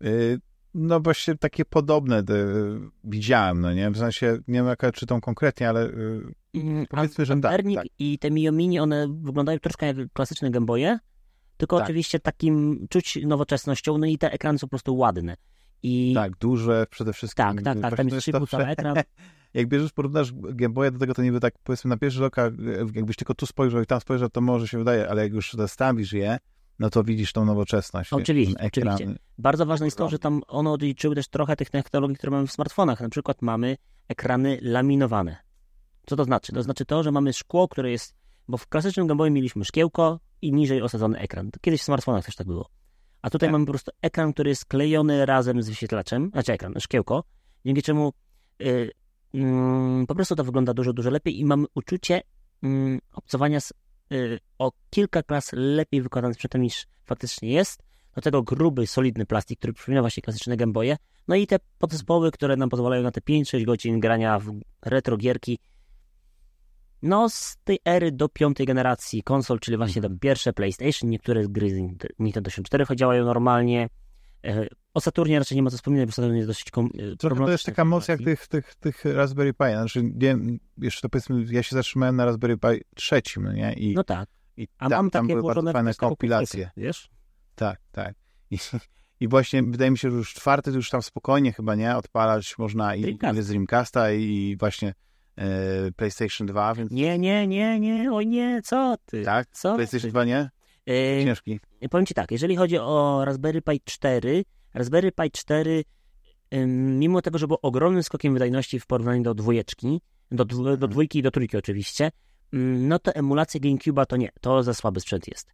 Yy, no właśnie takie podobne yy, widziałem, no nie? W sensie, nie wiem jaka czy tą konkretnie, ale yy, powiedzmy, że tak, tak. i te Mio Mini, one wyglądają troszkę jak klasyczne Gameboye, tylko tak. oczywiście takim czuć nowoczesnością, no i te ekrany są po prostu ładne. I... Tak, duże przede wszystkim. Tak, tak, tak, tam jest 3,5 ekran. Jak bierzesz, porównasz Game Boya do tego, to niby tak powiedzmy na pierwszy rok, jakbyś tylko tu spojrzał i tam spojrzał, to może się wydaje, ale jak już zestawisz je, no to widzisz tą nowoczesność. Oczywiście, oczywiście. Bardzo ważne jest to, że tam one odliczyły też trochę tych technologii, które mamy w smartfonach. Na przykład mamy ekrany laminowane. Co to znaczy? To znaczy to, że mamy szkło, które jest, bo w klasycznym Game Boyu mieliśmy szkiełko i niżej osadzony ekran. Kiedyś w smartfonach też tak było. A tutaj tak. mamy po prostu ekran, który jest klejony razem z wyświetlaczem, znaczy ekran, szkiełko, dzięki czemu y, po prostu to wygląda dużo, dużo lepiej i mamy uczucie y, obcowania z y, o kilka klas lepiej wykonanym sprzętem niż faktycznie jest. Do tego gruby, solidny plastik, który przypomina właśnie klasyczne Gameboye. No i te podzespoły, które nam pozwalają na te 5-6 godzin grania w retro gierki no, z tej ery do piątej generacji konsol, czyli właśnie do pierwsze PlayStation, niektóre gry z Nintendo 64 działają normalnie. E, o Saturnie raczej nie ma co wspominać, bo Saturn jest dosyć kom... E, to jest taka moc jak tych, tych, tych Raspberry Pi. Znaczy, nie, jeszcze to powiedzmy, ja się zatrzymałem na Raspberry Pi trzecim, no nie? I, no tak. I A tam, mam tam takie były bardzo fajne kompilacje. Wiesz? Tak, tak. I, I właśnie wydaje mi się, że już czwarty to już tam spokojnie chyba, nie? Odpalać można i Dreamcast. z Dreamcasta i właśnie E, PlayStation 2, więc... Nie, nie, nie, nie, oj nie, co ty? Tak? Co PlayStation 2 nie? Yy, Ciężki. Powiem ci tak, jeżeli chodzi o Raspberry Pi 4, Raspberry Pi 4, mimo tego, że był ogromnym skokiem wydajności w porównaniu do dwójeczki, do, do mhm. dwójki i do trójki oczywiście, no to emulacja GameCube'a to nie, to za słaby sprzęt jest.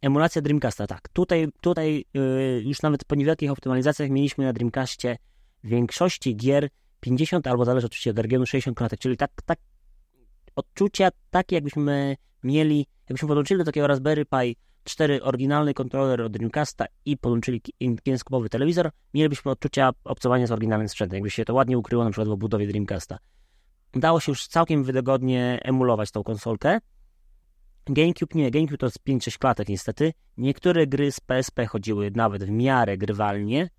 Emulacja Dreamcasta, tak. Tutaj, tutaj y, już nawet po niewielkich optymalizacjach mieliśmy na Dreamcastie w większości gier 50 albo zależy oczywiście od regionu 60 klatek, czyli tak, tak odczucia takie jakbyśmy mieli, jakbyśmy podłączyli do takiego Raspberry Pi 4 oryginalny kontroler od Dreamcasta i podłączyli kineskopowy telewizor, mielibyśmy odczucia obcowania z oryginalnym sprzętem, jakby się to ładnie ukryło na przykład w obudowie Dreamcasta. Dało się już całkiem wygodnie emulować tą konsolkę. GameCube nie, GameCube to jest 5-6 klatek niestety. Niektóre gry z PSP chodziły nawet w miarę grywalnie,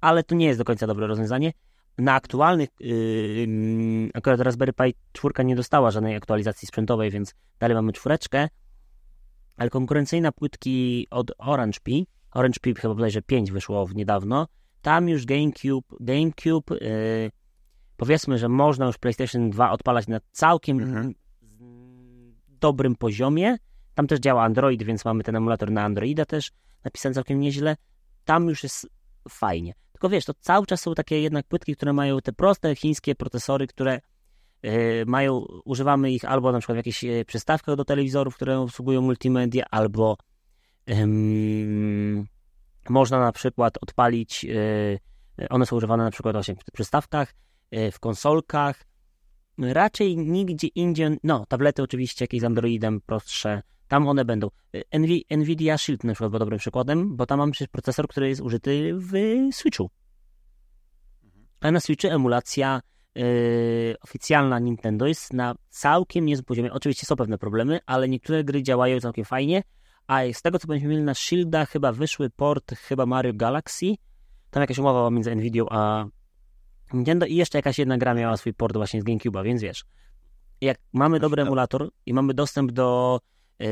ale to nie jest do końca dobre rozwiązanie na aktualnych, yy, akurat Raspberry Pi 4 nie dostała żadnej aktualizacji sprzętowej, więc dalej mamy czwóreczkę, ale konkurencyjna płytki od Orange Pi, Orange Pi chyba bodajże 5 wyszło w niedawno, tam już GameCube, GameCube yy, powiedzmy, że można już PlayStation 2 odpalać na całkiem mhm. dobrym poziomie, tam też działa Android, więc mamy ten emulator na Androida też napisany całkiem nieźle, tam już jest fajnie. Tylko wiesz, to cały czas są takie jednak płytki, które mają te proste chińskie procesory, które mają, używamy ich albo na przykład w jakichś e, przystawkach do telewizorów, które obsługują multimedia, albo można na przykład odpalić, yy, one są używane na przykład właśnie w przystawkach, w konsolkach, raczej nigdzie indziej, no tablety oczywiście jakieś z Androidem prostsze, tam one będą. Nv Nvidia Shield na przykład był dobrym przykładem, bo tam mamy przecież procesor, który jest użyty w Switchu. A na Switchu emulacja yy, oficjalna Nintendo jest na całkiem niezłym poziomie. Oczywiście są pewne problemy, ale niektóre gry działają całkiem fajnie, a z tego co będziemy mieli na Shielda chyba wyszły port chyba Mario Galaxy, tam jakaś umowa między Nvidia a Nintendo i jeszcze jakaś jedna gra miała swój port właśnie z GameCube'a, więc wiesz, jak mamy dobry emulator i mamy dostęp do yy,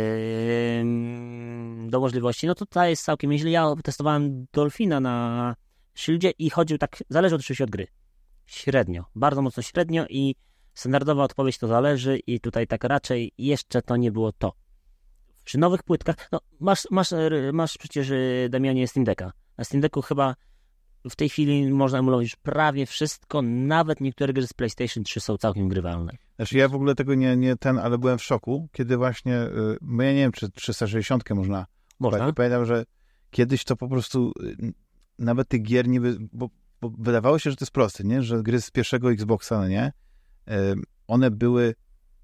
do możliwości, no to ta jest całkiem nieźle. Ja testowałem Dolfina na Shieldzie i chodził tak, zależy oczywiście od gry. Średnio, bardzo mocno średnio i standardowa odpowiedź to zależy i tutaj tak raczej jeszcze to nie było to. Przy nowych płytkach, no masz, masz, masz przecież y, Damianie Steam Decka. Na Steam Decku chyba w tej chwili można emulować już prawie wszystko, nawet niektóre gry z PlayStation 3 są całkiem grywalne. Znaczy ja w ogóle tego nie, nie ten, ale byłem w szoku, kiedy właśnie, bo ja nie wiem, czy 360 można. Można? Pamiętam, że kiedyś to po prostu nawet tych gier niby, bo, bo wydawało się, że to jest proste, nie? Że gry z pierwszego Xboxa, no nie? One były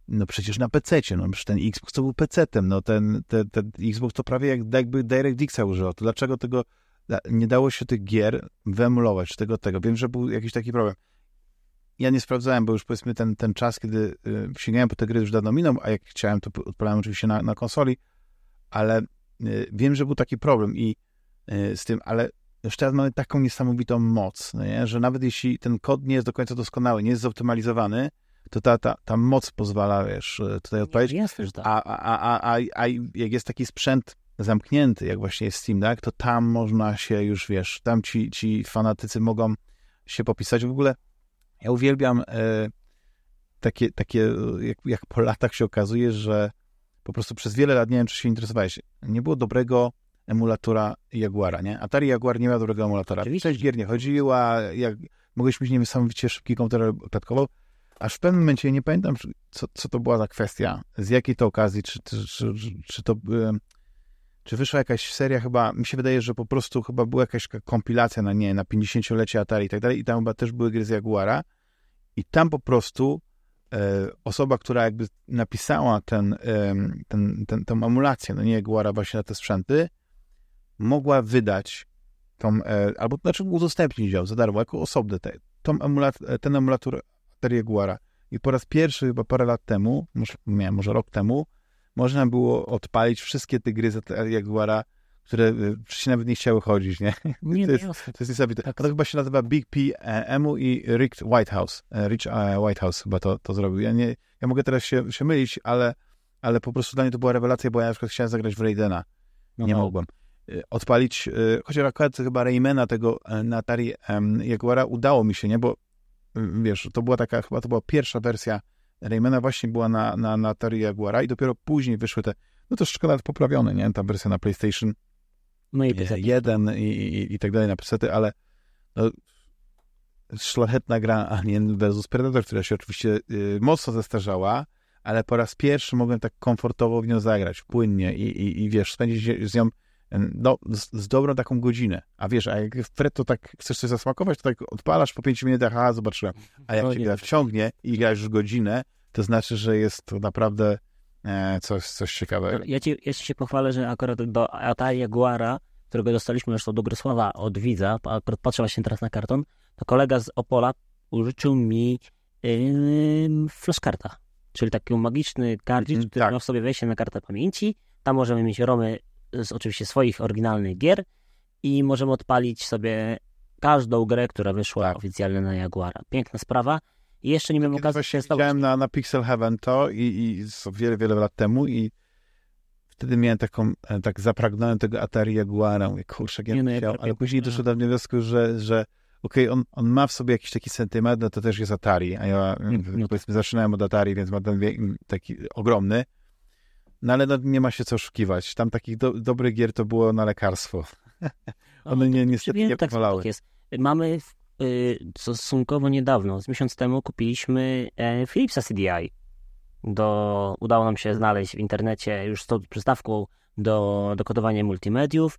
no przecież na PC-cie, no przecież ten Xbox to był PC-tem, no ten, ten, ten Xbox to prawie jak, jakby DirectXa używał, to dlaczego tego nie dało się tych gier wyemulować, tego, tego. Wiem, że był jakiś taki problem. Ja nie sprawdzałem, bo już powiedzmy ten, ten czas, kiedy y, sięgałem po te gry już dawno minął, a jak chciałem, to odpalałem oczywiście na, na konsoli, ale y, wiem, że był taki problem i y, z tym, ale już teraz mamy taką niesamowitą moc, no nie? że nawet jeśli ten kod nie jest do końca doskonały, nie jest zoptymalizowany, to ta, ta, ta moc pozwala, wiesz, tutaj odpalić. Jasne, że tak. a, a, a, a, a jak jest taki sprzęt zamknięty, jak właśnie jest Steam Deck, to tam można się już, wiesz, tam ci, ci fanatycy mogą się popisać. W ogóle ja uwielbiam e, takie, takie jak, jak po latach się okazuje, że po prostu przez wiele lat, nie wiem, czy się interesowałeś, nie było dobrego emulatora Jaguara, nie? Atari Jaguar nie miał dobrego emulatora. Oczywiście. Część gier nie chodziła, jak, mogłeś mieć niesamowicie szybki komputer klatkował, aż w pewnym momencie, nie pamiętam, co, co to była za kwestia, z jakiej to okazji, czy, czy, czy, czy to czy wyszła jakaś seria chyba, mi się wydaje, że po prostu chyba była jakaś kompilacja na nie, na 50-lecie Atari i tak dalej i tam chyba też były gry z Jaguara i tam po prostu e, osoba, która jakby napisała ten, e, ten, ten, tę emulację, no nie Jaguara właśnie na te sprzęty, mogła wydać tą, e, albo znaczy udostępnić ją za darmo, jako osobny te, tą emulat, ten emulator Atari Jaguara. I po raz pierwszy chyba parę lat temu, może, nie, może rok temu, można było odpalić wszystkie te gry z Jaguara, które wcześniej nawet nie chciały chodzić, nie? Nie, to, jest, to jest niesamowite. Tak. To chyba się nazywa Big P e, Emu i Rick Whitehouse. E, Rich e, Whitehouse chyba to, to zrobił. Ja, nie, ja mogę teraz się, się mylić, ale, ale po prostu dla mnie to była rewelacja, bo ja na przykład chciałem zagrać w Raidena. No nie no. mogłem. Odpalić, chociaż akurat chyba Raymana tego na Atari Jaguara udało mi się, nie? Bo wiesz, to była taka, chyba to była pierwsza wersja Raymana właśnie była na, na, na Atari Jaguara i dopiero później wyszły te, no to szkoda poprawione, nie? Ta wersja na PlayStation no i PC. 1 i, i, i tak dalej na PC, ale no, szlachetna gra Alien vs Predator, która się oczywiście y, mocno zestarzała, ale po raz pierwszy mogłem tak komfortowo w nią zagrać, płynnie i, i, i wiesz, spędzić z nią no, z, z, dobrą taką godzinę. A wiesz, a jak Fred to tak chcesz coś zasmakować, to tak odpalasz po 5 minutach, a zobaczyłem. A jak cię gra wciągnie i grasz już godzinę, to znaczy, że jest to naprawdę e, coś, coś ciekawego. Ja ci, ja ci się pochwalę, że akurat do Atari Jaguara, którego dostaliśmy zresztą do Grosława od widza, akurat patrzę właśnie teraz na karton, to kolega z Opola użyczył mi yy, flashkarta, czyli taki magiczny kartridż, mm, który tak. ma w sobie wejście na kartę pamięci. Tam możemy mieć romy z oczywiście swoich oryginalnych gier i możemy odpalić sobie każdą grę, która wyszła tak. oficjalnie na Jaguara. Piękna sprawa. I jeszcze nie miałem okazji się Widziałem na, na Pixel Heaven to i, i wiele, wiele lat temu i wtedy miałem taką, e, tak zapragnąłem tego Atari Jaguara. Mówię, kurczę, ja nie, no, ale później doszło do mnie wniosku, że, że okej, okay, on, on ma w sobie jakiś taki sentyment, no to też jest Atari, a ja no, no powiedzmy zaczynałem od Atari, więc ma ten taki ogromny, no ale no, nie ma się co oszukiwać. Tam takich do, dobrych gier to było na lekarstwo. One nie, niestety nie tak. Tak jest. Mamy y, stosunkowo niedawno, z miesiąc temu kupiliśmy e, Philipsa CDI. Do, udało nam się znaleźć w internecie już z tą przystawką do, do kodowania multimediów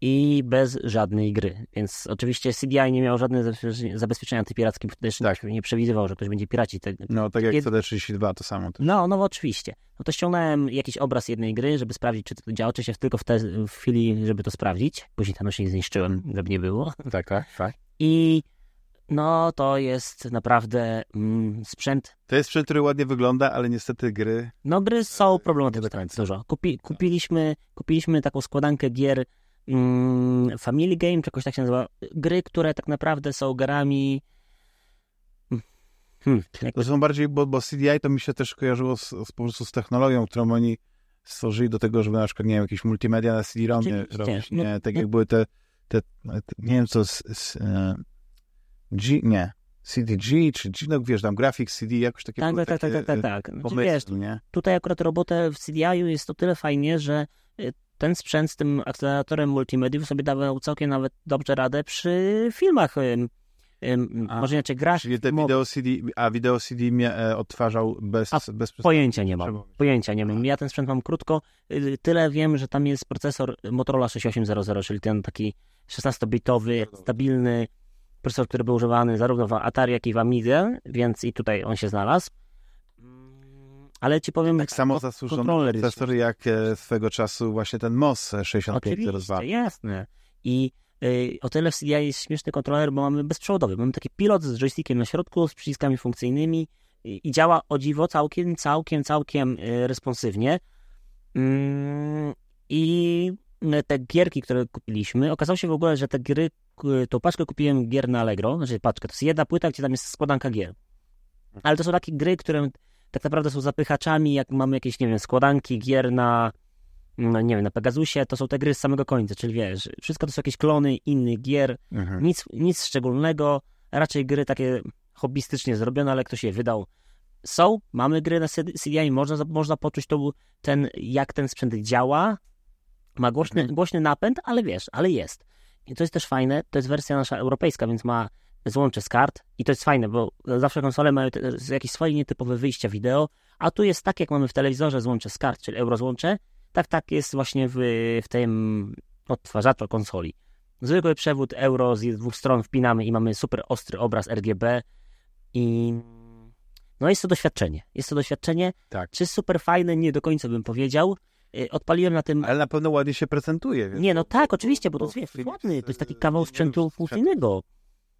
i bez żadnej gry. Więc oczywiście CDI nie miał żadnego zabezpieczenia- zabezpieczenia antypirackim, też Tak. nie przewidywał, że ktoś będzie piracić. te- No, tak jak Kiedy- CD32 to samo. też. No, no oczywiście. No to ściągnąłem jakiś obraz jednej gry, żeby sprawdzić, czy to działa. Oczywiście tylko w, te, w chwili, żeby to sprawdzić. Później ten nośnik zniszczyłem, żeby nie było. Tak, tak, tak. I no, to jest naprawdę mm, sprzęt. To jest sprzęt, który ładnie wygląda, ale niestety gry... No, gry są do problematyczne dużo. Kupi, kupiliśmy, kupiliśmy taką składankę gier Family Game, czy jakoś tak się nazywa. Gry, które tak naprawdę są grami... Hmm, jak To są bardziej, bo, bo CDI to mi się też kojarzyło z, z, po prostu z technologią, którą oni stworzyli do tego, żeby na przykład, nie wiem, jakieś multimedia na CD-ROMie robić, No, nie? Tak no. jak były te, te, te nie wiem co, z, z, e, G, nie, CDG, czy G, no wiesz, tam Graphics CD, jakoś takie tak, tak, tak, tak, tak, e, tak. Znaczy, pomysły, wiesz, nie? tutaj akurat robotę w CDI-u jest to tyle fajnie, że ten sprzęt z tym akceleratorem multimediów sobie dawał całkiem nawet dobrze radę przy filmach. A, może inaczej grach. Czyli te wideo CD, a wideo CD mnie e, odtwarzał bez, A, bez Pojęcia nie mam. Pojęcia nie mam. Ja ten sprzęt mam krótko. Y, Tyle wiem, że tam jest procesor Motorola 6800, czyli ten taki 16-bitowy, stabilny procesor, który był używany zarówno w Atari, jak i w Amidze, więc i tutaj on się znalazł. Ale ci powiem, Tak samo zasłużony procesor jak e, swego czasu właśnie ten MOS 6502. Oczywiście, jasne. I y, o tyle w CDI jest śmieszny kontroler, bo mamy bezprzewodowy. Mamy taki pilot z joystickiem na środku, z przyciskami funkcyjnymi i, działa o dziwo całkiem, całkiem, całkiem y, responsywnie. Mm, I te gierki, które kupiliśmy, okazało się w ogóle, że te gry, tą paczkę kupiłem gier na Allegro, znaczy paczkę, to jest jedna płyta, gdzie tam jest składanka gier. Ale to są takie gry, które tak naprawdę są zapychaczami, jak mamy jakieś, nie wiem, składanki gier na, no nie wiem, na Pegasusie, to są te gry z samego końca, czyli wiesz, wszystko to są jakieś klony innych gier, Mhm. nic, nic szczególnego, raczej gry takie hobbystycznie zrobione, ale ktoś je wydał. Są, mamy gry na CD- CDI, można, można poczuć to, ten, jak ten sprzęt działa, ma głośny, Mhm. głośny napęd, ale wiesz, ale jest. I to jest też fajne, to jest wersja nasza europejska, więc ma złącze z kart i to jest fajne, bo zawsze konsole mają jakieś swoje nietypowe wyjścia wideo, a tu jest tak, jak mamy w telewizorze złącze z kart, czyli eurozłącze, tak, tak jest właśnie w, w tym odtwarzaczu konsoli. Zwykły przewód euro z dwóch stron wpinamy i mamy super ostry obraz RGB i no jest to doświadczenie. Jest to doświadczenie. Tak. Czy super fajne? Nie do końca bym powiedział. Y, Odpaliłem na tym... Ale na pewno ładnie się prezentuje. Więc Nie, no tak, oczywiście, bo to jest, wiesz, ładny, to jest taki e, kawał sprzętu funkcyjnego.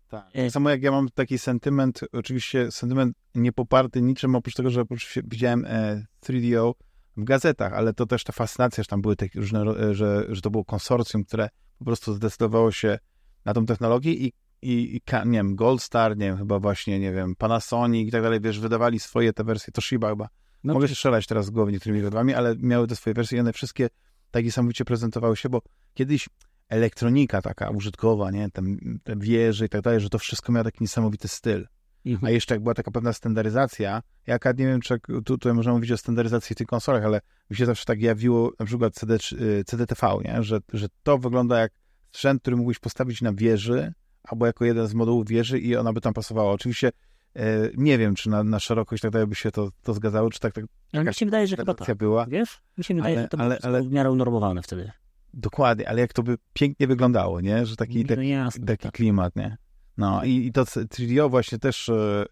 Tak. Tak samo jak ja mam taki sentyment, oczywiście sentyment niepoparty niczym, oprócz tego, że oczywiście widziałem e, 3DO w gazetach, ale to też ta fascynacja, że tam były takie różne, e, że, że to było konsorcjum, które po prostu zdecydowało się na tą technologię i, i, i nie wiem, Gold Star, nie wiem, chyba właśnie, nie wiem, Panasonic i tak dalej, wiesz, wydawali swoje te wersje, Toshiba chyba, No, Mogę się strzelać teraz w głowę niektórymi rodami, ale miały te swoje wersje i one wszystkie tak niesamowicie prezentowały się, bo kiedyś elektronika taka użytkowa, nie, tam, te wieże i tak dalej, że to wszystko miało taki niesamowity styl. Mhm. A jeszcze jak była taka pewna standaryzacja, jaka, nie wiem, czy tutaj można mówić o standaryzacji w tych konsolach, ale mi się zawsze tak jawiło na przykład CD, y, CDTV, nie, że, że to wygląda jak sprzęt, który mógłbyś postawić na wieży, albo jako jeden z modułów wieży i ona by tam pasowała. Oczywiście e, nie wiem, czy na, na szerokość tak dalej by się to, to zgadzało, czy tak, tak Ale mi się wydaje, że chyba tak. była. Wiesz? Mi się wydaje, Ale- że to ale- było ale- w miarę unormowane wtedy. Dokładnie, ale jak to by pięknie wyglądało, nie? Że taki, no taki, jasne, taki tak. klimat, nie? No i, i to 3DO właśnie też, e,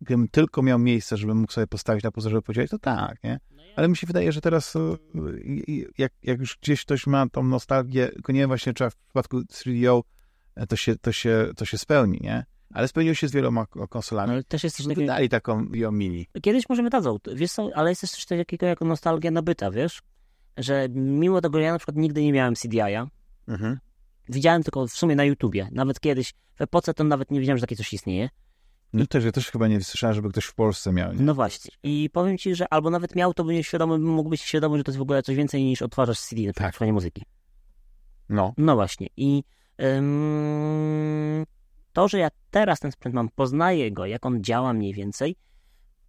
gdybym tylko miał miejsce, żebym mógł sobie postawić na pozorze powiedzieć, to tak, nie? Ale mi się wydaje, że teraz e, jak, jak już gdzieś ktoś ma tą nostalgię, tylko nie właśnie trzeba w przypadku 3DO e, to się, to się, to się spełni, nie? Ale spełniło się z wieloma konsolami. Ale też jest coś No, takiego... wydali taką ją mini. Kiedyś może wydadzą, wiesz co, ale jest też coś takiego jak nostalgia nabyta, wiesz? Że mimo tego, że ja na przykład nigdy nie miałem CDI-a, Mhm. widziałem tylko w sumie na YouTubie. Nawet kiedyś, w epoce to nawet nie wiedziałem, że takie coś istnieje. No też, ja też chyba nie słyszałem, żeby ktoś w Polsce miał, nie? No właśnie. I powiem ci, że albo nawet miał, to by nieświadomy, mógł być świadomy, że to jest w ogóle coś więcej niż odtwarzasz CD, na przykład Tak. muzyki. No. No właśnie. I ym, to, że ja teraz ten sprzęt mam, poznaję go, jak on działa mniej więcej,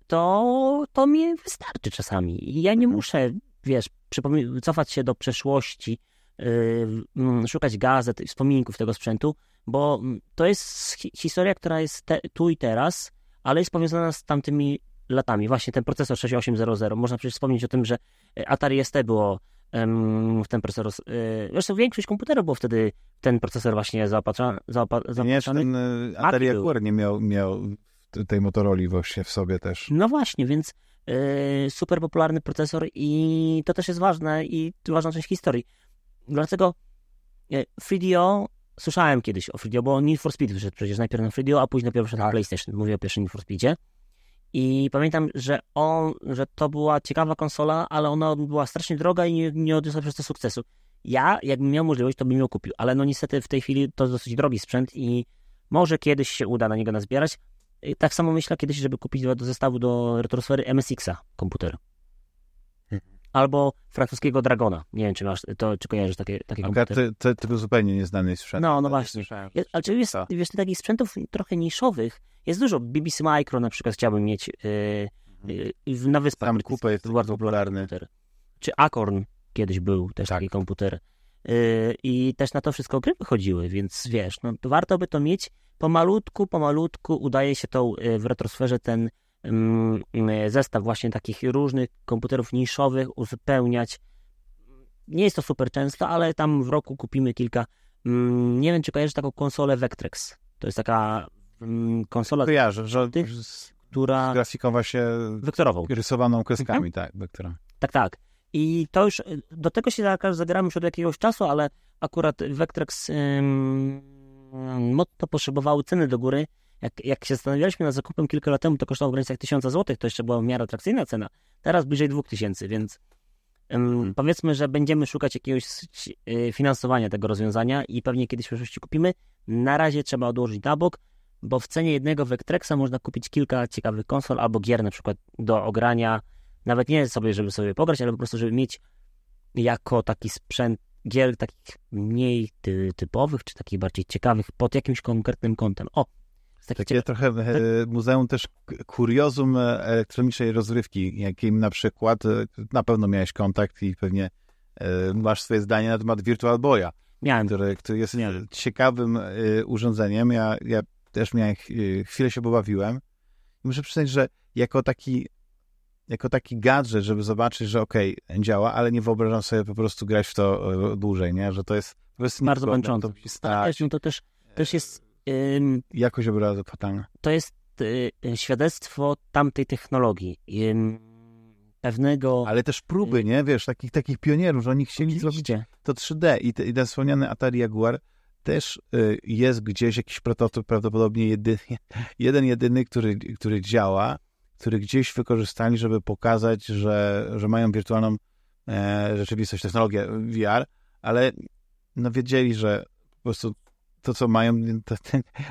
to, to mi wystarczy czasami. I ja nie muszę, wiesz, cofać się do przeszłości, yy, mm, szukać gazet i wspominków tego sprzętu, bo mm, to jest hi- historia, która jest te, tu i teraz, ale jest powiązana z tamtymi latami. Właśnie ten procesor 6800. Można przecież wspomnieć o tym, że e, Atari ST było w ten procesor. y, Zresztą większość komputerów było wtedy ten procesor właśnie zaopatrzony. Zaopa, Nie, ten y, Atari nie miał, miał tej Motorola właśnie w sobie też. No właśnie, więc y, super popularny procesor i to też jest ważne i ważna część historii. Dlatego y, FreeDO, słyszałem kiedyś o FreeDO, bo Need for Speed wyszedł przecież najpierw na FreeDO, a później dopiero wyszedł na Tak. PlayStation. Mówię o pierwszym Need for Speedzie. I pamiętam, że on, że to była ciekawa konsola, ale ona była strasznie droga i nie, nie odniosła przez to sukcesu. Ja, jakbym miał możliwość, to bym ją kupił, ale no niestety w tej chwili to dosyć drogi sprzęt i może kiedyś się uda na niego nazbierać. I Tak samo myślę kiedyś, żeby kupić do, do zestawu do retrosfery MSX-a komputer. Mhm. Albo francuskiego Dragona. Nie wiem, czy masz, to, czy kojarzysz takie, takie komputery. ty, ty, tego zupełnie nieznany sprzęt. No, no właśnie. słyszałem. Je- Ale czy jest, To. wiesz, takich sprzętów trochę niszowych jest dużo. BBC Micro na przykład chciałbym mieć yy, yy, na wyspach. Sam brytyjskich kupę jest bardzo popularny komputer. Czy Acorn kiedyś był też Tak. taki komputer. Yy, I też na to wszystko gry wychodziły, więc wiesz, no, to warto by to mieć. Pomalutku, pomalutku udaje się tą yy, w retrosferze ten mm, yy, zestaw właśnie takich różnych komputerów niszowych uzupełniać. Nie jest to super często, ale tam w roku kupimy kilka. Mm, nie wiem, czy kojarzysz taką konsolę Vectrex. To jest taka mm, konsola, Kojarzę, że Ty- z, z która... grafiką właśnie Wektorową. rysowaną kreskami, Mhm. tak, wektora. Tak, tak. I to już, y, do tego się zabieramy już od jakiegoś czasu, ale akurat Vectrex ym, mocno poszybowały ceny do góry. Jak, jak się zastanawialiśmy nad zakupem kilka lat temu, to kosztowało w granicach 1000 zł, to jeszcze była w miarę atrakcyjna cena. Teraz bliżej 2000, więc Mhm. powiedzmy, że będziemy szukać jakiegoś y, finansowania tego rozwiązania i pewnie kiedyś w przyszłości kupimy. Na razie trzeba odłożyć na bok, bo w cenie jednego Vectrexa można kupić kilka ciekawych konsol albo gier na przykład do ogrania, nawet nie sobie, żeby sobie pograć, ale po prostu, żeby mieć jako taki sprzęt gier takich mniej ty, typowych, czy takich bardziej ciekawych pod jakimś konkretnym kątem. O, z takich Takie trochę e, muzeum też kuriozum e, elektronicznej rozrywki, jakim na przykład e, na pewno miałeś kontakt i pewnie e, masz swoje zdanie na temat Virtual Boya, miałem. który, który jest Miałem. ciekawym e, urządzeniem. Ja, ja też miałem, ch- chwilę się pobawiłem i muszę przyznać, że jako taki jako taki gadżet, żeby zobaczyć, że okej, działa, ale nie wyobrażam sobie po prostu grać w to e, dłużej, nie? Że to jest po prostu Bardzo męczące. to Tak, to też, też jest ym, jakość obrazu fatalna. to jest y, y, świadectwo tamtej technologii. Ym, pewnego... Ale też próby, nie? Wiesz, takich, takich pionierów, że oni chcieli zrobić Oczywiście. to 3D i, te, i ten wspomniany Atari Jaguar też y, jest gdzieś jakiś prototyp, prawdopodobnie jedyny, jeden jedyny, który, który działa, który gdzieś wykorzystali, żeby pokazać, że, że mają wirtualną e, rzeczywistość, technologię VR, ale no wiedzieli, że po prostu to, co mają, to,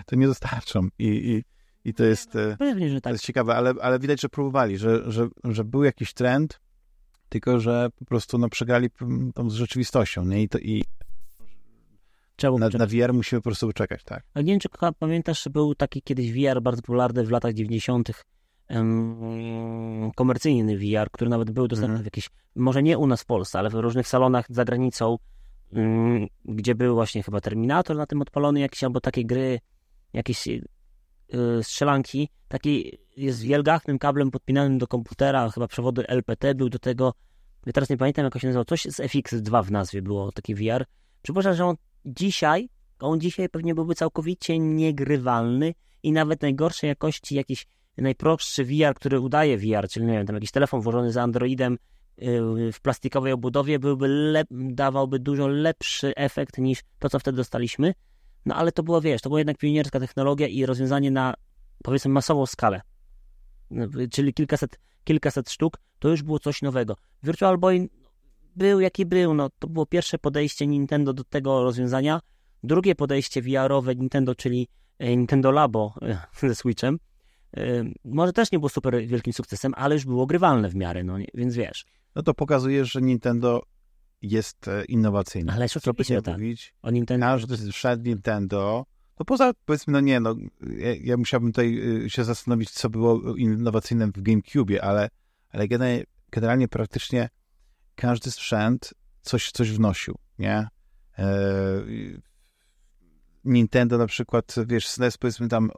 to nie dostarczą i, i, i to jest... e, Pewnie, że to tak. jest ciekawe, ale, ale widać, że próbowali, że, że, że był jakiś trend, tylko że po prostu no, przegrali tą z rzeczywistością. Nie? I, to, i Trzeba na, na VR musimy po prostu czekać, tak. Ale nie wiem, czy pamiętasz, był taki kiedyś VR bardzo popularny w latach 90. komercyjny VR, który nawet był dostępny Mhm. w jakichś, może nie u nas w Polsce, ale w różnych salonach za granicą, em, gdzie był właśnie chyba Terminator na tym odpalony jakiś, albo takie gry, jakieś y, strzelanki, taki jest wielgachnym kablem podpinanym do komputera, chyba przewody LPT był do tego, ja teraz nie pamiętam jak się nazywał, coś z FX2 w nazwie było, taki VR. Przypuszczam, że on dzisiaj, on dzisiaj pewnie byłby całkowicie niegrywalny i nawet najgorszej jakości jakiś najprostszy VR, który udaje VR, czyli nie wiem, tam jakiś telefon włożony z Androidem yy, w plastikowej obudowie byłby dawałby dużo lepszy efekt niż to, co wtedy dostaliśmy. No ale to było, wiesz, to była jednak pionierska technologia i rozwiązanie na, powiedzmy, masową skalę. No, Czyli kilkaset, kilkaset sztuk, to już było coś nowego. Virtual Boy był jaki był, no to było pierwsze podejście Nintendo do tego rozwiązania. Drugie podejście VR-owe Nintendo, czyli e, Nintendo Labo ze Switchem, może też nie było super wielkim sukcesem, ale już było grywalne w miarę, no więc wiesz. No to pokazuje, że Nintendo jest e, innowacyjne. Ależ Co by oczywiście, tak. mówić, O Nintendo, każdy szedł Nintendo, no poza, powiedzmy, no nie, no ja, ja musiałbym tutaj y, się zastanowić, co było innowacyjne w GameCube, ale, ale generalnie, generalnie praktycznie każdy sprzęt coś, coś wnosił, nie? E, Nintendo na przykład, wiesz, SNES powiedzmy tam,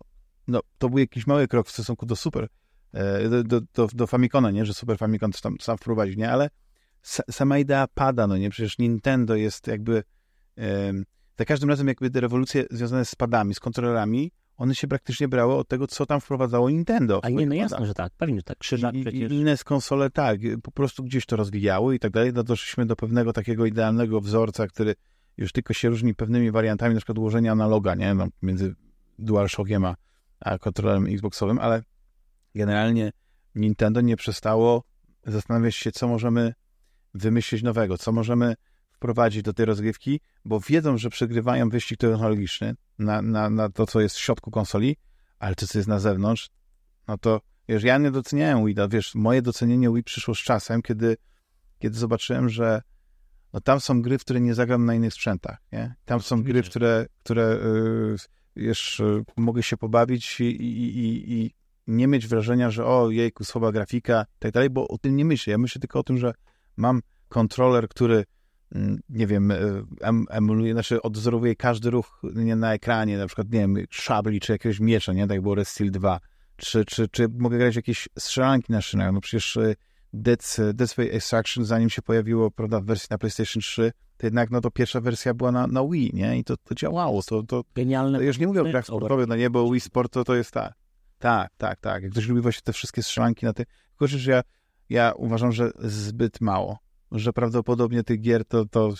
no to był jakiś mały krok w stosunku do Super, e, do, do, do, do Famicona, nie? Że Super Famicon tam sam wprowadził, nie? Ale sama idea pada, no nie? Przecież Nintendo jest jakby... za każdym razem jakby te rewolucje związane z padami, z kontrolerami, one się praktycznie brały od tego, co tam wprowadzało Nintendo. A nie, no jasne, że tak, pewnie, że tak. Krzyżak I, przecież. Inne z konsole tak, po prostu gdzieś to rozwijały i tak dalej. No doszliśmy do pewnego takiego idealnego wzorca, który już tylko się różni pewnymi wariantami, na przykład ułożenia analoga, nie? No, między DualShockiem a, a kontrolerem Xboxowym, ale generalnie Nintendo nie przestało zastanawiać się, co możemy wymyślić nowego, co możemy wprowadzić do tej rozgrywki, bo wiedzą, że przegrywają wyścig technologiczny na, na, na to, co jest w środku konsoli, ale to, co jest na zewnątrz, no to wiesz, ja nie doceniałem Wii, wiesz, moje docenienie Wii przyszło z czasem, kiedy, kiedy zobaczyłem, że no tam są gry, w które nie zagram na innych sprzętach, nie? Tam są gry, w które, które yy, wiesz, yy, mogę się pobawić i, i, i, nie mieć wrażenia, że o jejku, słaba grafika i tak dalej, bo o tym nie myślę. Ja myślę tylko o tym, że mam kontroler, który mm, nie wiem, e, em, emuluje, znaczy odwzorowuje każdy ruch nie, na ekranie, na przykład, nie wiem, szabli czy jakiegoś miecza, nie? Tak było Red Steel 2. Czy, czy, czy mogę grać jakieś strzelanki na szynach? No przecież e, Dead, Dead Space Extraction, zanim się pojawiło, prawda, w wersji na PlayStation 3, to jednak, no to pierwsza wersja była na, na Wii, nie? I to, to działało. To, to, Genialne. To już nie mówię o grach sportowych, no nie, bo Wii Sport to, to jest tak. Tak, tak, tak. Jak ktoś lubi właśnie te wszystkie strzelanki na te... Tylko, że ja, ja uważam, że zbyt mało. Że prawdopodobnie tych gier to, to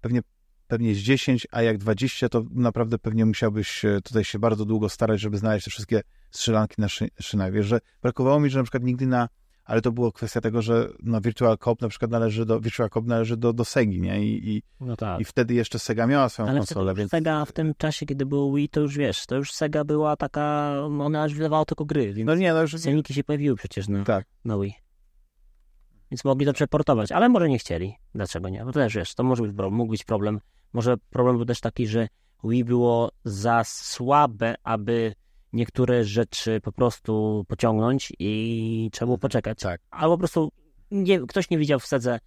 pewnie, pewnie z 10, a jak 20, to naprawdę pewnie musiałbyś tutaj się bardzo długo starać, żeby znaleźć te wszystkie strzelanki na szy, szynach. Wiesz, że brakowało mi, że na przykład nigdy na ale to było kwestia tego, że no, Virtual Cop na przykład należy do, Virtual Cop należy do, do Segi, nie? I, i, no tak. I wtedy jeszcze Sega miała swoją ale konsolę, wtedy więc... Sega w tym czasie, kiedy było Wii, to już wiesz, to już Sega była taka, ona już wydawała tylko gry, więc no nie, no już... ceniki się pojawiły przecież na, tak. na Wii. Więc mogli to przeportować, ale może nie chcieli. Dlaczego nie? Bo też wiesz, to może być problem, mógł być problem. Może problem był też taki, że Wii było za słabe, aby niektóre rzeczy po prostu pociągnąć i trzeba było poczekać. Tak. Albo po prostu nie, ktoś nie widział w sedze,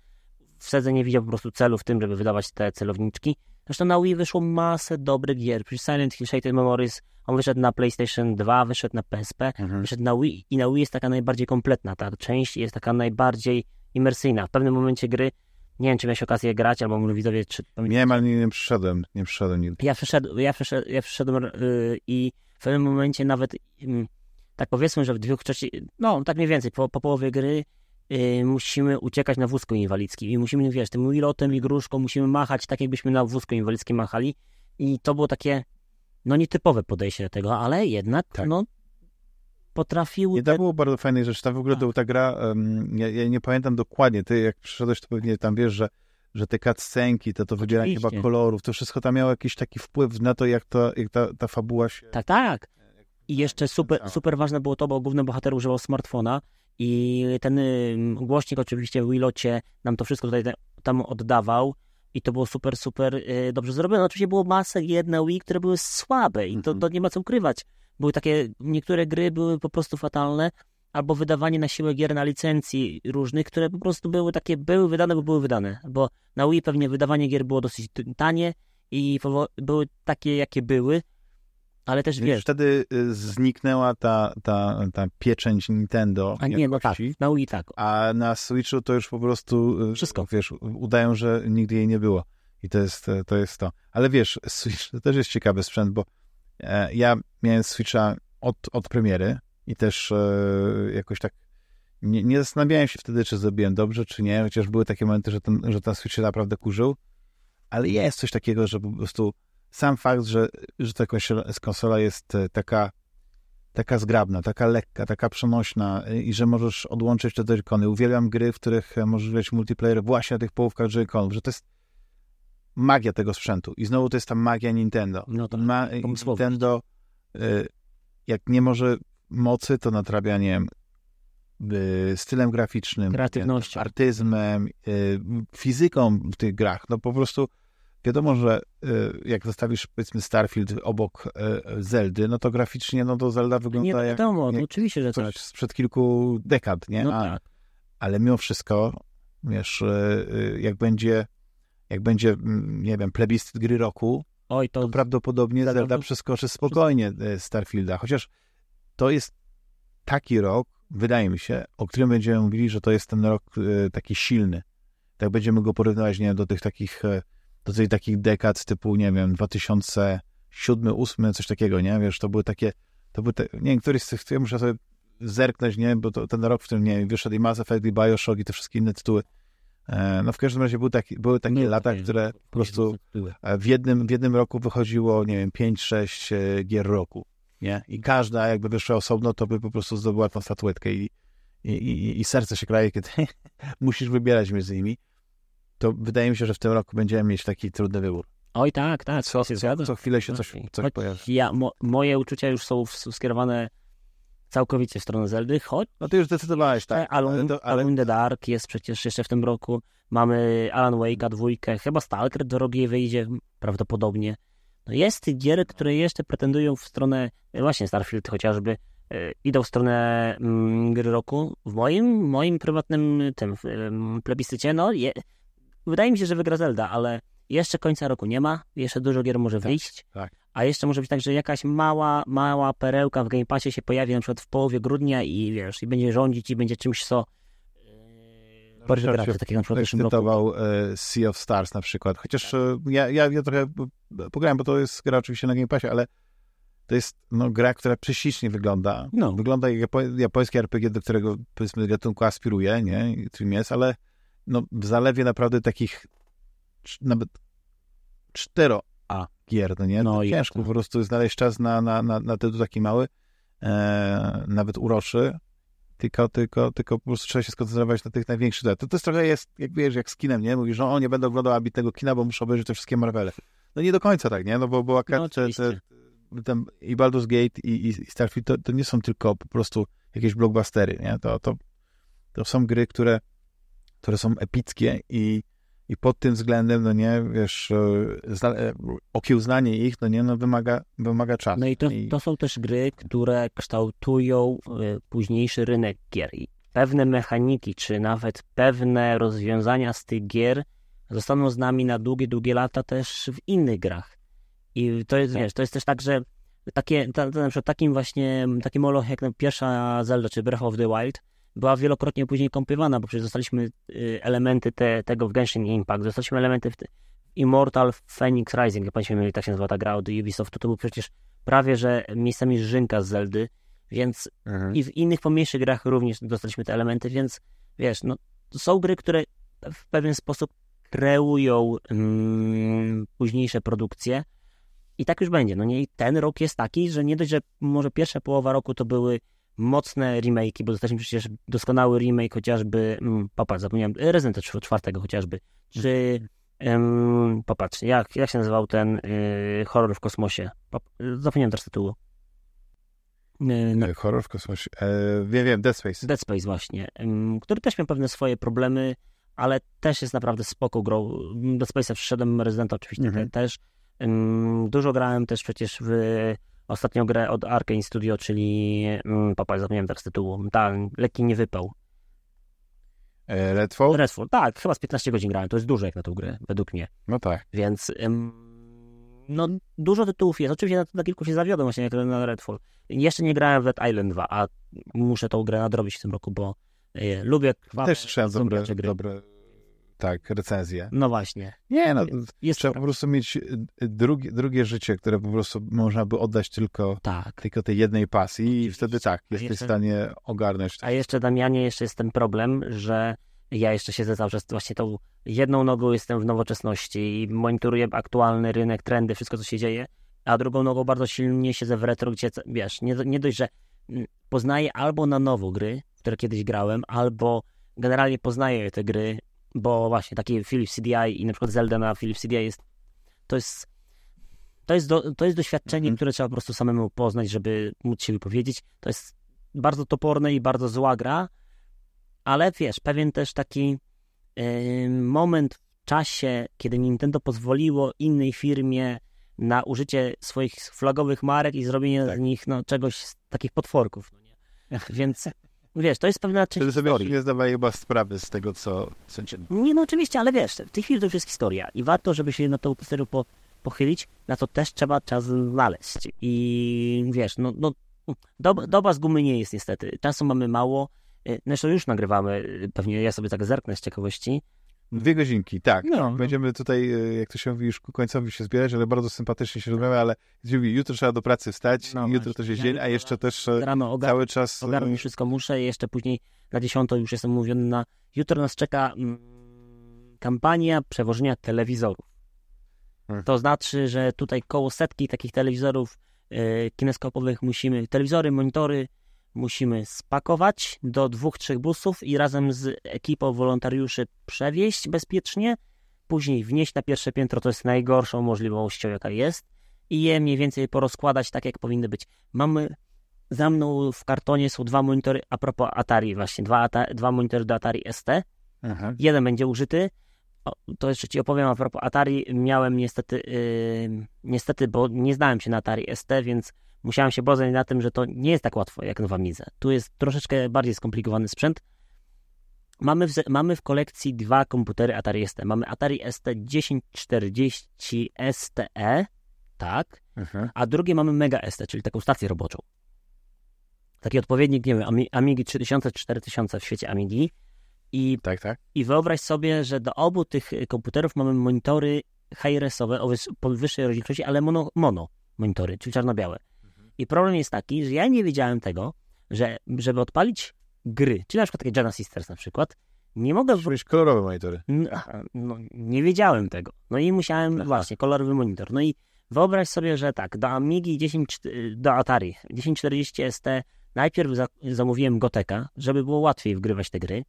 w sedze nie widział po prostu celu w tym, żeby wydawać te celowniczki. Zresztą na Wii wyszło masę dobrych gier. Przecież Silent Hill Shattered Memories, on wyszedł na PlayStation 2, wyszedł na PSP, Mhm. wyszedł na Wii i na Wii jest taka najbardziej kompletna. Ta część jest taka najbardziej imersyjna. W pewnym momencie gry, nie wiem, czy miałeś okazję grać, albo może widzowie, czy Miałem, ale nie, nie przyszedłem, nie przyszedłem nigdy. ja przeszedłem, ja przeszedłem, ja przeszedłem yy, i w pewnym momencie nawet, yy, tak powiedzmy, że w dwóch trzecich, no tak mniej więcej, po, po połowie gry yy, musimy uciekać na wózku inwalidzkim i musimy, wiesz, tym wilotem i gruszką musimy machać tak, jakbyśmy na wózku inwalidzkim machali i to było takie, no nietypowe podejście do tego, ale jednak, Tak. no potrafił... Nie, to było bardzo fajnej rzeczy. Tam w ogóle to, ta gra, um, ja, ja nie pamiętam dokładnie, ty jak przyszedłeś, to pewnie tam wiesz, że, że te cutscenki, to, to wybieranie chyba kolorów, to wszystko tam miało jakiś taki wpływ na to, jak, to, jak ta, ta fabuła się... Tak, tak. I jeszcze super, Tak. super ważne było to, bo główny bohater używał smartfona i ten głośnik oczywiście w Wilocie nam to wszystko tutaj tam oddawał i to było super, super y, dobrze zrobione. Oczywiście było masę na Wii, które były słabe i to, Mhm. to nie ma co ukrywać. Były takie, niektóre gry były po prostu fatalne, albo wydawanie na siłę gier na licencji różnych, które po prostu były takie, były wydane, bo były wydane. Bo na Wii pewnie wydawanie gier było dosyć tanie i były takie, jakie były, ale też Wiesz, wtedy y, zniknęła ta, ta, ta pieczęć Nintendo A nie, no tak, na Wii tak. a na Switchu to już po prostu y, Wszystko. wiesz, udają, że nigdy jej nie było. I to jest e, to. Jest to. Ale wiesz, Switch to też jest ciekawy sprzęt, bo e, ja miałem Switcha od, od premiery i też e, jakoś tak nie, nie zastanawiałem się wtedy, czy zrobiłem dobrze, czy nie, chociaż były takie momenty, że ten, że ten Switch się naprawdę kurzył, ale jest coś takiego, że po prostu sam fakt, że, że ta konsola, jest e, taka taka zgrabna, taka lekka, taka przenośna y, i że możesz odłączyć te joycony. Uwielbiam gry, w których e, możesz grać multiplayer właśnie na tych połówkach joyconów, że to jest magia tego sprzętu. I znowu to jest ta magia Nintendo. No tak, Ma. Nintendo y, jak nie może mocy, to natrabia, nie wiem, y, stylem graficznym, Kreatywnością. nie artyzmem, y, fizyką w tych grach. No po prostu wiadomo, że y, jak zostawisz powiedzmy Starfield obok Zeldy, no to graficznie no to Zelda Nie wygląda jak wiadomo, no jak oczywiście, że tak. coś sprzed kilku dekad, nie? No A, tak. Ale mimo wszystko, wiesz, jak będzie jak będzie, mm, nie wiem, plebiscyt gry roku, Oj, to to prawdopodobnie Zelda przeskoczy spokojnie Starfielda. Chociaż to jest taki rok, wydaje mi się, o którym będziemy mówili, że to jest ten rok e, taki silny. tak będziemy go porównywać, nie wiem, do tych takich, e, do tych takich dekad typu, nie wiem, 2007, 2008, coś takiego, nie? Wiesz, to były takie, to były te, nie wiem, któryś z tych, ja muszę sobie zerknąć, nie? Bo to ten rok, w którym, nie wiem, wyszedł i Mass Effect, i Bioshock, i te wszystkie inne tytuły. E, no w każdym razie były, taki, były takie Nie, lata, nie, które po prostu w jednym, w jednym roku wychodziło, nie wiem, 5-6 e, gier roku, nie? I każda jakby wyszła osobno, to by po prostu zdobyła tą statuetkę i, i, i, i serce się kraje, kiedy musisz wybierać między nimi. To wydaje mi się, że w tym roku będziemy mieć taki trudny wybór. Oj, tak, tak. Co, się co, co chwilę się coś, Okej. coś Choć pojawia. Ja, mo, moje uczucia już są skierowane całkowicie w stronę Zeldy, choć No ty już zdecydowałeś, tak? Alone, Ale, to, ale Alone in the Dark jest przecież jeszcze w tym roku. Mamy Alan Wake'a dwójkę, chyba Stalker drogie wyjdzie prawdopodobnie. No jest tych gier, które jeszcze pretendują w stronę, e, właśnie Starfield chociażby, e, idą w stronę mm, gry roku. W moim, moim prywatnym tym em, plebiscycie, no je, wydaje mi się, że wygra Zelda, ale jeszcze końca roku nie ma, jeszcze dużo gier może Tak, wyjść. tak. A jeszcze może być tak, że jakaś mała, mała perełka w Game Passie się pojawi na przykład w połowie grudnia i wiesz, i będzie rządzić i będzie czymś, co graczy, się takiego na przykład w zeszłym roku. E, Sea of Stars na przykład. Chociaż e, ja, ja, ja trochę pograłem, bo to jest gra oczywiście na Game Passie, ale to jest no, gra, która prześlicznie wygląda. No. Wygląda jak japo, japoński RPG, do którego powiedzmy gatunku aspiruje, nie? Czym jest, ale no, w zalewie naprawdę takich nawet cztero A gier, no nie? No to ciężko to. po prostu znaleźć czas na, na, na, na tytuł taki mały, e, nawet uroczy, tylko, tylko, tylko po prostu trzeba się skoncentrować na tych największych. To, to jest trochę jest, jak wiesz, jak z kinem, nie? Mówisz, że o, nie będę oglądał ambitnego kina, bo muszę obejrzeć te wszystkie Marvele. No nie do końca tak, nie? No bo, bo No, te, te, oczywiście. No i to, I- to są też gry, które kształtują y, późniejszy rynek gier. I pewne mechaniki, czy nawet pewne rozwiązania z tych gier zostaną z nami na długie, długie lata też w innych grach. I to jest, wiesz, to jest też tak, że takie, ta, ta, na przykład takim właśnie, taki moloch jak pierwsza Zelda, czy Breath of the Wild, była wielokrotnie później kąpywana, bo przecież dostaliśmy y, elementy te, tego w Genshin Impact, dostaliśmy elementy w Immortal Phoenix Rising, jak pamiętam, jak tak się nazywa ta gra od Ubisoftu, to był przecież prawie, że miejscami żynka z Zeldy, więc Mhm. i w innych pomniejszych grach również dostaliśmy te elementy, więc wiesz, no są gry, które w pewien sposób kreują mm, późniejsze produkcje i tak już będzie. No nie, i ten rok jest taki, że nie dość, że może pierwsza połowa roku to były mocne remake'i, bo dostaliśmy przecież doskonały remake chociażby, mm, popatrz, zapomniałem, Resident Evil 4 chociażby, czy em, popatrz, jak, jak się nazywał ten y, horror w kosmosie? Pop, zapomniałem też tytułu. Y, no, E, Horror w kosmosie. E, wiem, wiem, Dead Space. Dead Space właśnie, em, który też miał pewne swoje problemy, ale też jest naprawdę spoko grą. Do Space'a wszedłem, Residenta oczywiście Mhm. te- też. Dużo grałem też przecież w ostatnią grę od Arkane Studio, czyli mm, popatrz, zapomniałem teraz tytułu, ta, lekki niewypał. E, Redfall? Redfall, tak, chyba z 15 godzin grałem, to jest dużo jak na tą grę, według mnie. No tak. Więc no, dużo tytułów jest. Oczywiście na, na kilku się zawiodłem właśnie jak na Redfall. Jeszcze nie grałem w Dead Island 2, a muszę tą grę nadrobić w tym roku, bo e, lubię krwawe, Też słyszałem dobre, gry. dobre tak, recenzje. No właśnie. Nie, no, Jest trzeba po prostu mieć y, drugie, drugie życie, które po prostu można by oddać tylko, tak. tylko tej jednej pasji i wtedy tak, jesteś jeszcze- w stanie ogarnąć. A jeszcze, Damianie, jeszcze jest ten problem, że ja jeszcze siedzę cały czas właśnie tą jedną nogą jestem w nowoczesności i monitoruję aktualny rynek, trendy, wszystko co się dzieje, a drugą nogą bardzo silnie siedzę w retro, gdzie, wiesz, nie, nie dość, że mm, poznaję albo na nowo gry, które kiedyś grałem, albo generalnie poznaję te gry, bo właśnie taki Philips CDI i na przykład Zelda na Philips CDI jest, to jest to jest, do, to jest doświadczenie, Mhm. które trzeba po prostu samemu poznać, żeby móc się wypowiedzieć. To jest bardzo toporne i bardzo zła gra, ale wiesz, pewien też taki e, moment w czasie, kiedy Nintendo pozwoliło innej firmie na użycie swoich flagowych marek i zrobienie Tak. z nich no, czegoś, z takich potworków. No nie? Więc wiesz, to jest pewna część Wtedy sobie historii. nie zdawali chyba sprawy z tego, co... co cię... Nie, no oczywiście, ale wiesz, w tej chwili to już jest historia i warto, żeby się na tą historię po, pochylić, na to też trzeba czas znaleźć. I wiesz, no, no doba, doba z gumy nie jest niestety. Czasu mamy mało. Zresztą już nagrywamy, y, pewnie ja sobie tak zerknę z ciekawości. Dwie godzinki, tak. No. Będziemy tutaj, e, jak to się mówi, już ku końcowi się zbierać, ale bardzo sympatycznie się rozmawia, ale jutro trzeba do pracy wstać, No jutro też jest dzień, a jeszcze też e, Rano ogar- cały czas... e, ogarnąć wszystko muszę i jeszcze później na dziesiątą już jestem mówiony na... Jutro nas czeka mm, kampania przewożenia telewizorów. Hmm. To znaczy, że tutaj koło setki takich telewizorów kineskopowych musimy, telewizory, monitory musimy spakować do dwóch, trzech busów i razem z ekipą wolontariuszy przewieźć bezpiecznie, później wnieść na pierwsze piętro, to jest najgorszą możliwością, jaka jest, i je mniej więcej porozkładać tak, jak powinny być. Mamy za mną w kartonie są dwa monitory, a propos Atari właśnie, dwa, dwa monitory do Atari ST. Aha. Jeden będzie użyty. O, to jeszcze ci opowiem a propos Atari. Miałem niestety, yy, niestety, bo nie znałem się na Atari ST, więc musiałem się poznać na tym, że to nie jest tak łatwo jak w Amidze. Tu jest troszeczkę bardziej skomplikowany sprzęt. Mamy w, mamy w kolekcji dwa komputery Atari ST. Mamy Atari ST 1040 STE, tak, Aha. a drugie mamy Mega ST, czyli taką stację roboczą. Taki odpowiednik, nie wiem, Ami- Amigi 3000 czy 4000 w świecie Amigi. I, Tak, tak. I wyobraź sobie, że do obu tych y, komputerów mamy monitory high-resowe o podwyższej rozdzielczości, ale mono, mono monitory, czyli czarno-białe. I problem jest taki, że ja nie wiedziałem tego, że żeby odpalić gry, czyli na przykład takie Jana Sisters na przykład, nie mogę Mieć kolorowe monitory. no, no, nie wiedziałem tego. No i musiałem, Aha. właśnie, kolorowy monitor. No i wyobraź sobie, że tak, do Amigi 10, do Atari 1040 ST najpierw za, zamówiłem Goteka, żeby było łatwiej wgrywać te gry.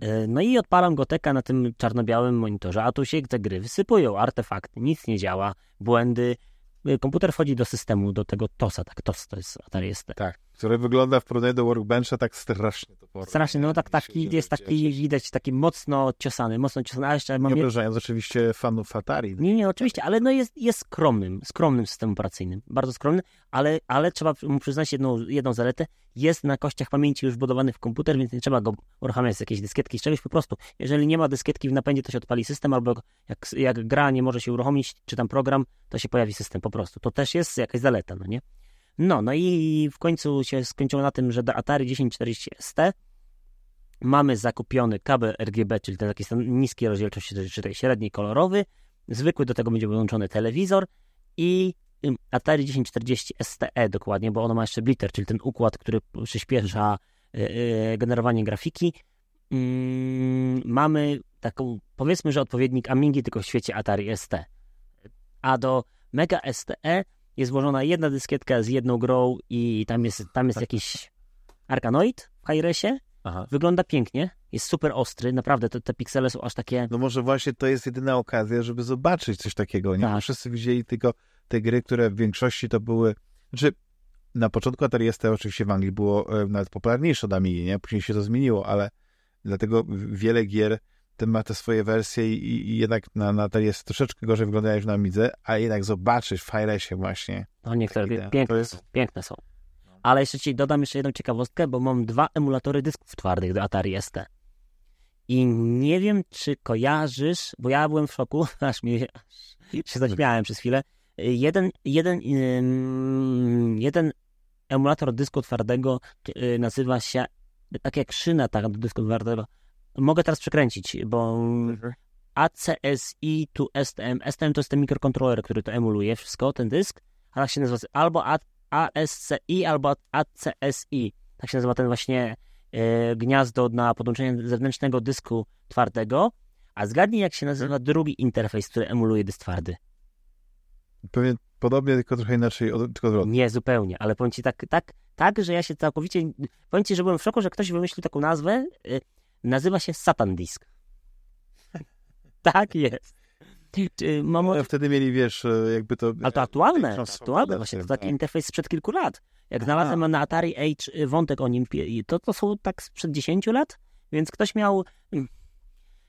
E, No i odpalam Goteka na tym czarno-białym monitorze, a tu się te gry wysypują, artefakty, nic nie działa, błędy. E, Komputer wchodzi do systemu, do tego TOSa, tak, TOS to jest Atari ST. Tak, które wygląda w porównaniu do Workbencha tak strasznie topornie. Strasznie, no tak, taki, jest taki, widać, taki mocno ciosany, mocno ciosany, a jeszcze mam Nie obrażając oczywiście fanów Atari. Nie, nie, oczywiście, ale no jest, jest skromnym, skromnym systemem operacyjnym, bardzo skromny, ale, ale trzeba mu przyznać jedną, jedną zaletę, jest na kościach pamięci już wbudowany w komputer, więc nie trzeba go uruchamiać z jakiejś dyskietki, z czegoś po prostu. Jeżeli nie ma dyskietki w napędzie, to się odpali system, albo jak, jak gra nie może się uruchomić, czy tam program, to się pojawi system po prostu. To też jest jakaś zaleta, no nie? No, no i w końcu się skończyło na tym, że do Atari 1040 ST mamy zakupiony kabel RGB, czyli ten taki niskiej rozdzielczości, czy tej średniej kolorowy, zwykły do tego będzie wyłączony telewizor i Atari 1040 STE dokładnie, bo ono ma jeszcze blitter, czyli ten układ, który przyspiesza y, y, generowanie grafiki. Ym, mamy taką, powiedzmy, że odpowiednik Amigi, tylko w świecie Atari ST. A do Mega STE jest włożona jedna dyskietka z jedną grą i tam jest, tam jest jakiś Arkanoid w Hi-Resie. Aha. Wygląda pięknie, jest super ostry, naprawdę te, te piksele są aż takie... No może właśnie to jest jedyna okazja, żeby zobaczyć coś takiego, nie? Tak. Wszyscy widzieli tylko te gry, które w większości to były... Znaczy, na początku Atari ST oczywiście w Anglii było e, nawet popularniejsze od Amigi, nie? Później się to zmieniło, ale dlatego wiele gier ten ma te swoje wersje i, i jednak na, na Atari jest troszeczkę gorzej wyglądają niż na Amidze, a jednak zobaczyć w Hi-Resie właśnie. No niektóre. To piękne jest- są, piękne są. Ale jeszcze ci dodam jeszcze jedną ciekawostkę, bo mam dwa emulatory dysków twardych do Atari ST. I nie wiem, czy kojarzysz, bo ja byłem w szoku, aż mi się zaśmiałem przez chwilę. Jeden, jeden, jeden emulator dysku twardego y, nazywa się, tak jak szyna tak, do dysku twardego. Mogę teraz przekręcić, bo ACSI to STM. STM to jest ten mikrokontroler, który to emuluje wszystko, ten dysk. A tak się nazywa albo ASCI, albo ACSI. Tak się nazywa ten właśnie e, gniazdo na podłączenie zewnętrznego dysku twardego. A zgadnij, jak się nazywa drugi interfejs, który emuluje dysk twardy. Pewnie podobnie, tylko trochę inaczej, tylko odwrotnie. Nie, zupełnie, ale powiem ci tak, tak, tak, że ja się całkowicie, powiem ci, że byłem w szoku, że ktoś wymyślił taką nazwę, y, nazywa się Satan Disk. tak jest. Y, Mam, Ale wtedy mieli, wiesz, e, jakby to... ale to aktualne, większą aktualne właśnie, to taki tak. interfejs sprzed kilku lat. Jak znalazłem na Atari Age y, wątek o nim, to, to są tak sprzed 10 lat, więc ktoś miał, mm,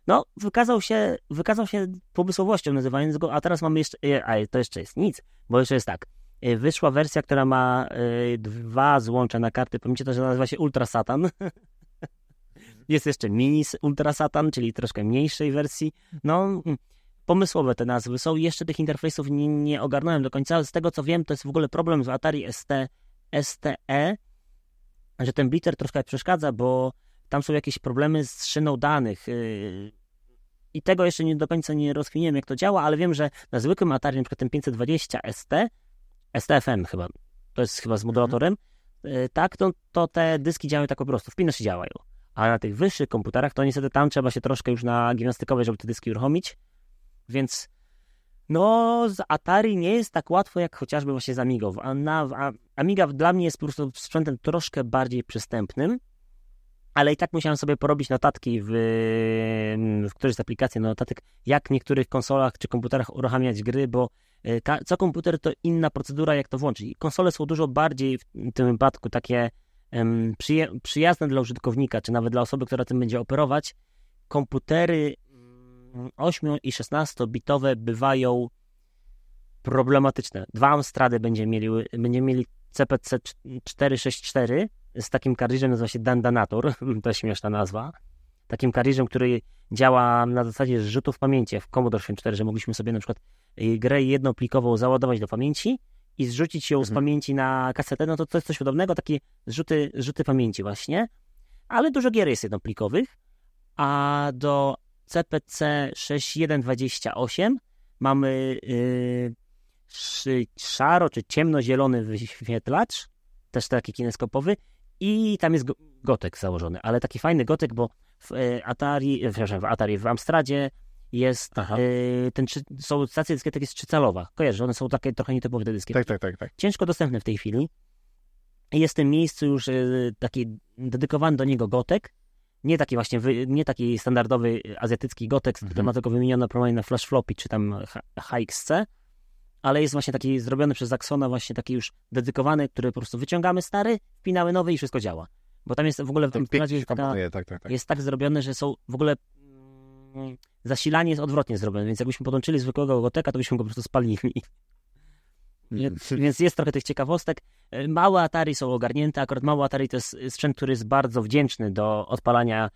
no, wykazał się, wykazał się pomysłowością nazywając go, a teraz mamy jeszcze, y, a to jeszcze jest nic, bo jeszcze jest tak, y, wyszła wersja, która ma y, dwa złącza na karty pamięci, to że nazywa się Ultra Satan. Jest jeszcze mini Ultra Satan, czyli troszkę mniejszej wersji. No, mm, pomysłowe te nazwy są. Jeszcze tych interfejsów nie, nie ogarnąłem do końca, z tego co wiem, to jest w ogóle problem z Atari ST, STE, że ten blitter troszkę przeszkadza, bo tam są jakieś problemy z szyną danych. Yy, i tego jeszcze nie do końca nie rozkminiłem, jak to działa, ale wiem, że na zwykłym Atari, na przykład ten 520 ST, STFM chyba, to jest chyba z modulatorem, mhm. tak, to, to te dyski działają tak po prostu, wpinasz i działają. A na tych wyższych komputerach, to niestety tam trzeba się troszkę już na gimnastykowe, żeby te dyski uruchomić, więc no, z Atari nie jest tak łatwo, jak chociażby właśnie z Amigą. A, na, a Amiga dla mnie jest po prostu sprzętem troszkę bardziej przystępnym, ale i tak musiałem sobie porobić notatki w, w którejś z aplikacji notatek, jak w niektórych konsolach czy komputerach uruchamiać gry, bo e, co komputer to inna procedura, jak to włączyć. konsole są dużo bardziej w tym wypadku takie przyjazne dla użytkownika, czy nawet dla osoby, która tym będzie operować. Komputery 8 i 16 bitowe bywają problematyczne. Dwa Amstrady będziemy mieli, będziemy mieli CPC 464 z takim kartridżem, nazywa się Dandanator, to śmieszna nazwa. Takim kartridżem, który działa na zasadzie zrzutów pamięci w Commodore 64, że mogliśmy sobie na przykład y, grę jednoplikową załadować do pamięci i zrzucić ją mhm. z pamięci na kasetę, no to to jest coś podobnego, takie zrzuty, zrzuty pamięci właśnie, ale dużo gier jest jednoplikowych, a do CPC 6128 mamy yy, szaro czy ciemnozielony wyświetlacz, też taki kineskopowy i tam jest gotek założony, ale taki fajny gotek, bo w y, Atari, przepraszam, w Atari, w Amstradzie jest y, ten, są stacje dyskietek jest trzycalowa. Kojarzysz, one są takie trochę nietypowe te dyskietki. Tak, tak, tak, tak. Ciężko dostępne w tej chwili. Jest w tym miejscu już y, taki dedykowany do niego gotek, nie taki właśnie, nie taki standardowy azjatycki gotek, mhm. który ma tylko wymienione promienie na flash floppy, czy tam HXC, ale jest właśnie taki zrobiony przez Zaxona właśnie taki już dedykowany, który po prostu wyciągamy stary, wpinamy nowy i wszystko działa. Bo tam jest w ogóle w tym jest, taka, tak, tak, tak. jest tak zrobione, że są w ogóle mm, zasilanie jest odwrotnie zrobione, więc jakbyśmy podłączyli zwykłego goteka, to byśmy go po prostu spalili. Więc jest trochę tych ciekawostek. E, małe Atari są ogarnięte, akurat małe Atari to jest sprzęt, który jest bardzo wdzięczny do odpalania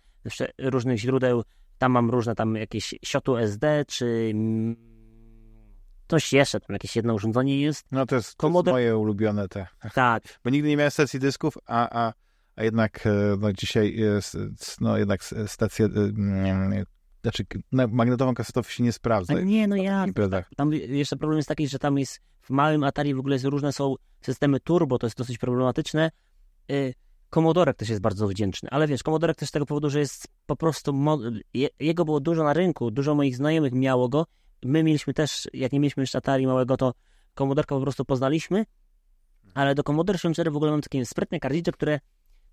różnych źródeł. Tam mam różne tam jakieś siotu SD, czy coś jeszcze, tam jakieś jedno urządzenie jest. No to jest, to jest moje ulubione te. Tak. Bo nigdy nie miałem stacji dysków, a, a, a jednak e, no, dzisiaj jest, no jednak stacje znaczy magnetową kasetową się nie sprawdza. A nie, no ja. Tam jeszcze problem jest taki, że tam jest w małym Atari w ogóle różne są systemy turbo, to jest dosyć problematyczne. Y, Komodorek też jest bardzo wdzięczny, ale wiesz, Komodorek też z tego powodu, że jest po prostu, jego było dużo na rynku, dużo moich znajomych miało go, my mieliśmy też, jak nie mieliśmy jeszcze Atari małego, to Komodorka po prostu poznaliśmy, ale do Commodore 64 w ogóle mam takie sprytne kartridże, które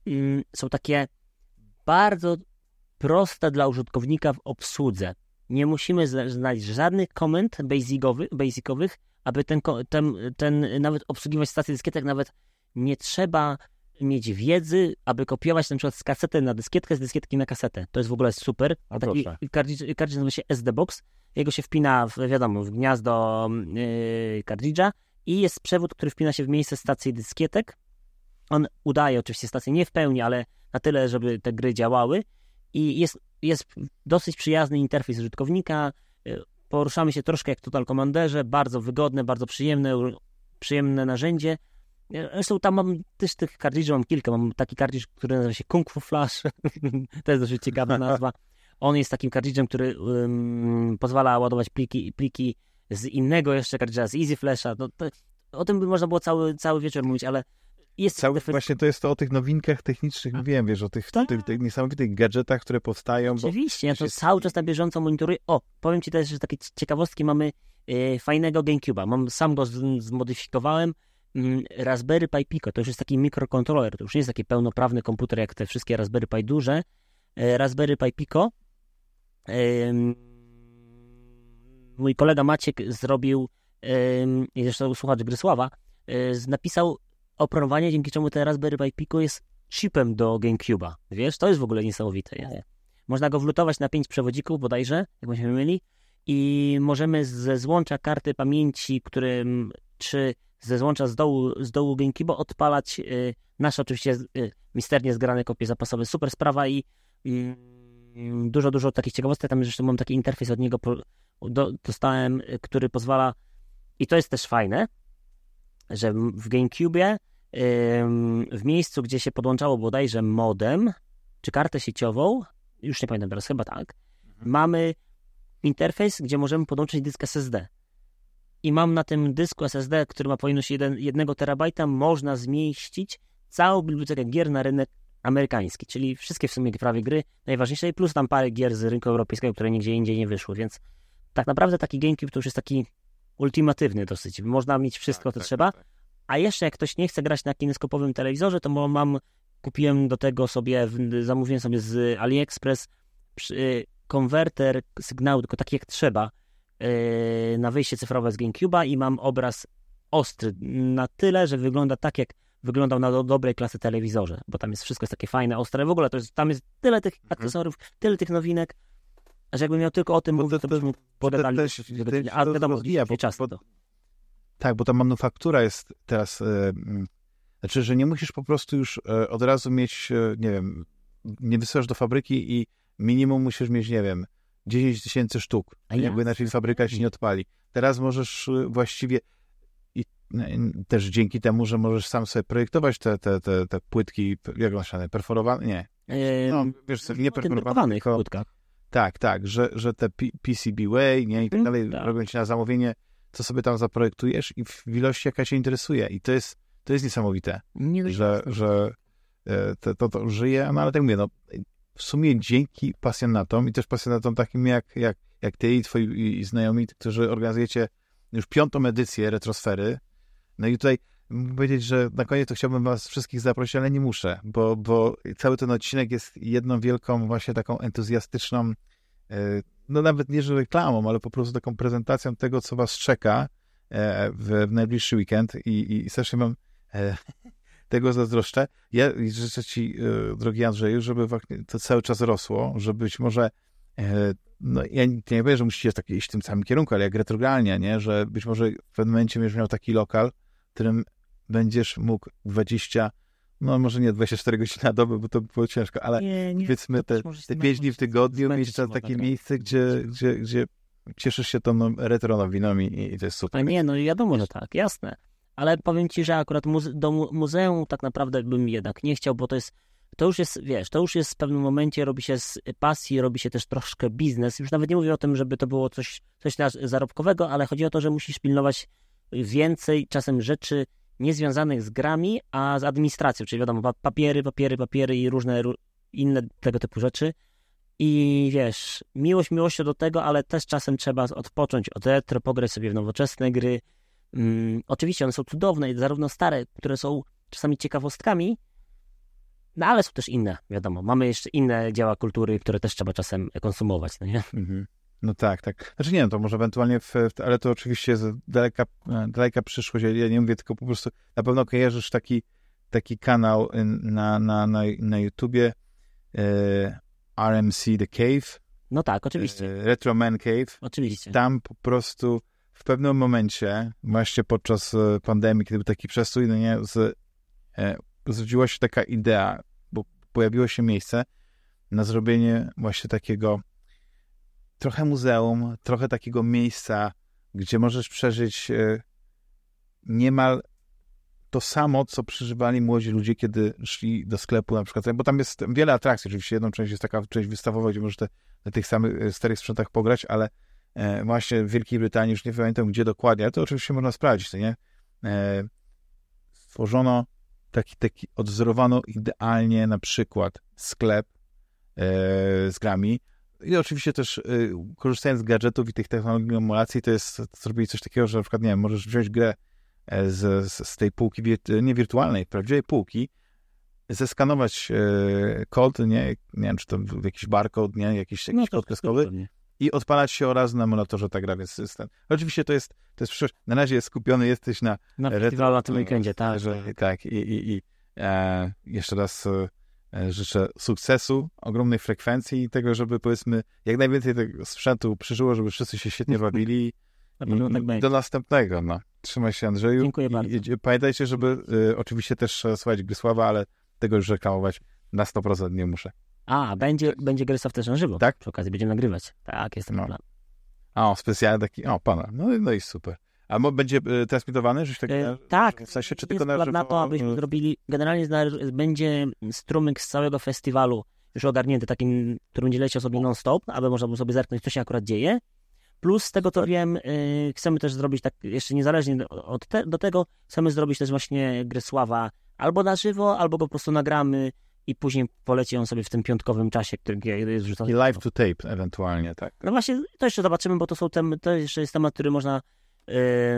mm, są takie bardzo proste dla użytkownika w obsłudze. Nie musimy znaleźć żadnych komend basicowych, basicowych aby ten, ten, ten nawet obsługiwać stację dyskietek, nawet nie trzeba mieć wiedzy, aby kopiować na przykład z kasety na dyskietkę, z dyskietki na kasetę. To jest w ogóle super. A Taki kartridż nazywa się SD Box. Jego się wpina, w, wiadomo, w gniazdo yy, kartridża i jest przewód, który wpina się w miejsce stacji dyskietek. On udaje oczywiście stację nie w pełni, ale na tyle, żeby te gry działały i jest, jest dosyć przyjazny interfejs użytkownika. Y, poruszamy się troszkę jak Total Commanderze, bardzo wygodne, bardzo przyjemne, przyjemne narzędzie. Y, zresztą tam mam też tych kartridży, mam kilka. Mam taki kartridż, który nazywa się Kung Fu Flash. to jest dosyć ciekawa nazwa. On jest takim kartridżem, który um, pozwala ładować pliki, pliki z innego jeszcze kartridża, z Easy Flasha. No, to, o tym by można było cały, cały wieczór mówić, ale jest Cały, Właśnie to jest to o tych nowinkach technicznych, wiem, wiesz, o tych, tak. tych, tych niesamowitych gadżetach, które powstają. Oczywiście, ja to jest... cały czas na bieżąco monitoruję. O, powiem Ci też, że takie ciekawostki mamy e, fajnego GameCube'a. Mam, sam go zmodyfikowałem. Mm, Raspberry Pi Pico, to już jest taki mikrokontroler, to już nie jest taki pełnoprawny komputer jak te wszystkie Raspberry Pi duże. E, Raspberry Pi Pico. mój kolega Maciek zrobił, zresztą słuchacz Grysława, e, napisał oprogramowanie, dzięki czemu ten Raspberry Pi Pico jest chipem do GameCube'a. Wiesz, to jest w ogóle niesamowite. Nie? Można go wlutować na pięć przewodzików bodajże, jak myśmy mieli, i możemy ze złącza karty pamięci, którym, czy ze złącza z dołu, z dołu GameCube'a odpalać y, nasze oczywiście y, misternie zgrane kopie zapasowe. Super sprawa i y, dużo, dużo takich ciekawostek. Tam zresztą mam taki interfejs od niego po, do, dostałem, y, który pozwala i to jest też fajne, że w GameCube w miejscu, gdzie się podłączało bodajże modem, czy kartę sieciową, już nie pamiętam teraz, chyba tak, mhm. mamy interfejs, gdzie możemy podłączyć dysk SSD. I mam na tym dysku SSD, który ma pojemność 1 terabajta, można zmieścić całą bibliotekę gier na rynek amerykański, czyli wszystkie w sumie prawie gry najważniejsze i plus tam parę gier z rynku europejskiego, które nigdzie indziej nie wyszły, więc tak naprawdę taki GameCube to już jest taki ultimatywny dosyć. Można mieć wszystko, tak, to tak, trzeba. Tak. A jeszcze jak ktoś nie chce grać na kineskopowym telewizorze, to mam, kupiłem do tego sobie, zamówiłem sobie z AliExpress y, konwerter sygnału, tylko taki jak trzeba, y, na wyjście cyfrowe z GameCube'a i mam obraz ostry na tyle, że wygląda tak, jak wyglądał na do, dobrej klasy telewizorze, bo tam jest wszystko jest takie fajne, ostre. W ogóle to jest, tam jest tyle tych mhm. akcesoriów, tyle tych nowinek, że jakbym miał tylko o tym mówić, to byśmy podali. A wiadomo, rozwija, bo, czas to. Tak, bo ta manufaktura jest teraz, e, znaczy, że nie musisz po prostu już e, od razu mieć, e, nie wiem, nie wysyłasz do fabryki i minimum musisz mieć, nie wiem, 10 tysięcy sztuk, A jakby inaczej fabryka się nie odpali. Teraz możesz właściwie i też dzięki temu, że możesz sam sobie projektować te, te, te, te płytki, jak one perforowane? Nie. No, wiesz, nie perforowane, płytkach. Tak, tak, że, że te PCB-Way, nie, i tak mhm, dalej, tak. robią ci na zamówienie, co sobie tam zaprojektujesz i w ilości, jaka cię interesuje. I to jest, to jest niesamowite, nie że, że e, to, to, to żyje, no ale tak mówię, no, w sumie dzięki pasjonatom i też pasjonatom takim jak, jak, jak ty i twoi i znajomi, którzy organizujecie już piątą edycję Retrosfery, no i tutaj mógł powiedzieć, że na koniec to chciałbym was wszystkich zaprosić, ale nie muszę, bo, bo cały ten odcinek jest jedną wielką właśnie taką entuzjastyczną, e, no nawet nie że reklamą, ale po prostu taką prezentacją tego, co was czeka e, w, w najbliższy weekend i, i strasznie mam e, tego zazdroszczę. Ja życzę ci, drogi Andrzeju, żeby to cały czas rosło, żeby być może no ja nie powiem, że musicie tak iść w tym samym kierunku, ale jak retrogralnie, nie? że być może w pewnym momencie będziesz miał taki lokal, w którym będziesz mógł 20, no może nie 24 godziny na dobę, bo to by było ciężko, ale nie, nie, powiedzmy te, te 5 dni w tygodniu mieć tam takie miejsce, gdzie, gdzie, gdzie cieszysz się tą no, retro nowiną i, i to jest super. Ale nie, no wiadomo, że tak, jasne. Ale powiem ci, że akurat muze do muzeum tak naprawdę bym jednak nie chciał, bo to jest to już jest, wiesz, to już jest w pewnym momencie robi się z pasji, robi się też troszkę biznes. Już nawet nie mówię o tym, żeby to było coś, coś zarobkowego, ale chodzi o to, że musisz pilnować więcej czasem rzeczy niezwiązanych z grami, a z administracją, czyli wiadomo, papiery, papiery, papiery i różne inne tego typu rzeczy. I wiesz, miłość miłością do tego, ale też czasem trzeba odpocząć od retro, pograć sobie w nowoczesne gry. Um, oczywiście one są cudowne, zarówno stare, które są czasami ciekawostkami, no ale są też inne, wiadomo. Mamy jeszcze inne dzieła kultury, które też trzeba czasem konsumować, no nie? Mhm. No tak, tak. Znaczy nie, no to może ewentualnie, w, ale to oczywiście jest daleka, daleka przyszłość. Ja nie mówię, tylko po prostu na pewno kojarzysz taki, taki kanał na, na, na, na YouTubie e, RMC The Cave. No tak, oczywiście. E, Retro Man Cave. Oczywiście. Tam po prostu w pewnym momencie, właśnie podczas e, pandemii, kiedy był taki przestój, no nie, z, e, zrodziła się taka idea, bo pojawiło się miejsce na zrobienie właśnie takiego trochę muzeum, trochę takiego miejsca, gdzie możesz przeżyć e, niemal to samo, co przeżywali młodzi ludzie, kiedy szli do sklepu na przykład, bo tam jest wiele atrakcji, oczywiście jedną część jest taka część wystawowa, gdzie możesz te, na tych samych e, starych sprzętach pograć, ale e, właśnie w Wielkiej Brytanii, już nie pamiętam gdzie dokładnie, ale to oczywiście można sprawdzić, to nie? Stworzono taki, taki odwzorowano idealnie na przykład sklep z grami, i oczywiście też y, korzystając z gadżetów i tych technologii emulacji, to jest zrobili coś takiego, że na przykład, nie wiem, możesz wziąć grę e, z, z, tej półki, nie wirtualnej, prawdziwej półki, zeskanować e, kod, nie, nie wiem, czy to jakiś barcode, nie, jakiś, jakiś no, kod kreskowy i odpalać się oraz na emulatorze ta gra, więc system. Oczywiście to jest, to jest przyszłość. Na razie skupiony jesteś na... Na retro, na tym weekendzie, tak. Że, tak, i, i, i e, jeszcze raz E, życzę sukcesu, ogromnej frekwencji i tego, żeby powiedzmy jak najwięcej tego sprzętu przyżyło, żeby wszyscy się świetnie bawili. I, do następnego. No. Trzymaj się Andrzeju. Dziękuję bardzo. I, pamiętajcie, żeby y, oczywiście też słuchać Grysława, ale tego już reklamować na 100% nie muszę. A, będzie, będzie Grysław też na żywo. Tak? Przy okazji będziemy nagrywać. Tak, jestem no. plan. O, specjalny taki, o, pana. No, no i super. A będzie y, transmitowany? Że tak, e, tak. W sensie, czy tylko na, na to, abyśmy zrobili, generalnie będzie strumyk z całego festiwalu już ogarnięty, takim, który będzie leciał sobie non-stop, aby można było sobie zerknąć, co się akurat dzieje. Plus z tego to wiem, yy, chcemy też zrobić tak jeszcze niezależnie od te, do tego, chcemy zrobić też właśnie gry Sława albo na żywo, albo go po prostu nagramy i później poleci on sobie w tym piątkowym czasie, który jest wrzucony. I live to tape ewentualnie, tak. No właśnie, to jeszcze zobaczymy, bo to są tem, to jeszcze jest temat, który można,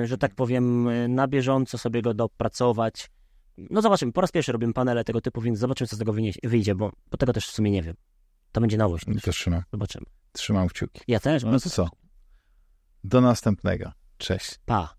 że tak powiem, yy, na bieżąco sobie go dopracować. No zobaczymy, po raz pierwszy robimy panele tego typu, więc zobaczymy, co z tego wyjdzie, bo, bo tego też w sumie nie wiem. To będzie nowość. To trzymam. Zobaczymy. Trzymam kciuki. Ja też. No to co? Do następnego. Cześć. Pa.